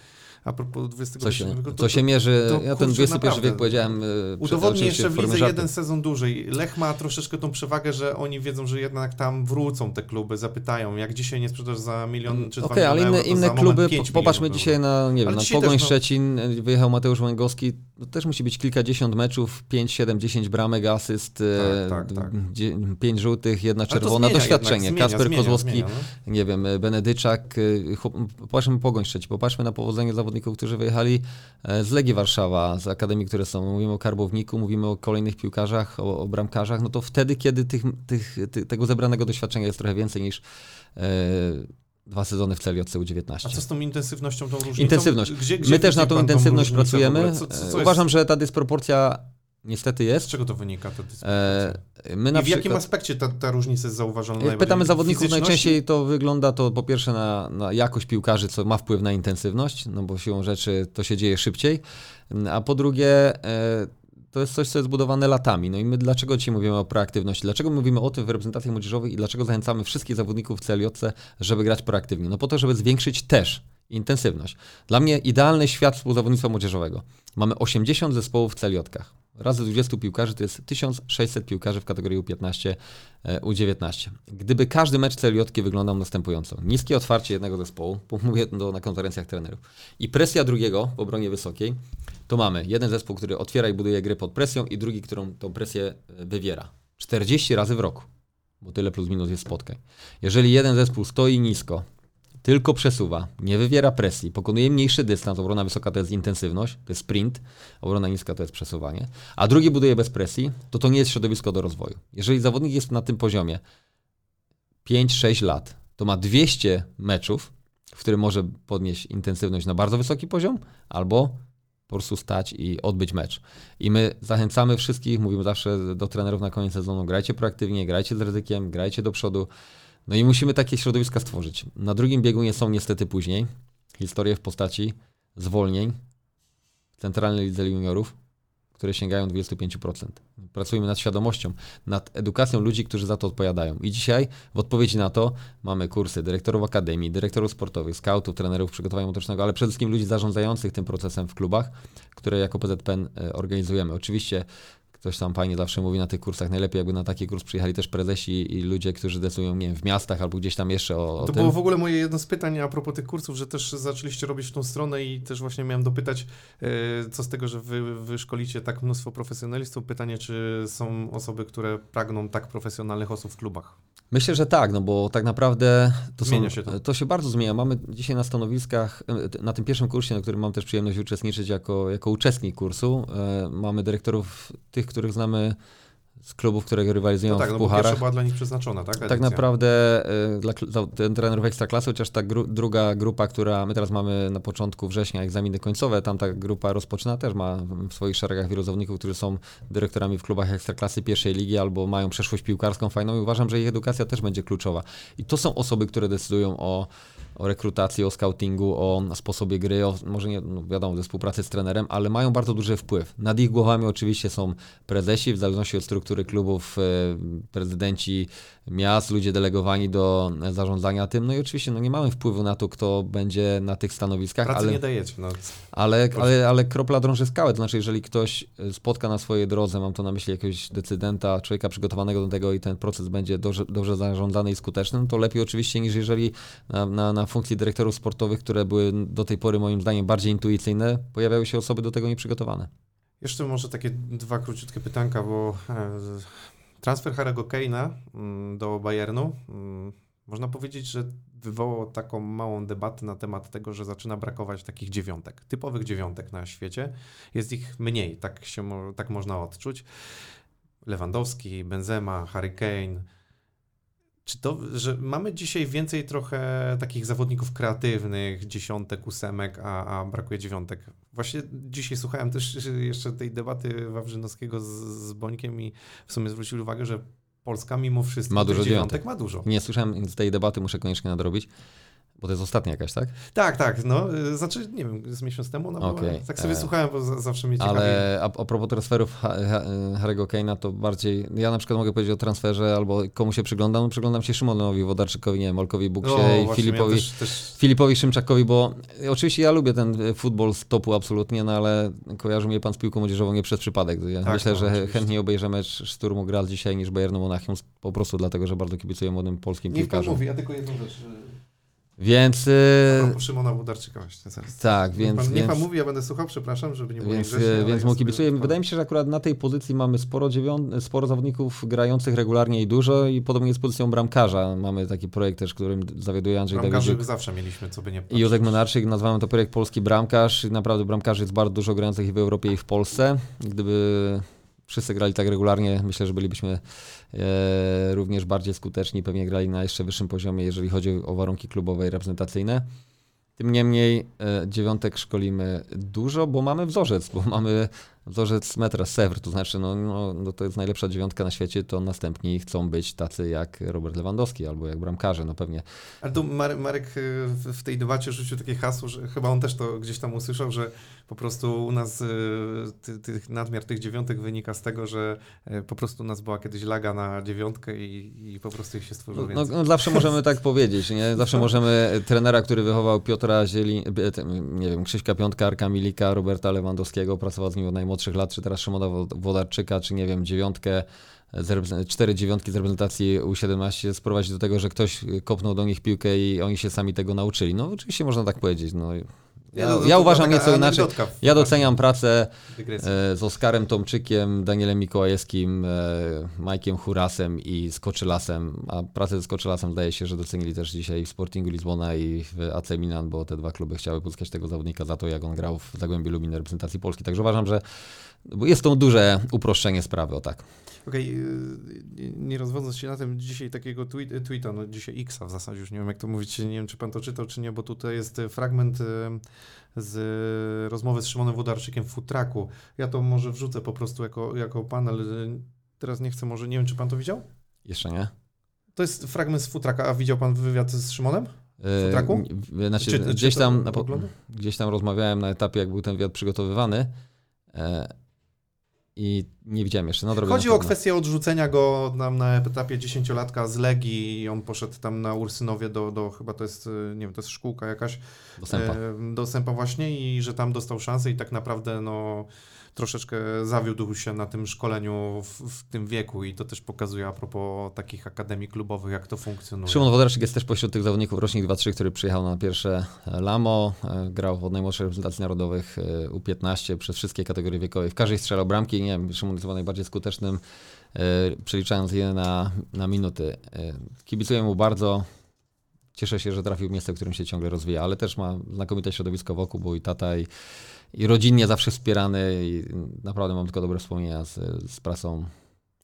a propos 20 Co się, co się mierzy, to, ja ten kurczę, 21 naprawdę. wiek powiedziałem e, Udowodni jeszcze w lidze jeden sezon dłużej. Lech ma troszeczkę tą przewagę, że oni wiedzą, że jednak tam wrócą te kluby, zapytają, jak dzisiaj nie sprzedasz za milion czy dwa Okej, ale inne, euro, to inne za kluby, popatrzmy dzisiaj na, nie wiem, na Pogoń też, no- Szczecin, wyjechał Mateusz Łęgowski, to też musi być kilkadziesiąt meczów, 5, 7, 10 bramek, asyst, e, Tak, tak, tak. dzie- pięć żółtych, jedna to czerwona, doświadczenie. zmienia, Kasper zmienia, Kozłowski, zmienia, no. nie wiem, e, Benedyczak, popatrzmy Pogoń Szczecin, popatrzmy na powodzenie zawodników, którzy wyjechali e, z Legii Warszawa, z akademii, które są. Mówimy o Karbowniku, mówimy o kolejnych piłkarzach, o, o bramkarzach, no to wtedy, kiedy tych, tych, ty, tego zebranego doświadczenia jest trochę więcej niż e, dwa sezony w celi od CU19. A co z tą intensywnością, tą różnicą? Intensywność. Gdzie, gdzie My też na tą intensywność pracujemy. Co, co, co E, Uważam, że ta dysproporcja niestety Z jest. czego to wynika? Ta dysproporcja? E, My na I w jakim przykład, aspekcie ta, ta różnica jest zauważona jak pytamy zawodników, najczęściej to wygląda to po pierwsze na, na jakość piłkarzy, co ma wpływ na intensywność, no bo siłą rzeczy to się dzieje szybciej, a po drugie e, to jest coś, co jest budowane latami. No i my dlaczego dzisiaj mówimy o proaktywności? Dlaczego mówimy o tym w reprezentacjach młodzieżowych i dlaczego zachęcamy wszystkich zawodników w CLJC, żeby grać proaktywnie? No po to, żeby zwiększyć też intensywność. Dla mnie idealny świat współzawodnictwa młodzieżowego. Mamy 80 zespołów w CLJ-kach. Razy 20 piłkarzy to jest 1600 piłkarzy w kategorii U15, e, U19. Gdyby każdy mecz CLJ wyglądał następująco. Niskie otwarcie jednego zespołu, mówię to na konferencjach trenerów, i presja drugiego w obronie wysokiej, to mamy jeden zespół, który otwiera i buduje gry pod presją i drugi, którą tą presję e, wywiera. 40 razy w roku, bo tyle plus minus jest spotkań. Jeżeli jeden zespół stoi nisko, tylko przesuwa, nie wywiera presji, pokonuje mniejszy dystans, obrona wysoka to jest intensywność, to jest sprint, obrona niska to jest przesuwanie, a drugi buduje bez presji, to to nie jest środowisko do rozwoju. Jeżeli zawodnik jest na tym poziomie 5-6 lat, to ma 200 meczów, w którym może podnieść intensywność na bardzo wysoki poziom, albo po prostu stać i odbyć mecz. I my zachęcamy wszystkich, mówimy zawsze do trenerów na koniec sezonu, grajcie proaktywnie, grajcie z ryzykiem, grajcie do przodu. No i musimy takie środowiska stworzyć. Na drugim biegunie są niestety później historie w postaci zwolnień centralnej lidze juniorów, które sięgają 25%. Pracujemy nad świadomością, nad edukacją ludzi, którzy za to odpowiadają. I dzisiaj w odpowiedzi na to mamy kursy dyrektorów akademii, dyrektorów sportowych, skautów, trenerów przygotowania motorycznego, ale przede wszystkim ludzi zarządzających tym procesem w klubach, które jako PZPN e, organizujemy. Oczywiście ktoś tam fajnie zawsze mówi na tych kursach, najlepiej jakby na taki kurs przyjechali też prezesi i ludzie, którzy decydują, nie wiem, w miastach albo gdzieś tam jeszcze o, o To tym. było w ogóle moje jedno z pytań a propos tych kursów, że też zaczęliście robić w tą stronę i też właśnie miałem dopytać, e, co z tego, że wy, wy szkolicie tak mnóstwo profesjonalistów. Pytanie, czy są osoby, które pragną tak profesjonalnych osób w klubach? Myślę, że tak, no bo tak naprawdę to, są, się to. to się bardzo zmienia. Mamy dzisiaj na stanowiskach, na tym pierwszym kursie, na którym mam też przyjemność uczestniczyć jako, jako uczestnik kursu, e, mamy dyrektorów, tych, których znamy z klubów, które rywalizują No tak, w no pucharach. pierwsza była dla nich przeznaczona, tak? Tak edycja? naprawdę y, dla za- ten trenerów ekstraklasy, chociaż ta gru, druga grupa, która my teraz mamy na początku września egzaminy końcowe, tam ta grupa rozpoczyna, też ma w swoich szeregach wielu zawodników, którzy są dyrektorami w klubach ekstraklasy pierwszej ligi albo mają przeszłość piłkarską fajną i uważam, że ich edukacja też będzie kluczowa. I to są osoby, które decydują o o rekrutacji, o scoutingu, o sposobie gry, o może nie, no wiadomo, ze współpracy z trenerem, ale mają bardzo duży wpływ. Nad ich głowami oczywiście są prezesi, w zależności od struktury klubów, e, prezydenci miast, ludzie delegowani do zarządzania tym. No i oczywiście no nie mamy wpływu na to, kto będzie na tych stanowiskach, Pracy ale, nie dajecie, no. ale, ale, ale kropla drąży skałę. To znaczy, jeżeli ktoś e, spotka na swojej drodze, mam to na myśli jakiegoś decydenta, człowieka przygotowanego do tego i ten proces będzie dobrze, dobrze zarządzany i skuteczny, no to lepiej oczywiście niż jeżeli na, na, na funkcji dyrektorów sportowych, które były do tej pory moim zdaniem bardziej intuicyjne, pojawiały się osoby do tego nieprzygotowane. Jeszcze może takie dwa króciutkie pytanka, bo e, transfer Harry'ego Kane'a mm, do Bayernu, mm, można powiedzieć, że wywołał taką małą debatę na temat tego, że zaczyna brakować takich dziewiątek, typowych dziewiątek na świecie. Jest ich mniej, tak, się, tak można odczuć. Lewandowski, Benzema, Harry Kane. Czy to, że mamy dzisiaj więcej trochę takich zawodników kreatywnych, dziesiątek, ósemek, a, a brakuje dziewiątek? Właśnie dzisiaj słuchałem też jeszcze tej debaty Wawrzynowskiego z, z Bońkiem i w sumie zwrócił uwagę, że Polska mimo wszystko Ma dużo dziewiątek dziewiątek. ma dużo. Nie słyszałem z tej debaty, muszę koniecznie nadrobić, bo to jest ostatnia jakaś, tak? Tak, tak, no, y, znaczy, nie wiem, z miesiąc temu ona była, Okej, tak sobie e, słuchałem, bo za, zawsze mnie ciekawi. Ale a, a propos transferów Ha- Ha- Harry'ego Kane'a, to bardziej, ja na przykład mogę powiedzieć o transferze, albo komu się przyglądam, przyglądam się Szymonowi Wodarczykowi, nie wiem, Olkowi Buksie No, i Filipowi, też, też Filipowi Szymczakowi, bo oczywiście ja lubię ten e, futbol z topu absolutnie, no ale kojarzy mnie pan z piłką młodzieżową nie przez przypadek. Ja Tak, myślę, no, że oczywiście. chętnie obejrzę mecz Szturmu Graz dzisiaj niż Bayernu Monachium, po prostu dlatego, że bardzo kibicuję młodym polskim Niech pan piłkarzom. mówi, ja tylko jedną rzecz. Więc... Propos Szymona Budarczyka właśnie zaraz. tak, Niech więc... pan, niech więc... pan mówi, ja będę słuchał, przepraszam, żeby nie było Więc, ale więc mu kibicuję. Wydaje mi się, że akurat na tej pozycji mamy sporo, dziewią- sporo zawodników grających regularnie i dużo i podobnie z pozycją bramkarza. Mamy taki projekt też, którym zawiaduje Andrzej Bramkarzy Dawidziuk zawsze mieliśmy, co by nie i Józek Menarczyk. Nazwamy to projekt Polski Bramkarz. I naprawdę bramkarzy jest bardzo dużo grających i w Europie i w Polsce. Gdyby wszyscy grali tak regularnie, myślę, że bylibyśmy e, również bardziej skuteczni, pewnie grali na jeszcze wyższym poziomie, jeżeli chodzi o warunki klubowe i reprezentacyjne. Tym niemniej e, dziewiątek szkolimy dużo, bo mamy wzorzec, bo mamy wzorzec metra Sewr, to znaczy no, no, no to jest najlepsza dziewiątka na świecie, to następni chcą być tacy jak Robert Lewandowski albo jak bramkarze, no pewnie. Ale tu Marek, y, w tej debacie rzucił takie hasło, że chyba on też to gdzieś tam usłyszał, że po prostu u nas y, ty, tych nadmiar tych dziewiątek wynika z tego, że y, po prostu u nas była kiedyś laga na dziewiątkę i, i po prostu ich się stworzyło No, no, zawsze możemy tak powiedzieć, nie? Zawsze możemy trenera, który wychował Piotra Zieli, e, nie wiem, Krzyśka Piątka, Arka Milika, Roberta Lewandowskiego, pracował z nim od najmłodszych lat, czy teraz Szymona Wodarczyka, czy nie wiem, dziewiątkę, cztery dziewiątki z reprezentacji U17 sprowadzić do tego, że ktoś kopnął do nich piłkę i oni się sami tego nauczyli. No oczywiście można tak powiedzieć. No, ja, no, to- ja uważam nieco inaczej. Ja doceniam pracę e, z Oskarem Tomczykiem, Danielem Mikołajewskim, e, Majkiem Hurasem i Skoczylasem, a pracę z Skoczylasem zdaje się, że docenili też dzisiaj w Sportingu Lizbona i w AC Milan, bo te dwa kluby chciały pozyskać tego zawodnika za to, jak on grał w Zagłębiu Lubin reprezentacji Polski. Także uważam, że jest to duże uproszczenie sprawy, o tak. Okej, y, nie rozwodząc się na tym, dzisiaj takiego tweet, tweeta, no dzisiaj Xa w zasadzie, już nie wiem jak to mówić, nie wiem czy pan to czytał, czy nie, bo tutaj jest y, fragment y, z rozmowy z Szymonem Wodarczykiem w futraku. Ja to może wrzucę po prostu jako, jako panel. y, Teraz nie chcę, może, nie wiem czy pan to widział? Jeszcze nie? To jest fragment z futraka, a widział pan wywiad z Szymonem? Futraku? w- Znaczy, Czy- czy gdzieś, to tam, na po- gdzieś tam rozmawiałem na etapie, jak był ten wywiad przygotowywany e, i nie widziałem jeszcze. No, Chodzi o kwestię odrzucenia go tam na etapie dziesięciolatka z Legii i on poszedł tam na Ursynowie do, do chyba to jest, y, nie wiem, to jest szkółka jakaś, Dostępa. e, do Sępa właśnie i że tam dostał szansę i tak naprawdę no troszeczkę zawiódł się na tym szkoleniu w, w tym wieku i to też pokazuje a propos takich akademii klubowych, jak to funkcjonuje. Szymon Wodarczyk jest też pośród tych zawodników rocznik 2-3, który przyjechał na pierwsze Lamo, e, grał od najmłodszych reprezentacji narodowych e, U15 przez wszystkie kategorie wiekowe. W każdej strzelał bramki. Nie wiem, Szymon jest chyba najbardziej skutecznym, e, przeliczając je na, na minuty. E, Kibicuję mu bardzo. Cieszę się, że trafił w miejsce, w którym się ciągle rozwija, ale też ma znakomite środowisko wokół, bo i tata, i, i rodzinnie zawsze wspierany. I naprawdę mam tylko dobre wspomnienia z, z pracą,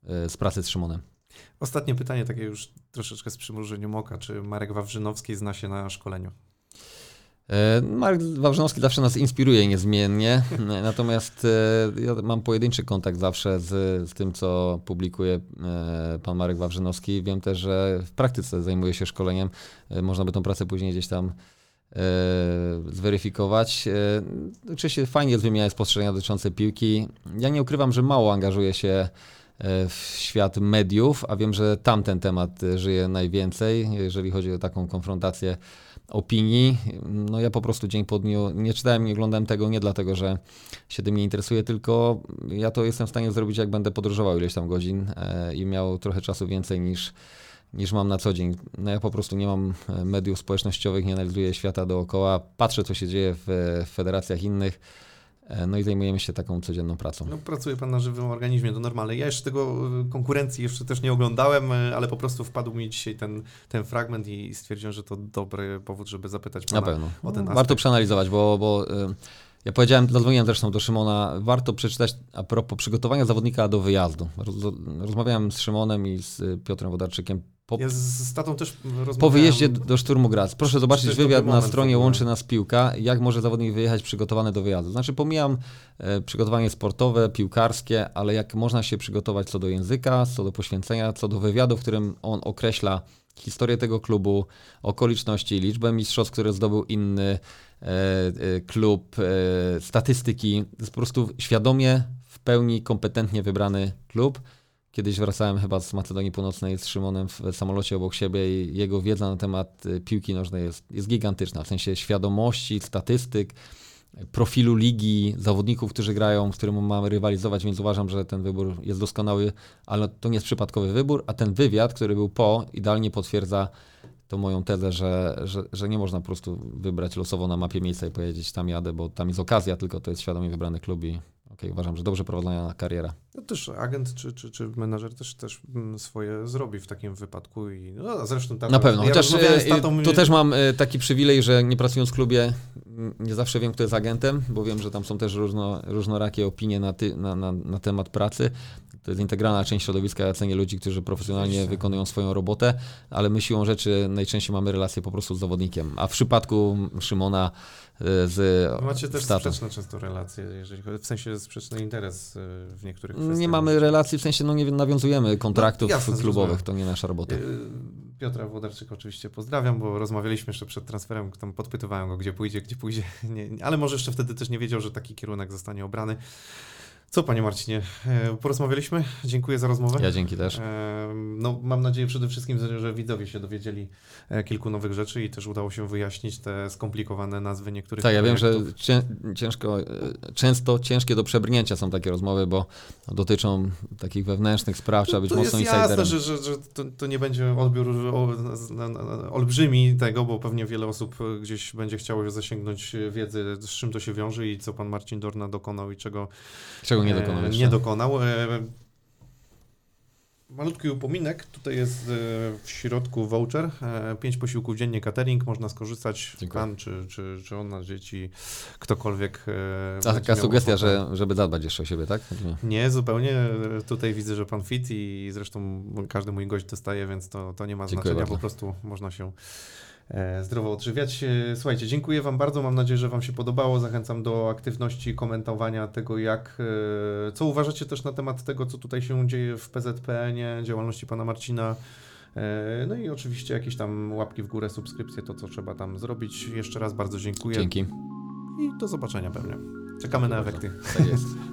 e, z pracy z Szymonem. Ostatnie pytanie, takie już troszeczkę z przymrużeniem oka. Czy Marek Wawrzynowski zna się na szkoleniu? E, Marek Wawrzynowski zawsze nas inspiruje niezmiennie, natomiast e, ja mam pojedynczy kontakt zawsze z, z tym, co publikuje pan Marek Wawrzynowski. Wiem też, że w praktyce zajmuje się szkoleniem. Można by tą pracę później gdzieś tam zweryfikować. E, Oczywiście fajnie jest wymieniać spostrzeżenia dotyczące piłki. Ja nie ukrywam, że mało angażuję się e, w świat mediów, a wiem, że tamten temat e, żyje najwięcej, jeżeli chodzi o taką konfrontację opinii. No ja po prostu dzień po dniu nie czytałem, nie oglądałem tego nie dlatego, że się tym nie interesuję, tylko ja to jestem w stanie zrobić, jak będę podróżował ileś tam godzin e, i miał trochę czasu więcej niż, niż mam na co dzień. No ja po prostu nie mam e, mediów społecznościowych, nie analizuję świata dookoła, patrzę, co się dzieje w, w federacjach innych, e, no i zajmujemy się taką codzienną pracą. No, pracuje pan na żywym organizmie, to normalne. Ja jeszcze tego konkurencji jeszcze też nie oglądałem, ale po prostu wpadł mi dzisiaj ten, ten fragment i stwierdziłem, że to dobry powód, żeby zapytać Na pana pewno. o ten Warto aspekt. przeanalizować, bo, bo ja powiedziałem, zadzwoniłem zresztą do Szymona, warto przeczytać a propos przygotowania zawodnika do wyjazdu. Roz, rozmawiałem z Szymonem i z Piotrem Wodarczykiem po, Ja z, tatą też po wyjeździe do Szturmu Graz. Proszę zobaczyć wywiad na stronie. Łączy Nas Piłka, jak może zawodnik wyjechać przygotowany do wyjazdu. Znaczy pomijam e, przygotowanie sportowe, piłkarskie, ale jak można się przygotować co do języka, co do poświęcenia, co do wywiadu, w którym on określa historię tego klubu, okoliczności, liczbę mistrzostw, które zdobył inny e, e, klub, e, statystyki. To jest po prostu świadomie, w pełni kompetentnie wybrany klub. Kiedyś wracałem chyba z Macedonii Północnej z Szymonem w samolocie obok siebie i jego wiedza na temat y, piłki nożnej jest, jest gigantyczna. W sensie świadomości, statystyk, profilu ligi, zawodników, którzy grają, w którym mamy rywalizować, więc uważam, że ten wybór jest doskonały, ale to nie jest przypadkowy wybór, a ten wywiad, który był po, idealnie potwierdza tą moją tezę, że, że, że nie można po prostu wybrać losowo na mapie miejsca i powiedzieć tam jadę, bo tam jest okazja, tylko to jest świadomie wybrany klub i okej, uważam, że dobrze prowadzona kariera. No też agent czy, czy, czy menadżer też, też mm, swoje zrobi w takim wypadku i no, zresztą tata, Na pewno, ja chociaż e, tatą, tu też mam e, taki przywilej, że nie pracując w klubie, m, nie zawsze wiem, kto jest agentem, bo wiem, że tam są też różno, różnorakie opinie na, ty, na, na, na temat pracy. To jest integralna część środowiska. Ja cenię ludzi, którzy profesjonalnie Oczywiście. wykonują swoją robotę, ale my siłą rzeczy najczęściej mamy relacje po prostu z zawodnikiem. A w przypadku Szymona y, z Macie też Statą. sprzeczne często relacje, jeżeli chodzi, w sensie sprzeczny interes y, w niektórych kwestiach. Nie mamy relacji, w sensie no nie nawiązujemy kontraktów No, jasne, klubowych, to nie nasza robota. Y, Piotra Włodarczyka oczywiście pozdrawiam, bo rozmawialiśmy jeszcze przed transferem, tam podpytywałem go, gdzie pójdzie, gdzie pójdzie, nie, ale może jeszcze wtedy też nie wiedział, że taki kierunek zostanie obrany. Co, panie Marcinie, e, porozmawialiśmy? Dziękuję za rozmowę. Ja dzięki też. E, No, mam nadzieję przede wszystkim, że widzowie się dowiedzieli e, kilku nowych rzeczy i też udało się wyjaśnić te skomplikowane nazwy niektórych Tak, ja wiem, że ciężko, często ciężkie do przebrnięcia są takie rozmowy, bo dotyczą takich wewnętrznych spraw, trzeba być to mocno jest insiderem. jasne, że, że, że to, to nie będzie odbiór olbrzymi tego, bo pewnie wiele osób gdzieś będzie chciało zasięgnąć wiedzy, z czym to się wiąże i co pan Marcin Dorna dokonał i czego Czego nie e, dokonał jeszcze. nie dokonał. E, Malutki upominek, tutaj jest e, w środku voucher, e, pięć posiłków dziennie catering, można skorzystać, Dziękuję. pan czy, czy żona, dzieci, ktokolwiek. e, A taka sugestia, ochotę. że, żeby zadbać jeszcze o siebie, tak? Nie. Nie, zupełnie. Tutaj widzę, że pan fit i zresztą każdy mój gość dostaje, więc to, to nie ma Dziękuję znaczenia. bardzo. Po prostu można się e, zdrowo odżywiać. E, Słuchajcie, dziękuję wam bardzo. Mam nadzieję, że wam się podobało. Zachęcam do aktywności, komentowania tego, jak, e, co uważacie też na temat tego, co tutaj się dzieje w PZPN-ie, działalności pana Marcina. E, No i oczywiście jakieś tam łapki w górę, subskrypcje, to co trzeba tam zrobić. Jeszcze raz bardzo dziękuję Dzięki. i do zobaczenia pewnie. Czekamy na efekty. Tak jest.